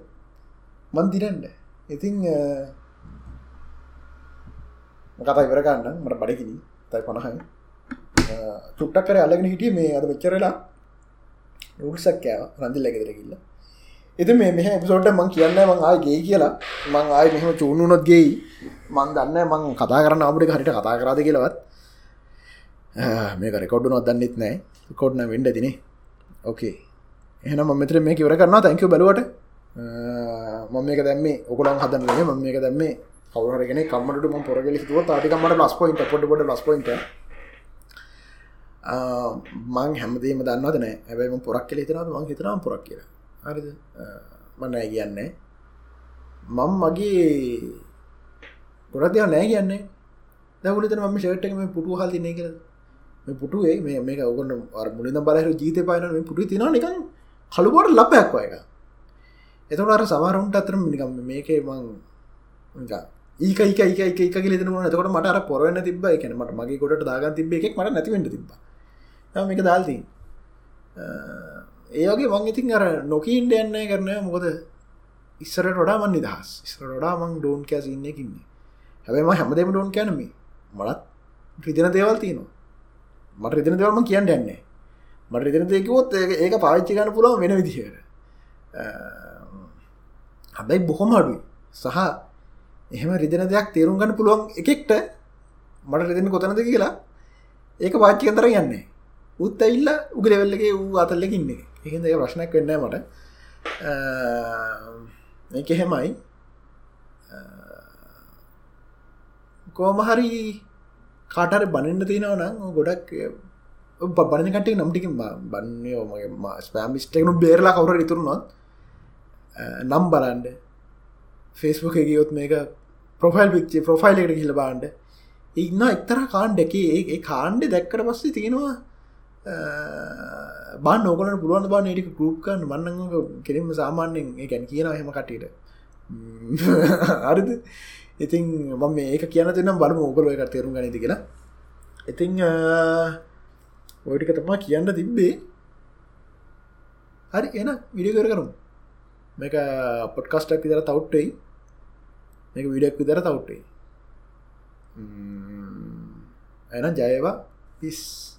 මන් දිරන්න ඉතිං කතා ඉවරගන්න මට බඩකිනි තයි පණහයි චුට්ටක් කර අලගෙන හිටිය මේ අද වෙච්චරලා රුක්සක් කෑව. රඳිල් ඇගෙදරකිල්ලා එති මේ මෙහ පිසෝට මං කියන්න මං ආය ගේ කියලා. මං ආය මෙහම චූුණුනොත් ගෙයි. මං දන්න මං කතා කරන්න අපට හරිට කතා කරාද කියලවත්. මේක රෙකොඩ්ඩු නොත් දන්නෙත් නෑ කොඩ්න වෙන්ඩ දිනේ ඕකේ එහෙනම් මෙතර මේ කිවර කරන්න තැංකව බලුවට. මම මේක දැම්මේ. ඔකුලන් හදන්න ම මේක දැම්මේ. කවරගෙන කම්මට ම පොරගල තුව තාටිකමට ලස් පොයින්ට පොට පොට ලස් පොයින්ට මං හැමදීම දන්නවද නෑ. ඇබයිම පොරක් කෙ හිතනද මං හිතනම් පොරක් කියලා. හරිද? මන්නෑ කියන්නේ. මං මගේ ගොඩදයා නෑ කියන්නේ. දැවලත ම ෂටක මේ පුටු හල් තින්නේ කියල. මේ පුටුවේ මේ මේක ඔගන්න මුලින් බලර ජීත පයන මේ පුටු තින නිකන් කළුබොට ලපයක්ව එක එතට අර සමරුන්ට අතරම නිකම් මේකේ මං ඒක එක එක එක එක ලිතන නතකට මට අර පොරවන්න තිබ එක මට මගේ ගොඩට දාගන් තිබ එකක් මට නැතිවට තිබ මේක දාල්තිී ඒගේ මං ඉතින් අර නොකීන්ට යන්න කරන මොකද ඉස්සරට ොඩා මන් නිදහස්. ඉස්ර ොඩා මං ඩෝන් කෑස ඉන්නකින්නේ හැබයිම හැමදම ඩෝන් කැනම මලත් රිදින දේවල් තියනවා. මට රිදින දෙවල්ම කියන්න යන්නේ මට රිදින දෙකවොත් ඒක පාච්චි ගන්න පුළව වෙන විදිහයට හැබැයි බොහොම අඩුයි. සහ එහෙම රිදෙන දෙයක් තේරුම් ගන්න පුළුවන් එකෙක්ට මට රිදෙන කොතනද කියලා ඒක පාච්චි අතර යන්නේ. උත් ඇල්ල උගලෙවෙල්ලගේ වූ අතල්ලකින්නේ එහෙද ප්‍රශ්නයක් වෙන්න මට. ඒක එහෙමයි. කෝමහරි කාටර බනින්න තියෙනව නම් ගොඩක් බන කට නම්ටික බන්නේ මගේ ස්පෑමිස්ටකනු බේරලා කවර ඉතුරුනොත් නම් බලන්ඩ ෆෙස්බුක් එකගයොත් මේක ප්‍රොෆයිල් පිච්චේ ප්‍රොෆයිල් එකට හිල බාන්ඩ ඉන්න එක්තර කාණ්ඩ එක ඒ කාණ්ඩ දැක්කට පස්සේ තියෙනවා බා නොකල පුළුවන් බා නටික ගරුප්කන්න මන්න කෙරෙම සාමාන්‍යෙන් ගැන කියන හෙම කටට අරිද ඉතින් මම ඒක කියන තිනම් බලම ඕකල එක තේරුම් ගනිති කියලා. ඉතිං ඔටික තමා කියන්න තිබ්බේ. හරි එන විඩිය කර කරුම්. මේක පොට්කස්ටක් විදර තවට්ටයි මේක විඩක් විදර තවට්ටයි එන ජයවා. පිස්